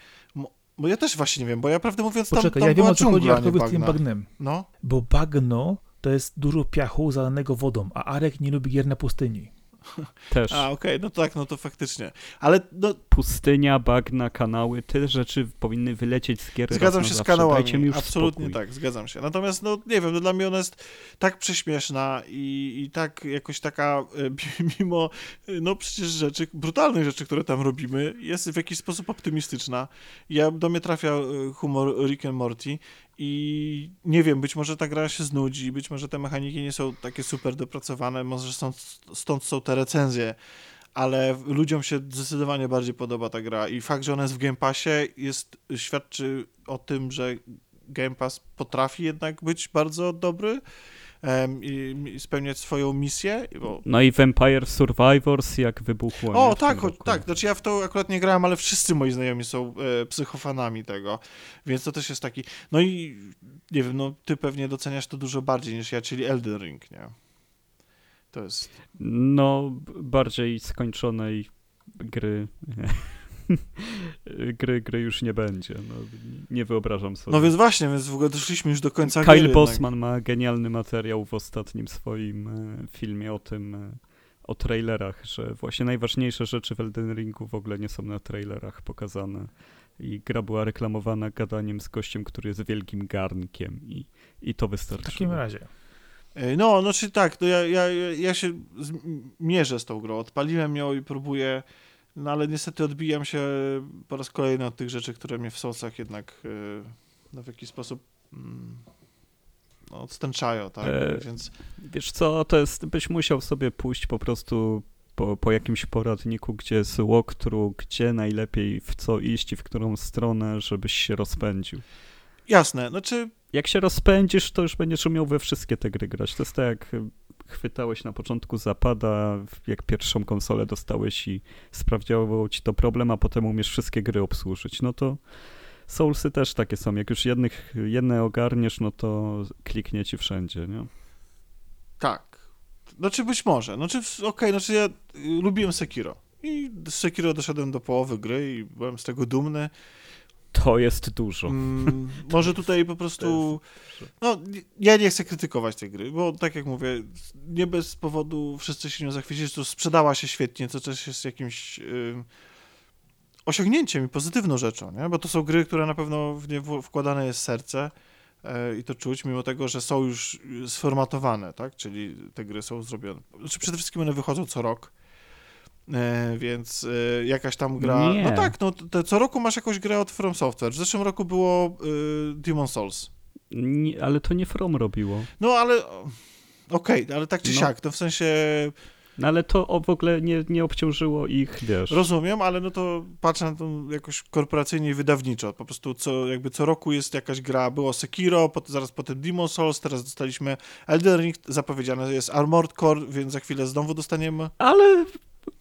bo ja też właśnie nie wiem, bo ja prawdę mówiąc tam, Poczekaj, tam ja wiem o co chodzi, to z tym bagnem. No, Bo bagno to jest dużo piachu zalanego wodą, a Arek nie lubi gier na pustyni. Też. a okej, no tak, no to faktycznie. Ale no, Pustynia, bagna, kanały, te rzeczy powinny wylecieć z gier Zgadzam się z kanałami. Już Absolutnie spokój. tak, zgadzam się. Natomiast, no nie wiem, no, dla mnie ona jest tak prześmieszna i, i tak jakoś taka, e, mimo e, no przecież rzeczy, brutalnych rzeczy, które tam robimy, jest w jakiś sposób optymistyczna. Ja, do mnie trafia e, humor Rick and Morty i nie wiem, być może ta gra się znudzi, być może te mechaniki nie są takie super dopracowane, może stąd, stąd są te recenzje, ale ludziom się zdecydowanie bardziej podoba ta gra i fakt, że ona jest w Game Passie jest, świadczy o tym, że Game Pass potrafi jednak być bardzo dobry i, i spełniać swoją misję, bo No i Vampire Survivors jak wybuchło. o, tak, roku. tak. Znaczy ja w to akurat nie grałem, ale wszyscy moi znajomi są e, psychofanami tego, więc to też jest taki. No i nie wiem, no ty pewnie doceniasz to dużo bardziej niż ja, czyli Elden Ring, nie? To jest. No, bardziej skończonej gry. gry, gry już nie będzie. No, nie wyobrażam sobie. No więc właśnie, więc w ogóle doszliśmy już do końca Kyle gry jednak. Bosman ma genialny materiał w ostatnim swoim e, filmie o tym, e, o trailerach, że właśnie najważniejsze rzeczy w Elden Ringu w ogóle nie są na trailerach pokazane. I gra była reklamowana gadaniem z gościem, który jest wielkim garnkiem i, i to W wystarczy. takim razie. Ej, No, no czy tak, no ja, ja, ja się mierzę z tą grą, odpaliłem ją i próbuję, no ale niestety odbijam się po raz kolejny od tych rzeczy, które mnie w Soulsach jednak e, no, w jakiś sposób mm, no, odstęczają, tak, E, więc Wiesz co, to jest, byś musiał sobie pójść po prostu po, po jakimś poradniku, gdzie jest walkthrough, gdzie najlepiej w co iść i w którą stronę, żebyś się rozpędził. jasne, znaczy Jak się rozpędzisz, to już będziesz umiał we wszystkie te gry grać. To jest tak jak y, chwytałeś na początku zapada, jak pierwszą konsolę dostałeś i sprawdziało ci to problem, a potem umiesz wszystkie gry obsłużyć. No to Soulsy też takie są. Jak już jednych, jedne ogarniesz, no to kliknie ci wszędzie, nie? tak, znaczy być może, znaczy okej, znaczy ja y, lubiłem Sekiro i z Sekiro doszedłem do połowy gry i byłem z tego dumny, To jest dużo. Mm, może tutaj po prostu. No, ja nie chcę krytykować tej gry, bo tak jak mówię, nie bez powodu wszyscy się nią zachwycili, to sprzedała się świetnie, co też jest jakimś ym, osiągnięciem i pozytywną rzeczą, nie? Bo to są gry, które na pewno w nie wkładane jest serce. e, i to czuć, mimo tego, że są już sformatowane, tak? Czyli te gry są zrobione. Znaczy przede wszystkim one wychodzą co rok. E, więc e, jakaś tam gra. Nie. No tak, no te, co roku masz jakąś grę od From Software. W zeszłym roku było y, Demon Souls. Nie, ale to nie From robiło. No ale. Okej, ale tak czy No. siak, to w sensie No ale to w ogóle nie, nie obciążyło ich, wiesz. rozumiem, ale no to patrzę na to jakoś korporacyjnie i wydawniczo. Po prostu co, jakby co roku jest jakaś gra. Było Sekiro, pot, zaraz potem Demon Souls, teraz dostaliśmy Elden Ring, zapowiedziane jest Armored Core, więc za chwilę znowu dostaniemy. Ale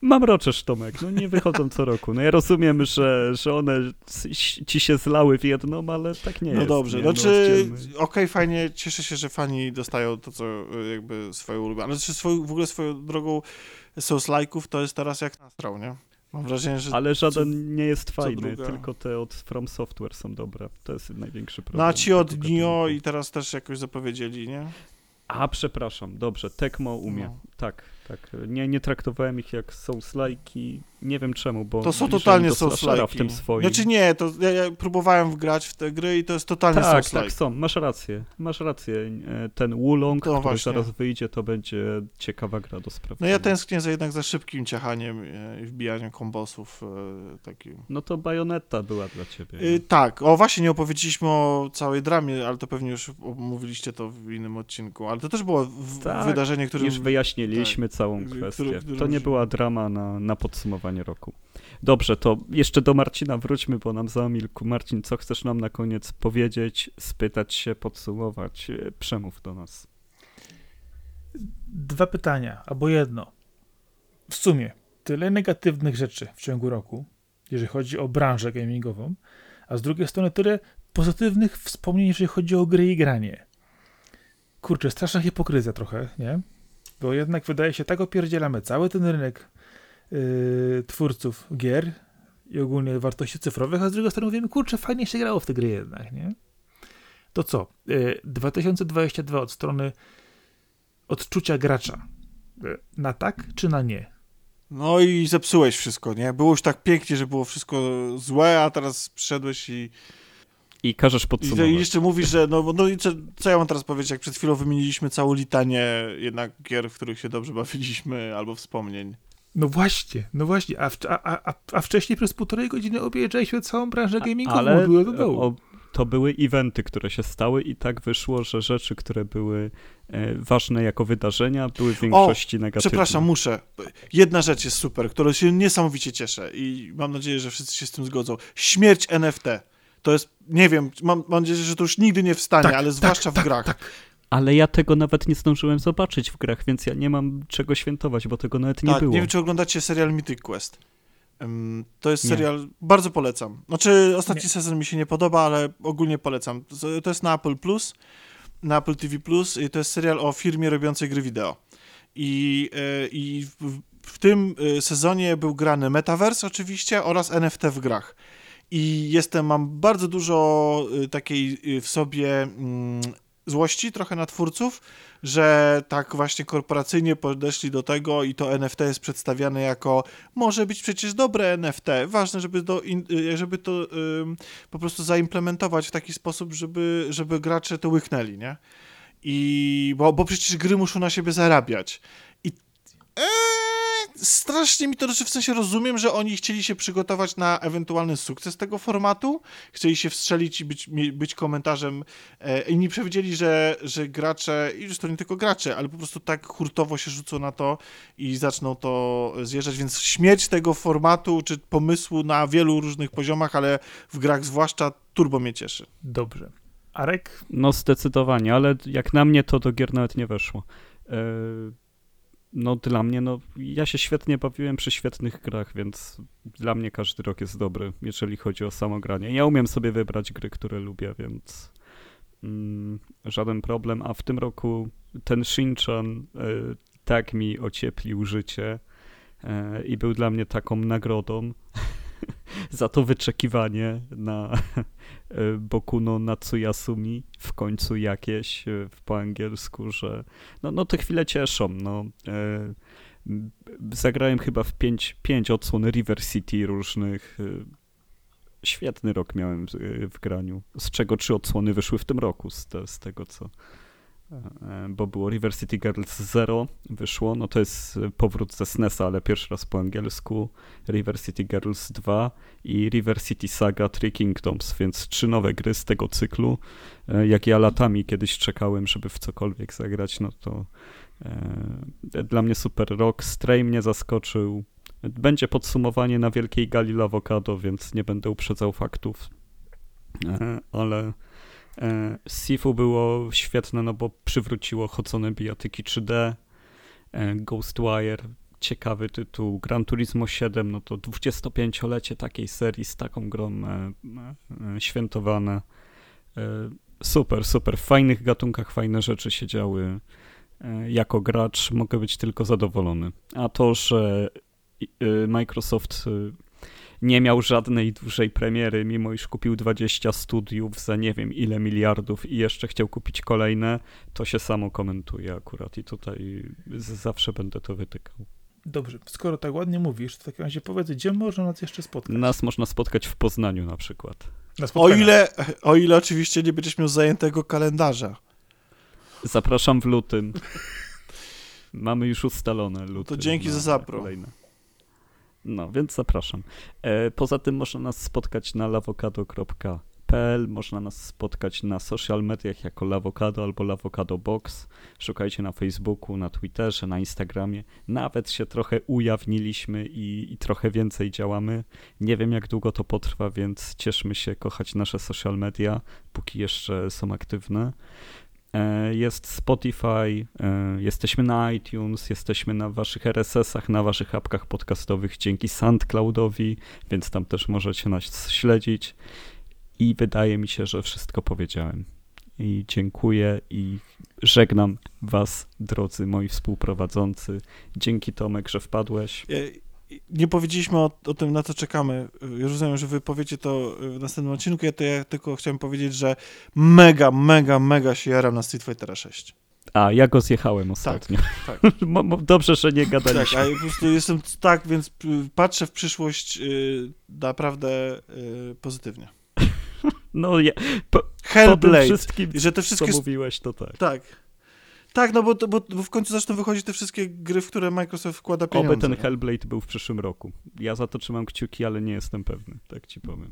mam roczesz, Tomek, no nie wychodzą co roku. No ja rozumiem, że, że one ci się zlały w jedną, ale tak nie No jest. dobrze, nie? znaczy, oddzielmy. okej, fajnie, cieszę się, że fani dostają to, co y, jakby swoje ulubione. Ale czy swój, w ogóle swoją drogą Souls-like'ów to jest teraz jak nastrał, nie? Mam wrażenie, że... Ale żaden nie jest fajny, tylko te od From Software są dobre. To jest największy problem. No a ci od Nio i teraz też jakoś zapowiedzieli, nie? A, przepraszam, dobrze, Tecmo umie. No. Tak, tak. Nie, nie traktowałem ich jak Souls-like'i, nie wiem czemu, bo... To są totalnie slashera w tym Souls-like'i. swoim. Znaczy nie, to ja, ja próbowałem wgrać w te gry i to jest totalnie tak, Souls-like. tak są, masz rację, masz rację. E, Ten Wulong, To który właśnie. zaraz wyjdzie, to będzie ciekawa gra do No sprawdzenia. ja tęsknię za jednak za szybkim ciachaniem e, i wbijaniem kombosów e, takim. No to Bayonetta była dla ciebie. Y, tak, o właśnie nie opowiedzieliśmy o całej dramie, ale to pewnie już mówiliście to w innym odcinku, ale to też było Tak, wydarzenie, które... Już wyjaśniliśmy całą Który- kwestię. to nie była drama na, na podsumowanie roku. Dobrze, to jeszcze do Marcina wróćmy, bo nam zamilkł. Marcin, co chcesz nam na koniec powiedzieć, spytać się, podsumować? E, Przemów do nas. Dwa pytania, albo jedno. W sumie tyle negatywnych rzeczy w ciągu roku, jeżeli chodzi o branżę gamingową, a z drugiej strony tyle pozytywnych wspomnień, jeżeli chodzi o gry i granie. Kurczę, straszna hipokryzja trochę, nie? Bo jednak wydaje się, tak opierdzielamy cały ten rynek yy, twórców gier i ogólnie wartości cyfrowych, a z drugiej strony mówimy, kurczę, fajnie się grało w te gry jednak, nie? To co? Yy, 2022 od strony odczucia gracza. Yy, Na tak czy na nie? No i zepsułeś wszystko, nie? Było już tak pięknie, że było wszystko złe, a teraz przyszedłeś i, I każesz i, podsumować. i jeszcze mówisz, że no, no i co, co ja mam teraz powiedzieć, jak przed chwilą wymieniliśmy całą litanię jednak gier, w których się dobrze bawiliśmy, albo wspomnień. No właśnie, no właśnie, a, a, a, a wcześniej przez półtorej godziny objeżdżaliśmy całą branżę gamingową Ale góry do dołu. o, to były eventy, które się stały i tak wyszło, że rzeczy, które były e, ważne jako wydarzenia, były w większości negatywne. Przepraszam, muszę. Jedna rzecz jest super, którą się niesamowicie cieszę i mam nadzieję, że wszyscy się z tym zgodzą. Śmierć NFT. To jest, nie wiem, mam, mam nadzieję, że to już nigdy nie wstanie, Tak, ale tak, zwłaszcza tak, w grach. tak. Ale ja tego nawet nie zdążyłem zobaczyć w grach, więc ja nie mam czego świętować, bo tego nawet nie tak, było. nie wiem, czy oglądacie serial Mythic Quest. To jest Nie. serial, bardzo polecam. Znaczy, ostatni Nie. sezon mi się nie podoba, ale ogólnie polecam. To- To jest na Apple Plus, na Apple TV Plus i to jest serial o firmie robiącej gry wideo. I, y, i w, w tym y, sezonie był grany Metaverse oczywiście oraz NFT w grach. I jestem, mam bardzo dużo y, takiej y, w sobie mm, złości trochę na twórców, że tak właśnie korporacyjnie podeszli do tego i to NFT jest przedstawiane jako może być przecież dobre NFT. Ważne, żeby, do, y, żeby to po prostu zaimplementować w taki sposób, żeby, żeby gracze to łyknęli, nie? I bo, bo przecież gry muszą na siebie zarabiać. Eee, strasznie mi to, że w sensie rozumiem, że oni chcieli się przygotować na ewentualny sukces tego formatu, chcieli się wstrzelić i być, być komentarzem e, i nie przewidzieli, że, że gracze, i już to nie tylko gracze, ale po prostu tak hurtowo się rzucą na to i zaczną to zjeżdżać, więc śmierć tego formatu czy pomysłu na wielu różnych poziomach, ale w grach zwłaszcza turbo mnie cieszy. Dobrze. Arek? No zdecydowanie, ale jak na mnie to do gier nawet nie weszło. E, No dla mnie, no ja się świetnie bawiłem przy świetnych grach, więc dla mnie każdy rok jest dobry, jeżeli chodzi o samo granie. Ja umiem sobie wybrać gry, które lubię, więc mm, żaden problem. A w tym roku ten Shinchan e, tak mi ocieplił życie e, i był dla mnie taką nagrodą za to wyczekiwanie na e, Bokuno Natsuyasumi w końcu jakieś e, po angielsku, że no, no te chwile cieszą. No. E, Zagrałem chyba w pięć, pięć odsłon River City różnych. świetny rok miałem w, graniu, z czego trzy odsłony wyszły w tym roku, z, te, z tego co bo było River City Girls Zero wyszło, no to jest powrót ze SNESa, ale pierwszy raz po angielsku, River City Girls 2 i River City Saga Three Kingdoms, więc trzy nowe gry z tego cyklu. E, jak ja latami kiedyś czekałem, żeby w cokolwiek zagrać, no to e, dla mnie super rok. Stray mnie zaskoczył. Będzie podsumowanie na Wielkiej Gali Avocado, więc nie będę uprzedzał faktów, e, ale E, Sifu było świetne, no bo przywróciło chodzone bijatyki 3D. E, Ghostwire, ciekawy tytuł. Gran Turismo 7, no to 25-lecie takiej serii z taką grą e, świętowane. Super, super. W fajnych gatunkach fajne rzeczy się działy. Jako gracz mogę być tylko zadowolony. A to, że Microsoft nie miał żadnej dużej premiery, mimo iż kupił 20 studiów za nie wiem ile miliardów i jeszcze chciał kupić kolejne, to się samo komentuje akurat i tutaj zawsze będę to wytykał. Dobrze, skoro tak ładnie mówisz, to w takim razie powiedz, gdzie można nas jeszcze spotkać? Nas można spotkać w Poznaniu na przykład. Na o, ile, o ile oczywiście nie będziesz miał zajętego kalendarza. Zapraszam w lutym. Mamy już ustalone luty. To dzięki za zapro. Kolejne. No, więc zapraszam. E, poza tym można nas spotkać na lawokado.pl, można nas spotkać na social mediach jako Lawokado albo Lawokado Box. Szukajcie na Facebooku, na Twitterze, na Instagramie. Nawet się trochę ujawniliśmy i, i trochę więcej działamy. Nie wiem jak długo to potrwa, więc cieszmy się kochać nasze social media, póki jeszcze są aktywne. E, jest Spotify, e, jesteśmy na iTunes, jesteśmy na waszych RSS-ach, na waszych apkach podcastowych dzięki SoundCloudowi, więc tam też możecie nas śledzić. I wydaje mi się, że wszystko powiedziałem. I dziękuję i żegnam was, drodzy moi współprowadzący. Dzięki Tomek, że wpadłeś nie powiedzieliśmy o, o, tym, na co czekamy. Już rozumiem, że wy powiecie to w następnym odcinku, ja to ja tylko chciałem powiedzieć, że mega, mega, mega się jaram na Street Fightera 6. A, ja go zjechałem ostatnio. Tak, tak. Dobrze, że nie gadaliśmy. Tak, a po prostu jestem tak, więc patrzę w przyszłość yy, naprawdę yy, pozytywnie. No, ja, po, Hellblade. Po wszystkim, że te wszystkie... co mówiłeś, to tak. Tak. Tak, no bo, bo, bo, w końcu zaczną wychodzić te wszystkie gry, w które Microsoft wkłada pieniądze. Oby ten Hellblade był w przyszłym roku. Ja za to trzymam kciuki, ale nie jestem pewny, tak ci powiem.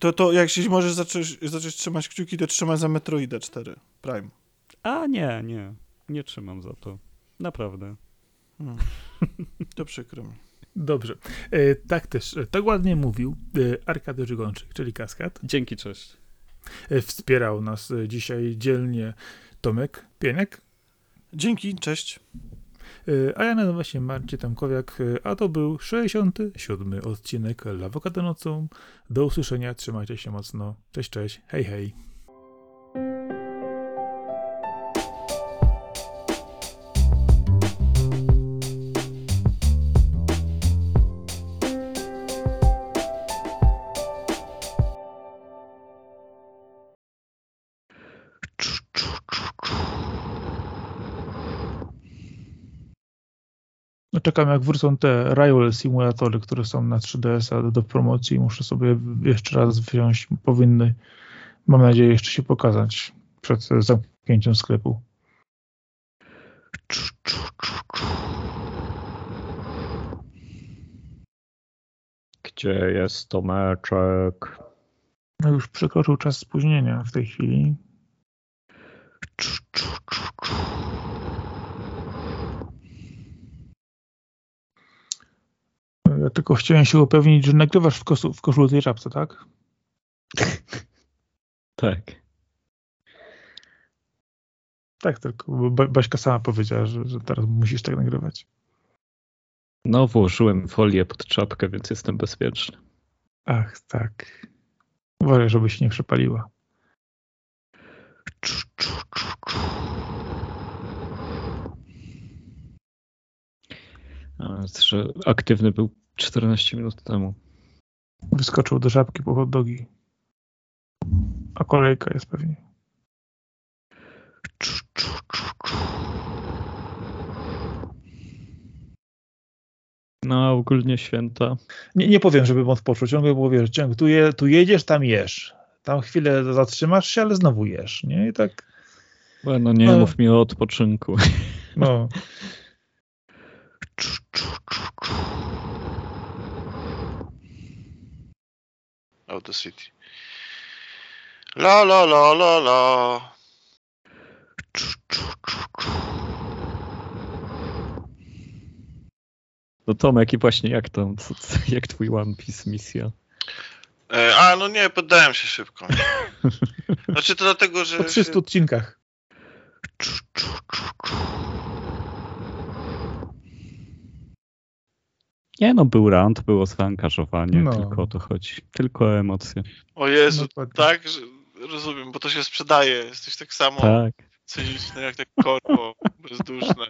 To, to jak się możesz zacząć, zacząć trzymać kciuki, to trzymaj za Metroida 4 Prime. A nie, nie. Nie trzymam za to. Naprawdę. Hmm. To przykro mi. Dobrze. E, tak też, e, tak ładnie mówił e, Arkady Żygonczyk, czyli Kaskad. Dzięki, cześć. E, wspierał nas e, dzisiaj dzielnie Tomek Pieniek. Dzięki, cześć. E, a ja nazywam się Marcin Tamkowiak, e, a to był 67. odcinek Lawokado nocą. Do usłyszenia, trzymajcie się mocno. Cześć, cześć, hej, hej. Czekam jak wrócą te Rival simulatory, które są na 3DS-a do, do promocji. Muszę sobie jeszcze raz wziąć. Powinny, mam nadzieję, jeszcze się pokazać przed zamknięciem sklepu. Gdzie jest Tomeczek? No już przekroczył czas spóźnienia w tej chwili. Ja tylko chciałem się upewnić, że nagrywasz w, kosu, w koszulce i czapce, tak? tak. Tak, tylko ba Baśka sama powiedziała, że, że teraz musisz tak nagrywać. No, włożyłem folię pod czapkę, więc jestem bezpieczny. Ach, tak. Uważaj, żeby się nie przepaliła. że aktywny był 14 minut temu. Wyskoczył do żabki po hot dogi. A kolejka jest pewnie. No, ogólnie święta. Nie, nie powiem, żeby odpoczął, ciągle było, wiesz, ciągle tu, je, tu jedziesz, tam jesz. Tam chwilę zatrzymasz się, ale znowu jesz, nie? I tak, No nie No. mów mi o odpoczynku. no. Oh, the city. La la la la la. No Tomek, i właśnie jak tam, co, co, jak twój One Piece misja? E, a, no nie, poddałem się szybko. Znaczy to dlatego, że... Po 300 odcinkach. Nie no, był rant, było zaangażowanie, No. tylko o to chodzi. Tylko o emocje. O Jezu, Dokładnie. tak? Że, rozumiem, bo to się sprzedaje. Jesteś tak samo Tak. cyniczny jak tak korpo bezduszne.